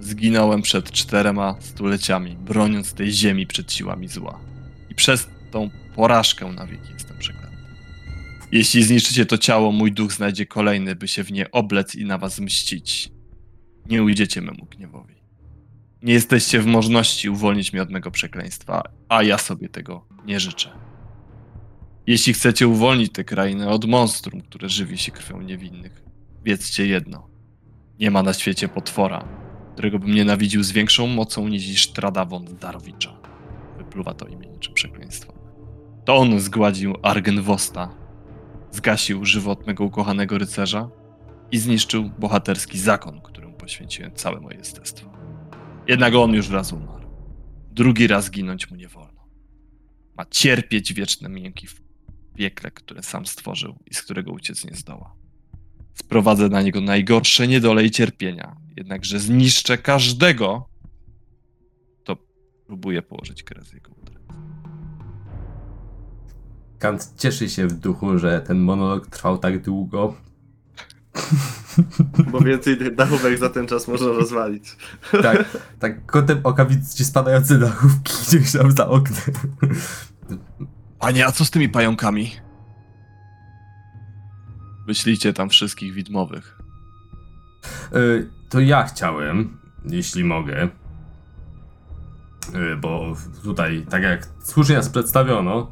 Zginąłem przed czterema stuleciami, broniąc tej ziemi przed siłami zła. I przez tą porażkę na wieki jestem przeklęty. Jeśli zniszczycie to ciało, mój duch znajdzie kolejny, by się w nie oblec i na was mścić. Nie ujdziecie memu gniewowi. Nie jesteście w możności uwolnić mnie od mego przekleństwa, a ja sobie tego nie życzę. Jeśli chcecie uwolnić tę krainę od monstrum, które żywi się krwią niewinnych, wiedzcie jedno. Nie ma na świecie potwora, którego bym nienawidził z większą mocą niż Stradawon Darowicza. Wypluwa to imię niczym przekleństwo. To on zgładził Argenwosta, zgasił żywot mego ukochanego rycerza i zniszczył bohaterski zakon, któremu poświęciłem całe moje jestestwo. Jednak on już raz umarł. Drugi raz ginąć mu nie wolno. Ma cierpieć wieczne mięki w piekle, które sam stworzył i z którego uciec nie zdoła. Sprowadzę na niego najgorsze niedole i cierpienia, jednakże zniszczę każdego, kto próbuje położyć kres jego udręce. Kant cieszy się w duchu, że ten monolog trwał tak długo. Bo więcej tych dachówek za ten czas można rozwalić. Tak, tak kątem oka widzicie spadające dachówki gdzieś tam za oknem. Panie, a co z tymi pająkami? Wyślijcie tam wszystkich widmowych. Y, To ja chciałem, jeśli mogę, y, bo tutaj, tak jak słusznie nas przedstawiono,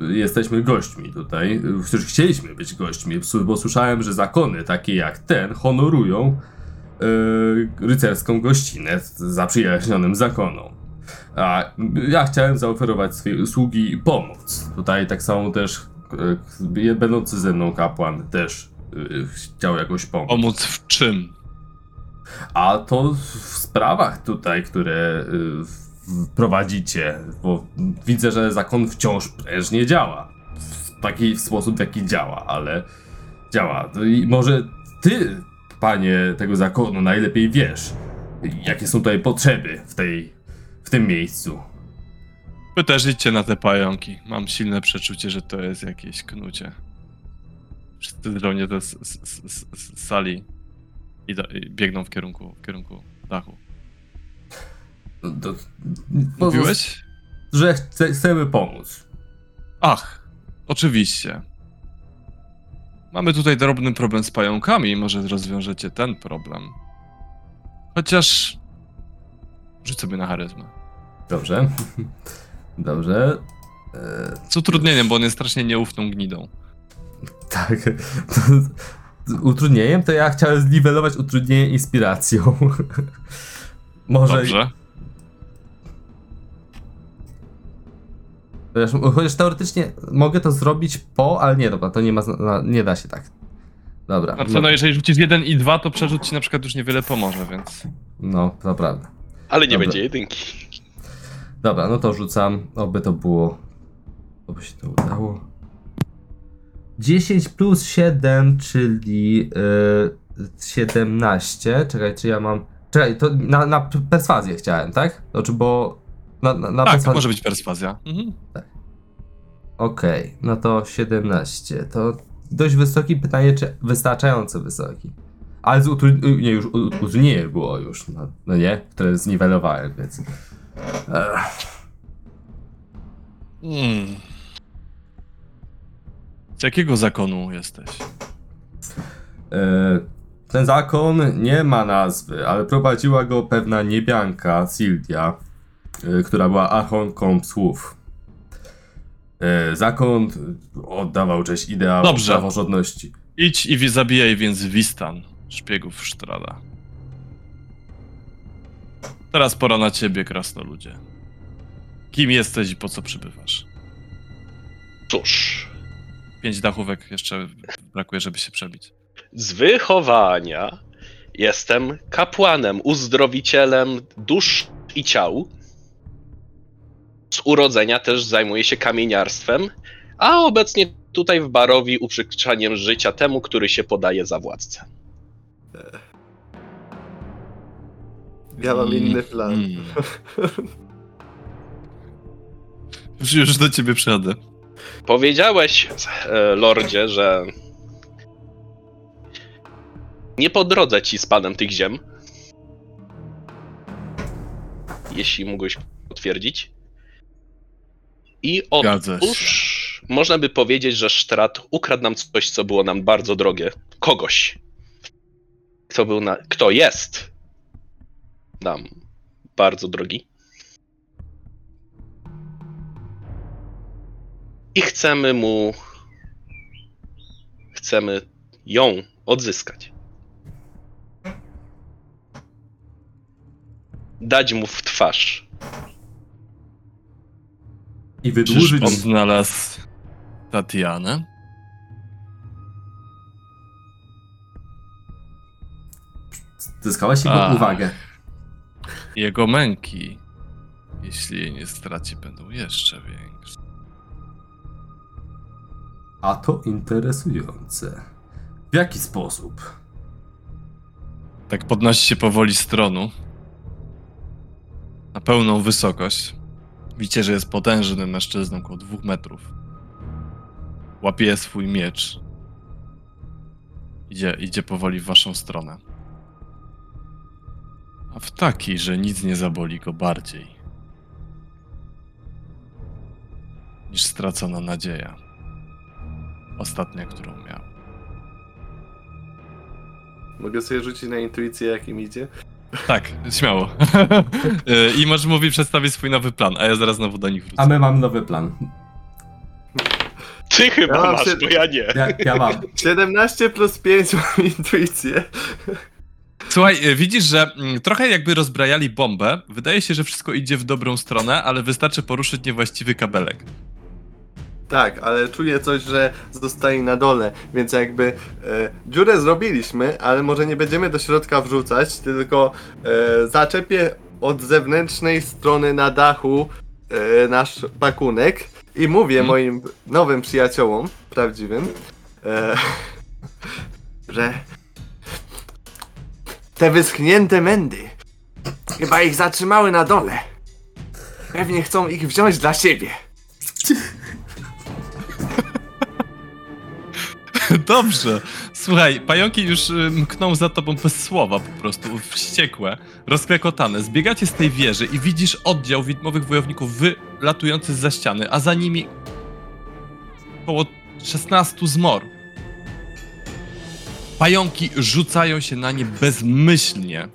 y, jesteśmy gośćmi tutaj, którzy chcieliśmy być gośćmi, bo słyszałem, że zakony takie jak ten honorują rycerską gościnę zaprzyjaźnionym zakonom. A ja chciałem zaoferować swoje usługi i pomoc. Tutaj tak samo też będący ze mną kapłan też y, chciał jakoś pomóc. Pomóc w czym? A to w sprawach tutaj, które w- prowadzicie, bo widzę, że zakon wciąż prężnie działa. W taki sposób, w jaki działa, ale działa. I może ty, panie tego zakonu, najlepiej wiesz, jakie są tutaj potrzeby w tej, w tym miejscu. Wy też idźcie na te pająki. Mam silne przeczucie, że to jest jakieś knucie. Wszyscy dronie te z, z, z, z sali i, do, i biegną w kierunku, w kierunku dachu. No To, Mówiłeś? Że chce, chcemy pomóc. Ach, oczywiście. Mamy tutaj drobny problem z pająkami, może rozwiążecie ten problem. Chociaż... Rzuć sobie na charyzmę. Dobrze. Dobrze. Z utrudnieniem, bo on jest strasznie nieufną gnidą. tak. Utrudnieniem to ja chciałem zniwelować utrudnienie inspiracją. Może. Dobrze. Chociaż, chociaż teoretycznie mogę to zrobić po, ale nie, dobra, to nie ma. Nie da się tak. Dobra. Znaczy, no jeżeli rzucisz jeden i dwa, to przerzut ci na przykład już niewiele pomoże, więc... No, to prawda. Ale nie Dobra. będzie jedynki. Dobra, no to rzucam. Oby to było. Oby się to udało. 10 plus 7, czyli yy, 17. Czekaj, czy ja mam. Czekaj, to na, na perswazję chciałem, tak? Znaczy, bo. Na, na, na Tak, to perswazję- może być perswazja. Mhm. Okej, no to 17. To dość wysoki pytanie, czy wystarczająco wysoki. Ale z utru- nie, już utrudnienie było już, no, no nie? Które zniwelowałem, więc. Hmm. Z jakiego zakonu jesteś? E, Ten zakon nie ma nazwy, ale prowadziła go pewna niebianka, Sildia, e, która była archonką psłów. E, Zakon oddawał cześć ideałom Dobrze. praworządności. Idź i wi- zabijaj więc Wistan, szpiegów Sztrada. Teraz pora na ciebie, krasnoludzie. Kim jesteś i po co przybywasz? Cóż, Pięć dachówek jeszcze brakuje, żeby się przebić. z wychowania jestem kapłanem, uzdrowicielem dusz i ciał. Z urodzenia też zajmuję się kamieniarstwem, a obecnie tutaj w Barowi uprzykrzaniem życia temu, który się podaje za władcę. Ja mam Mm, inny plan. mm. Już, już do ciebie przyjadę. Powiedziałeś, e, lordzie, że nie po drodze ci z panem tych ziem. Jeśli mógłbyś potwierdzić. I otóż można by powiedzieć, że Strat ukradł nam coś, co było nam bardzo drogie. Kogoś. Kto był na. Kto jest nam bardzo drogi. I chcemy mu. Chcemy ją odzyskać. Dać mu w twarz. I wydłużyć. Czyż on znalazł Tatianę? Zyskałaś jego A. uwagę. Jego męki, jeśli jej nie straci, będą jeszcze większe. A to interesujące. W jaki sposób? Tak podnosi się powoli z tronu. Na pełną wysokość. Widzicie, że jest potężnym mężczyzną, około dwóch metrów. Łapie swój miecz. Idzie, idzie powoli w waszą stronę. A w taki, że nic nie zaboli go bardziej. Niż stracona nadzieja. Ostatnia, którą miał. Mogę sobie rzucić na intuicję, jak im idzie? Tak, śmiało. Y, I możesz mówić, przedstawić swój nowy plan, a ja zaraz znowu do nich wrócę. A my mamy nowy plan. Ty chyba Ja masz, się- bo ja nie. Ja, ja mam. 17 plus 5 mam intuicję. Słuchaj, y, widzisz, że mm, trochę jakby rozbrajali bombę. Wydaje się, że wszystko idzie w dobrą stronę, ale wystarczy poruszyć niewłaściwy kabelek. Tak, ale czuję coś, że zostaje na dole, więc jakby e, dziurę zrobiliśmy, ale może nie będziemy do środka wrzucać, tylko e, zaczepię od zewnętrznej strony na dachu e, nasz pakunek i mówię Mhm. moim nowym przyjaciołom, prawdziwym, e, że te wyschnięte mędy chyba ich zatrzymały na dole. Pewnie chcą ich wziąć dla siebie. Dobrze. Słuchaj, pająki już y, mkną za tobą bez słowa po prostu, wściekłe, rozklekotane. Zbiegacie z tej wieży i widzisz oddział widmowych wojowników wylatujący za ściany, a za nimi około 16 zmor. Pająki rzucają się na nie bezmyślnie.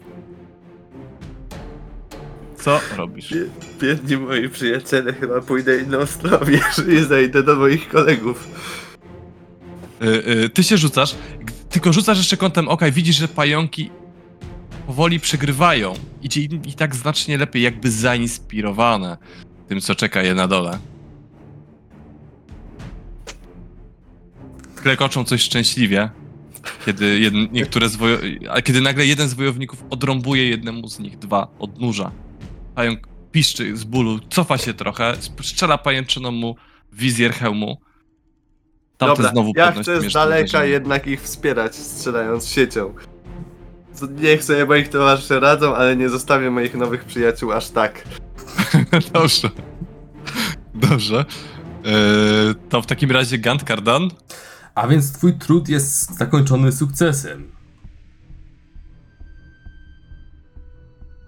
Co robisz? Bie- Biedni moi przyjaciele, chyba pójdę inną stronę, jeżeli zajdę do moich kolegów. Y, y, ty się rzucasz, tylko rzucasz jeszcze kątem oka i widzisz, że pająki powoli przegrywają. Idzie im i tak znacznie lepiej, jakby zainspirowane tym, co czeka je na dole. Klekoczą coś szczęśliwie, kiedy jedn, niektóre z wojo- a kiedy nagle jeden z wojowników odrąbuje jednemu z nich dwa odnóża. Pająk piszczy z bólu, cofa się trochę, strzela pajęczyną mu wizjer hełmu. Tamten Dobra, znowu ja podnosi chcę z daleka uderzenie. jednak ich wspierać, strzelając siecią. Co- Niech sobie moich towarzysze radzą, ale nie zostawię moich nowych przyjaciół aż tak. Dobrze. Dobrze. Eee, to w takim razie Gant Kardan? A więc twój trud jest zakończony sukcesem.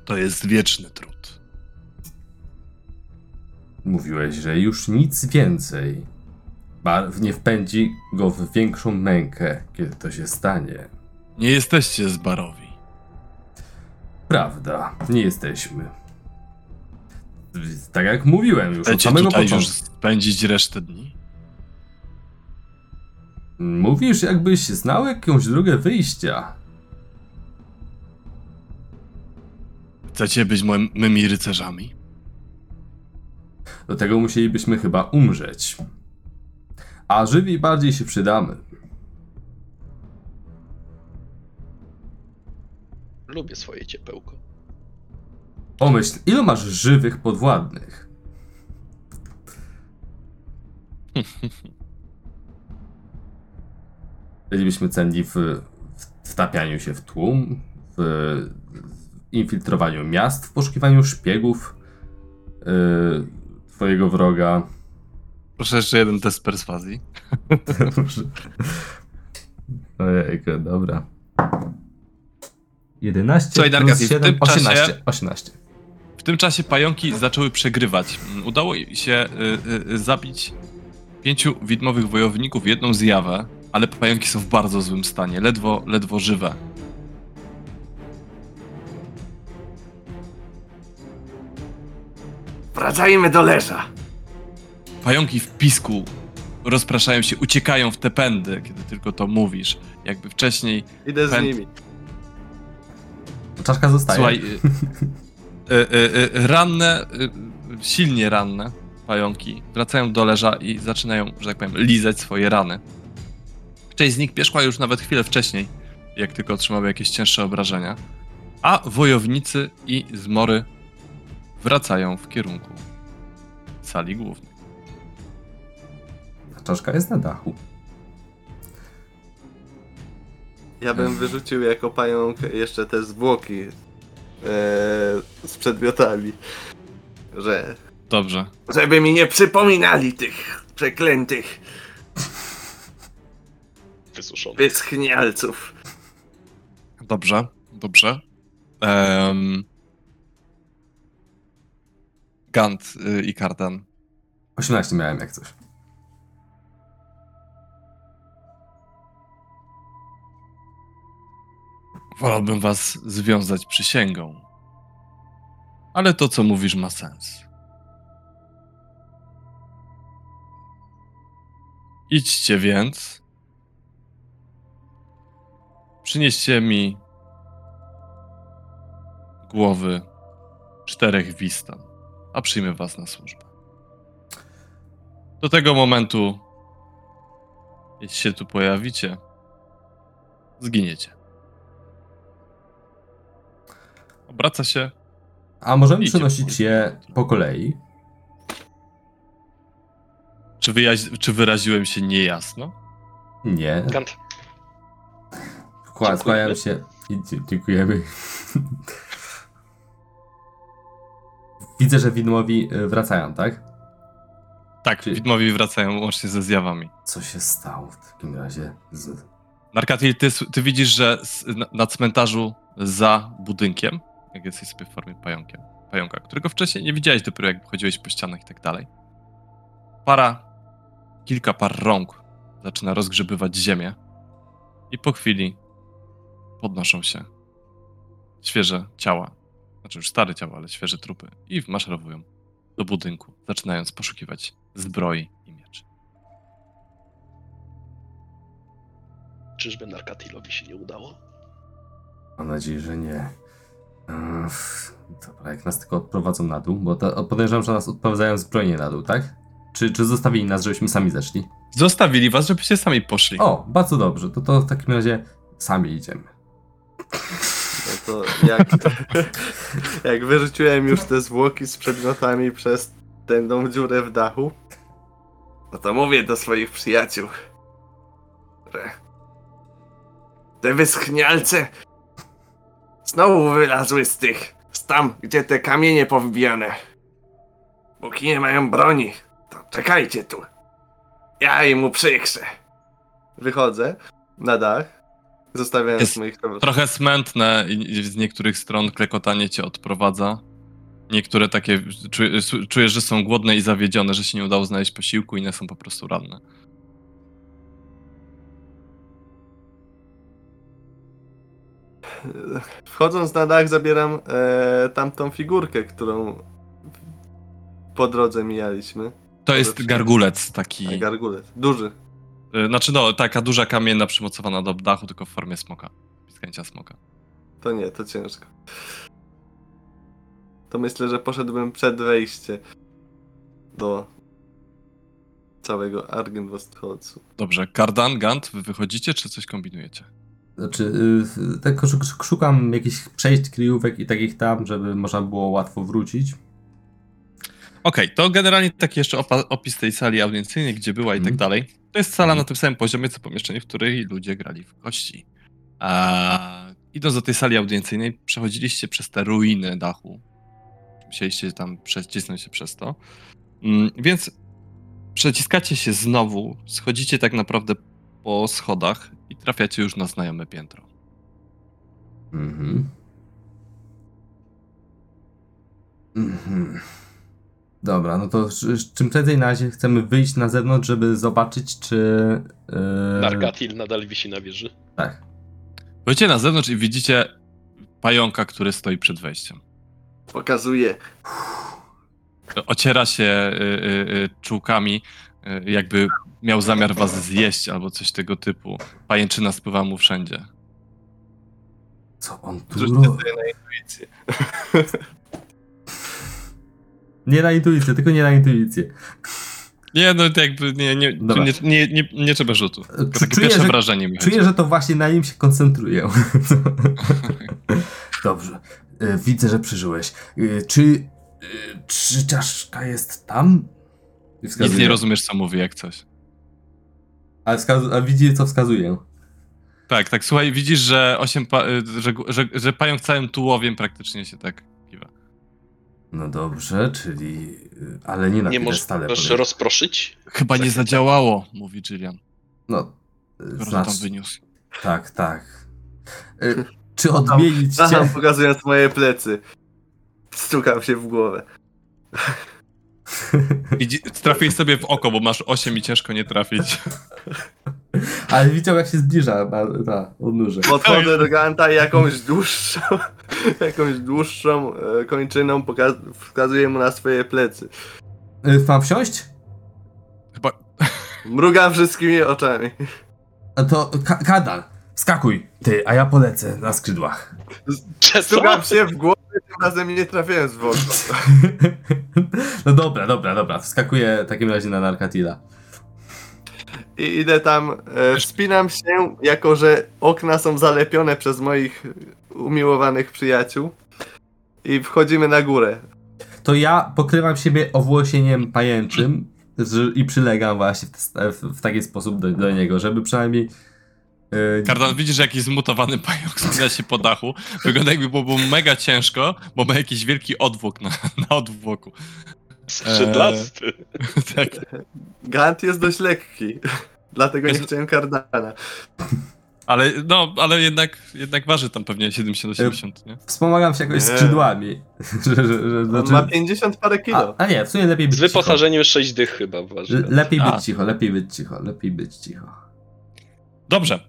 To jest wieczny trud. Mówiłeś, że już nic więcej. Barw nie wpędzi go w większą mękę, kiedy to się stanie. Nie jesteście zbarowi. Prawda, nie jesteśmy. Tak jak mówiłem już od Chcecie samego tutaj początku. już spędzić resztę dni? Mówisz, jakbyś znał jakąś drogę wyjścia. Chcecie być moim, mymi rycerzami? Do tego musielibyśmy chyba umrzeć. A żywi bardziej się przydamy. Lubię swoje ciepełko. Pomyśl, ilu masz żywych podwładnych? Bylibyśmy cenni w, w wtapianiu się w tłum, w infiltrowaniu miast, w poszukiwaniu szpiegów yy, twojego wroga. Proszę jeszcze jeden test perswazji. Ojejku, dobra. 11 Słuchaj, Darka, plus w 7, tym czasie- 18, 18. W tym czasie pająki zaczęły przegrywać. Mm, Udało się y, y, zabić pięciu widmowych wojowników, jedną zjawę, ale pająki są w bardzo złym stanie, ledwo, ledwo żywe. Wracajmy do leża. Pająki w pisku rozpraszają się, uciekają w te pędy, kiedy tylko to mówisz. Jakby wcześniej. Idę z Pęd- nimi. Czaszka zostaje. Słuchaj, y, y, y, y, ranne, y, silnie ranne pająki wracają do leża i zaczynają, że tak powiem, lizać swoje rany. Część z nich pieszła już nawet chwilę wcześniej, jak tylko otrzymały jakieś cięższe obrażenia. A wojownicy i zmory wracają w kierunku sali głównej. Czaszka jest na dachu. Ja bym wyrzucił jako pająk jeszcze te zwłoki e, z przedmiotami. Że. Dobrze. Żeby mi nie przypominali tych przeklętych Wysuszony. wyschnialców. Dobrze, dobrze. Um, Gant y, i Kardan. 18 miałem jak coś. Wolałbym was związać przysięgą. Ale to, co mówisz, ma sens. Idźcie więc. Przynieście mi głowy czterech wistan, a przyjmę was na służbę. Do tego momentu, jeśli się tu pojawicie, zginiecie. Obraca się. A możemy przenosić je po kolei? Czy, wyjaź- czy wyraziłem się niejasno? Nie. Kant. Kła- Skłaniam się. Dziękujemy. Widzę, że widmowi y, wracają, tak? Tak, Czy- widmowie wracają łącznie ze zjawami. Co się stało w takim razie? Z... Narkatil, ty, ty widzisz, że na cmentarzu za budynkiem, jak jesteś sobie w formie pająkiem, pająka, którego wcześniej nie widziałeś dopiero jak chodziłeś po ścianach i tak dalej. Para, kilka par rąk zaczyna rozgrzebywać ziemię i po chwili podnoszą się świeże ciała znaczy już stare ciała, ale świeże trupy i wmaszerowują do budynku, zaczynając poszukiwać zbroi i mieczy. Czyżby Narkatilowi się nie udało? Mam nadzieję, że nie. Eee, Dobra, jak nas tylko odprowadzą na dół, bo to, podejrzewam, że nas odprowadzają zbrojnie na dół, tak? Czy, czy zostawili nas, żebyśmy sami zeszli? Zostawili was, żebyście sami poszli. O, bardzo dobrze, to, to w takim razie sami idziemy. No to jak, jak wyrzuciłem już te zwłoki z przedmiotami przez tę dziurę w dachu, no to mówię do swoich przyjaciół, że te wyschnialce znowu wylazły z tych, z tam, gdzie te kamienie powbijane. Póki nie mają broni, to czekajcie tu. Ja im uprzykrzę. Wychodzę na dach, zostawiając Jest moich. Trochę smętne i z niektórych stron klekotanie cię odprowadza. Niektóre takie czujesz, że są głodne i zawiedzione, że się nie udało znaleźć posiłku, inne są po prostu ranne. Wchodząc na dach zabieram e, tamtą figurkę, którą po drodze mijaliśmy. To jest gargulec taki. A gargulet. Duży. Y, Znaczy no, taka duża kamienna przymocowana do dachu, tylko w formie smoka. Pisknięcia smoka. To nie, to ciężko. To myślę, że poszedłbym przed wejście do całego Argenwostholzu. Dobrze, Kardan, Gant, wy wychodzicie, czy coś kombinujecie? Znaczy, yy, tak szuk- szukam jakichś przejść, kryjówek i takich tam, żeby można było łatwo wrócić. Okej, to generalnie taki jeszcze opa- opis tej sali audiencyjnej, gdzie była i tak Mhm. dalej. To jest sala na tym samym poziomie, co pomieszczenie, w której ludzie grali w kości. A, idąc do tej sali audiencyjnej, przechodziliście przez te ruiny dachu. Musieliście tam przecisnąć się przez to. Mm, więc przeciskacie się znowu, schodzicie tak naprawdę po schodach i trafiacie już na znajome piętro. Mhm. Mhm. Dobra, no to czym prędzej na razie chcemy wyjść na zewnątrz, żeby zobaczyć, czy. Yy, Narkatil nadal wisi na wieży. Tak. Wyjdziecie na zewnątrz i widzicie pająka, który stoi przed wejściem. Pokazuję. ociera się y, y, y, czułkami, y, jakby miał zamiar was zjeść albo coś tego typu. Pajęczyna spływa mu wszędzie. Co on tu robi? sobie na intuicję. Nie na intuicję, tylko nie na intuicję. Nie, no to jakby nie, nie, nie, nie, nie, nie trzeba rzutu. Tylko takie Czuję, pierwsze że, wrażenie mi czuję, chodzi. że to właśnie na nim się koncentruję. Dobrze. Y, Widzę, że przeżyłeś. Y, Czy, y, czy czaszka jest tam? Nic nie rozumiesz, co mówi, jak coś. A, a widzi, co wskazuję. Tak, tak, słuchaj, widzisz, że osiem pa- że, że, że pająk całym tułowiem praktycznie się tak. No dobrze, czyli... y, Ale nie na Nie stale. możesz rozproszyć? Chyba nie zadziałało, mówi Jillian. No, znaczy, tam wyniósł. tak, tak. Y, Czy odmienić Aha, cię? pokazując moje plecy. Stukam się w głowę. Widzi- Trafiaj sobie w oko, bo masz 8 i ciężko nie trafić. Ale widział jak się zbliża na, na odnóże. Podchodzę do Ganta i jakąś dłuższą, jakąś dłuższą e, kończyną poka- wskazuję mu na swoje plecy. Y, Mam wsiąść? Chyba Mrugam wszystkimi oczami. A To ka Kadan, skakuj. Ty, a ja polecę na skrzydłach. Stukam się w głowę, razem nie trafiając w oko. No dobra, dobra, dobra. Wskakuję w takim razie na Narkatila. I idę tam, e, wspinam się, jako że okna są zalepione przez moich umiłowanych przyjaciół. I wchodzimy na górę. To ja pokrywam siebie owłosieniem pajęczym z- i przylegam właśnie w, w, w taki sposób do, do niego, żeby przynajmniej... y, Kardan, widzisz, że jakiś zmutowany pająk spina się po dachu. Wygląda jakby było mega ciężko, bo ma jakiś wielki odwłok na, na odwłoku. Skrzydlasty. tak. Gant jest dość lekki. Dlatego nie Jest- chciałem kardana. Ale, no, ale jednak, jednak waży tam pewnie 70-80, nie? Wspomagam się jakoś Nie. skrzydłami. że, że, że, On znaczy, ma 50 parę a, kilo. a nie, w sumie lepiej być Z cicho. wyposażeniem 6 dych chyba waży. Le- Lepiej A. być cicho, lepiej być cicho, lepiej być cicho. Dobrze.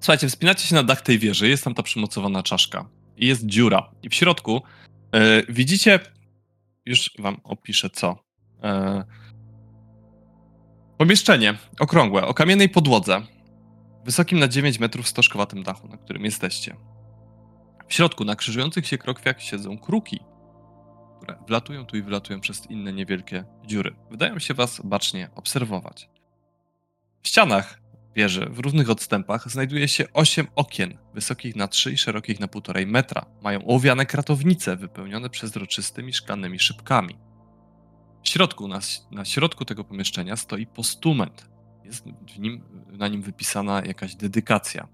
Słuchajcie, wspinacie się na dach tej wieży, jest tam ta przymocowana czaszka. I jest dziura. I w środku E, widzicie, już wam opiszę co. E, pomieszczenie okrągłe, o kamiennej podłodze, wysokim na 9 metrów stożkowatym dachu, na którym jesteście. W środku na krzyżujących się krokwiach siedzą kruki, które wlatują tu i wylatują przez inne niewielkie dziury. Wydają się was bacznie obserwować. W ścianach wieży w różnych odstępach znajduje się 8 okien, wysokich na 3 i szerokich na 1,5 metra. Mają ołowiane kratownice wypełnione przezroczystymi szklanymi szybkami. W środku, na, na środku tego pomieszczenia stoi postument. Jest w nim, na nim wypisana jakaś dedykacja.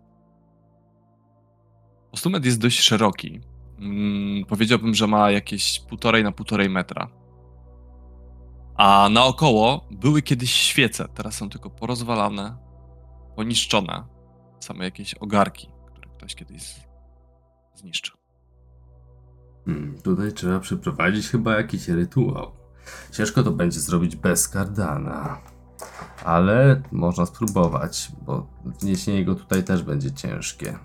Postument jest dość szeroki. Mm, powiedziałbym, że ma jakieś 1,5 na 1,5 metra. A naokoło były kiedyś świece, teraz są tylko porozwalane, poniszczone. Same jakieś ogarki, które ktoś kiedyś z- zniszczył. Hmm, tutaj trzeba przeprowadzić chyba jakiś rytuał. Ciężko to będzie zrobić bez kardana. Ale można spróbować, bo wniesienie go tutaj też będzie ciężkie.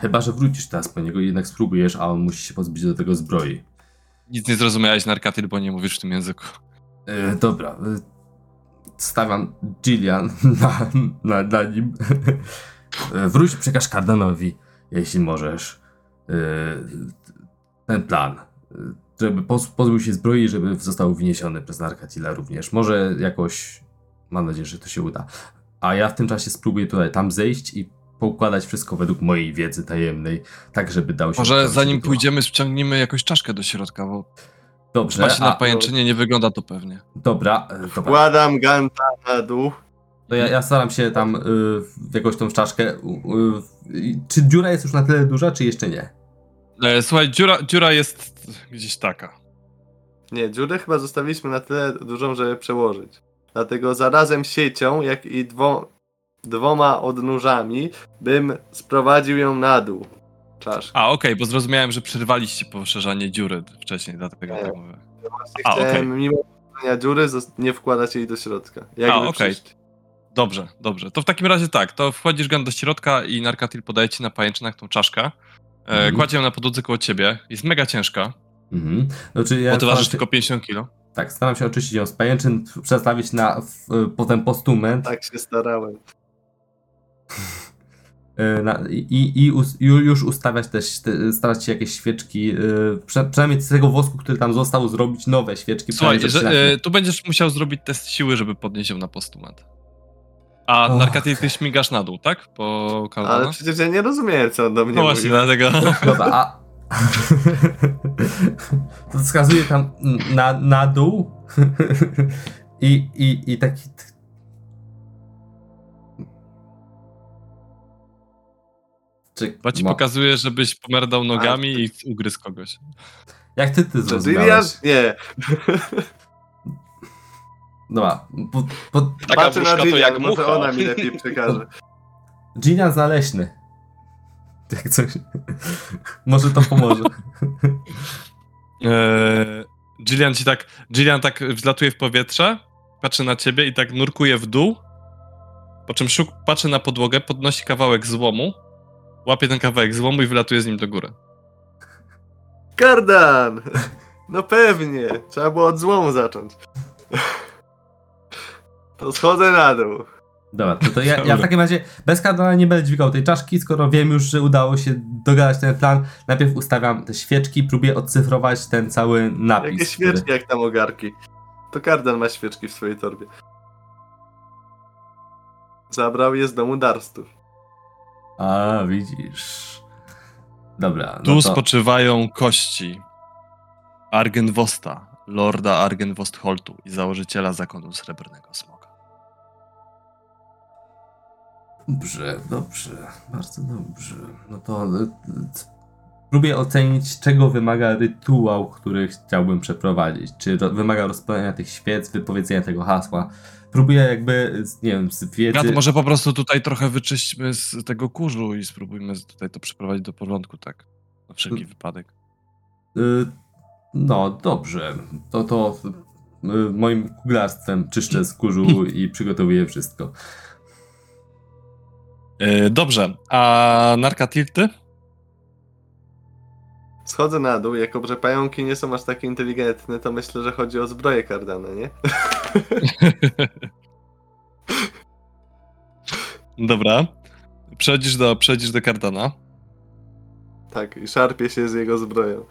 Chyba, że wrócisz teraz po niego i jednak spróbujesz, a on musi się pozbyć do tego zbroi. Nic nie zrozumiałeś, Narkatyl, bo nie mówisz w tym języku. E, dobra. Stawiam Gillian na, na, na nim. Wróć, przekaż Kardanowi, jeśli możesz, e, ten plan. Żeby poz, pozbył się zbroi, żeby został wniesiony przez Narkatila również. Może jakoś, mam nadzieję, że to się uda. A ja w tym czasie spróbuję tutaj tam zejść i poukładać wszystko według mojej wiedzy tajemnej, tak żeby dał się... Może zanim pójdziemy, ściągniemy jakąś czaszkę do środka, bo Dobrze, macie na pajęczynie, nie wygląda to pewnie. dobra, e, dobra. Wkładam Ganta na dół. To ja, ja staram się tam y, w jakąś tą czaszkę. Y, y, czy dziura jest już na tyle duża, czy jeszcze nie? E, Słuchaj, dziura, dziura jest gdzieś taka. Nie, dziurę chyba zostawiliśmy na tyle dużą, żeby przełożyć. Dlatego zarazem siecią, jak i dwo, dwoma odnóżami, bym sprowadził ją na dół. Czaszkę. A, okej, bo zrozumiałem, że przerwaliście poszerzanie dziury wcześniej, dlatego Nie. tak mówię. Właśnie a, chciałem okej. mimo położenia dziury nie wkładać jej do środka. Jakby A, okej. przyszli. Dobrze, dobrze. To w takim razie tak, to wchodzisz gan do środka i Narkatil podaje ci na pajęczynach tą czaszkę. E, Mhm. Kładzie ją na podłodze koło ciebie. Jest mega ciężka, Mhm. Znaczy ja bo ty ważysz się, tylko 50 kilo. Tak, staram się oczyścić ją z pajęczyn, przestawić na w, potem postument Tak się starałem. y, na, i, i us, ju- już ustawiać też, te, starać się jakieś świeczki, y, prze, przynajmniej z tego wosku, który tam został, zrobić nowe świeczki. Słuchaj, że, e, tu będziesz musiał zrobić test siły, żeby podnieść ją na postument. A Och. Narkatil, ty śmigasz na dół, tak? Po Kaldana? Ale przecież ja nie rozumiem, co on do mnie No właśnie, mówi. dlatego... Dobra, a... to wskazuje tam na, na dół i, i, i taki... Czy, Bo ci mo- pokazuje, żebyś pomerdał nogami i ugryzł kogoś. Jak ty ty zrozumiałeś? Nie. Dobra, po, po, Taka Patrzę na to Julian, jak może mucha. ona mi lepiej przekaże. Ginian Zaleśny. Jak coś... Może to pomoże. Eee, Gillian ci tak, Gillian tak wzlatuje w powietrze, patrzy na ciebie i tak nurkuje w dół, po czym szuk patrzy na podłogę, podnosi kawałek złomu, łapie ten kawałek złomu i wylatuje z nim do góry. Kardan! No pewnie. Trzeba było od złomu zacząć. To schodzę na dół. Dobra, to, to ja, ja w takim razie bez kardana nie będę dźwigał tej czaszki, skoro wiem już, że udało się dogadać ten plan. Najpierw ustawiam te świeczki, próbuję odcyfrować ten cały napis. Jakie który- świeczki jak tam ogarki. To Kardan ma świeczki w swojej torbie. Zabrał je z domu Darstów. A, widzisz. Dobra, Tu no to... spoczywają kości Argenwosta, lorda Argenwostholtu i założyciela zakonu Srebrnego Smoka. Dobrze, dobrze, bardzo dobrze. No to próbuję ocenić, czego wymaga rytuał, który chciałbym przeprowadzić. Czy ro, wymaga rozpalenia tych świec, wypowiedzenia tego hasła. Próbuję jakby, nie wiem, z wiedzy... Ja to może po prostu tutaj trochę wyczyśćmy z tego kurzu i spróbujmy tutaj to przeprowadzić do porządku, tak? Na wszelki Mm. wypadek. Y, No, dobrze. To to y, moim kuglarstwem czyszczę z kurzu i przygotowuję wszystko. Dobrze, a Narka Tilty? Schodzę na dół, jako że pająki nie są aż takie inteligentne, to myślę, że chodzi o zbroję Kardana, nie? Dobra. Przechodzisz do, przechodzisz do Kardana. Tak, i szarpie się z jego zbroją.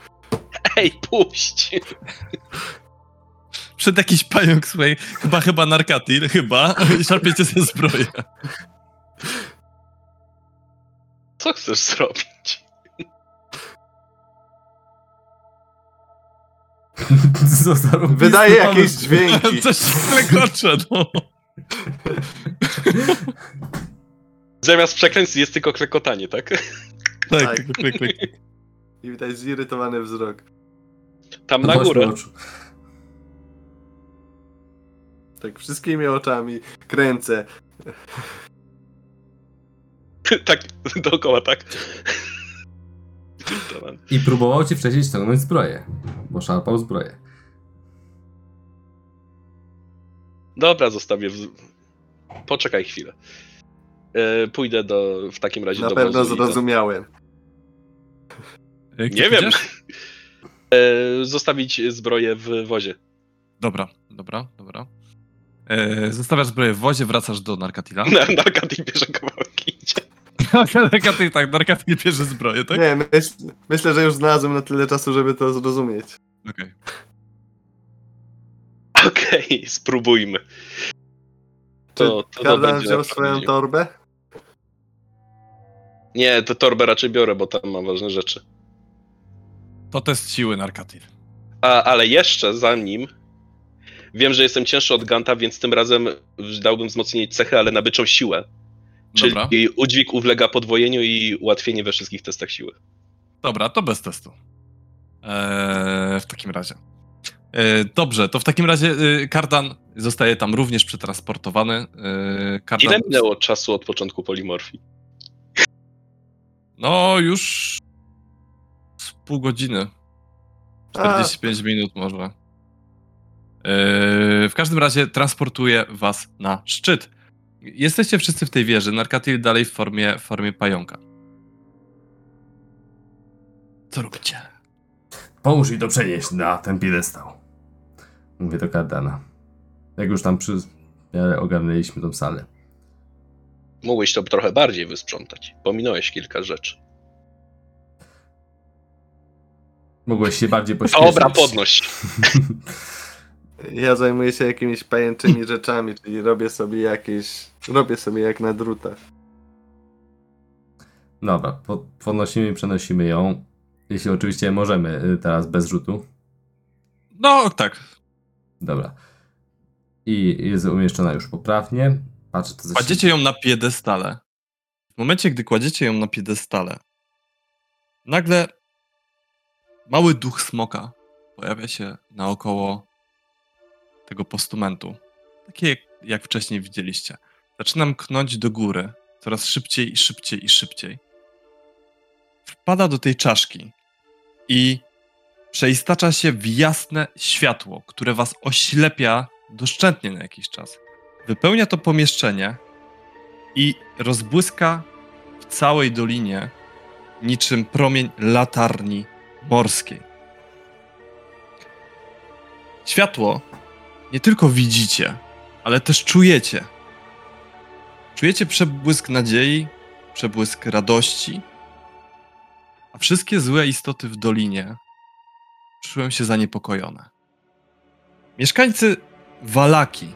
Ej, puść! Przed jakiś pająk, słuchaj, chyba, chyba narkatil, chyba, i szarpiecie ze zbroję. Co chcesz zrobić? Wydaje jakieś dźwięki. Coś klekocze, no. Zamiast przekleństw jest tylko klekotanie, tak? Tak, Tak. tylko klik, klik. I widać zirytowany wzrok. Tam na Zobaczmy górę. oczu. Tak wszystkimi oczami kręcę. tak, dookoła, tak. I próbował ci wcześniej ściągnąć zbroję. Bo szarpał zbroję. Dobra, zostawię. W... Poczekaj chwilę. E, pójdę do, w takim razie Na do pewno do- zrozumiałem. Jak Nie wiem. E, zostawić zbroję w wozie. Dobra, dobra, dobra. E, zostawiasz zbroję w wozie, wracasz do Narkatila. Na, na Katy bierze Narkatil, tak, Narkatil bierze zbroję, tak? Nie, myśl, myślę, że już znalazłem na tyle czasu, żeby to zrozumieć. Okej. Okej, spróbujmy. To, to Kardan będzie wziął swoją torbę? Nie, tę torbę raczej biorę, bo tam mam ważne rzeczy. To test siły Narkatil. A, ale jeszcze zanim. Wiem, że jestem cięższy od Ganta, więc tym razem dałbym wzmocnienie cechy, ale na byczą siłę. Czyli Dobra, jej udźwig ulega podwojeniu i ułatwienie we wszystkich testach siły. dobra, to bez testu. E, w takim razie. E, dobrze, to w takim razie e, Kardan zostaje tam również przetransportowany. E, Kardan, Ile minęło czasu od początku polimorfii? No, już z pół godziny. 45 minut może. Yy, w każdym razie transportuje was na szczyt. Jesteście wszyscy w tej wieży. Narkatil dalej w formie, w formie pająka. Co robicie? Pomóż mi to przenieść na ten piedestał. Mówię do Kardana. Jak już tam przy... miarę ogarnęliśmy tą salę. Mógłbyś to trochę bardziej wysprzątać. Pominąłeś kilka rzeczy. Mogłeś się bardziej pośpieszyć. Dobra, podnoś. Ja zajmuję się jakimiś pajęczymi rzeczami, czyli robię sobie jakieś... Robię sobie jak na drutach. Dobra, po, podnosimy i przenosimy ją. Jeśli oczywiście możemy y, teraz bez rzutu. No, tak. Dobra. I jest umieszczona już poprawnie. Patrzę, to Kładziecie ją na piedestale. W momencie, gdy kładziecie ją na piedestale, nagle mały duch smoka pojawia się naokoło tego postumentu. Takie jak, jak wcześniej widzieliście. Zaczyna mknąć do góry, coraz szybciej i szybciej i szybciej. Wpada do tej czaszki i przeistacza się w jasne światło, które was oślepia doszczętnie na jakiś czas wypełnia to pomieszczenie i rozbłyska w całej dolinie niczym promień latarni morskiej. Światło nie tylko widzicie, ale też czujecie. Czujecie przebłysk nadziei, przebłysk radości, a wszystkie złe istoty w dolinie czują się zaniepokojone. Mieszkańcy Walaki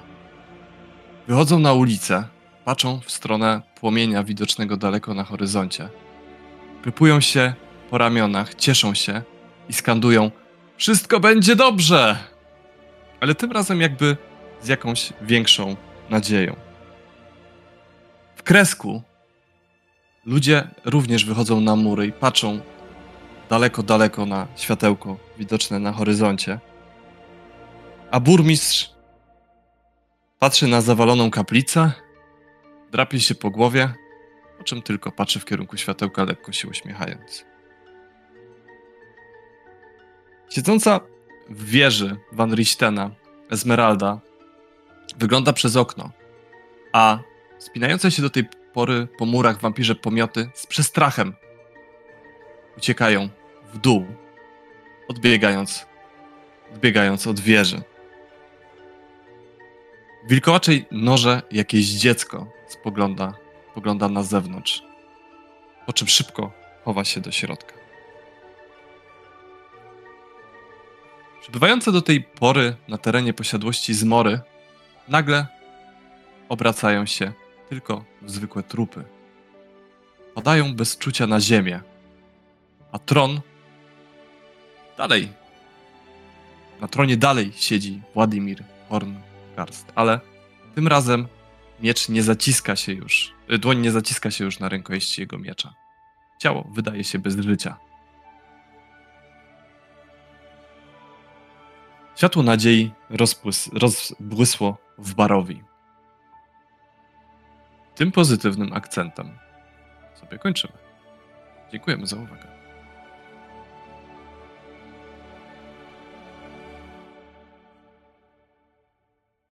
Wychodzą na ulicę, patrzą w stronę płomienia widocznego daleko na horyzoncie. Krypują się po ramionach, cieszą się i skandują: Wszystko będzie dobrze! Ale tym razem jakby z jakąś większą nadzieją. W kresku ludzie również wychodzą na mury i patrzą daleko, daleko na światełko widoczne na horyzoncie. A burmistrz Patrzy na zawaloną kaplicę, drapie się po głowie, po czym tylko patrzy w kierunku światełka, lekko się uśmiechając. Siedząca w wieży Van Richtena, Esmeralda, wygląda przez okno, a spinające się do tej pory po murach wampirze pomioty z przestrachem uciekają w dół odbiegając, odbiegając od wieży. W wilkołaczej noże jakieś dziecko spogląda, spogląda na zewnątrz, po czym szybko chowa się do środka. Przybywające do tej pory na terenie posiadłości zmory nagle obracają się tylko w zwykłe trupy. Padają bez czucia na ziemię, a tron dalej. Na tronie dalej siedzi Władimir Hornkarst, ale tym razem miecz nie zaciska się już, dłoń nie zaciska się już na rękojeści jego miecza. Ciało wydaje się bez życia. Światło nadziei rozpłys, rozbłysło w barowi. Tym pozytywnym akcentem sobie kończymy. Dziękujemy za uwagę.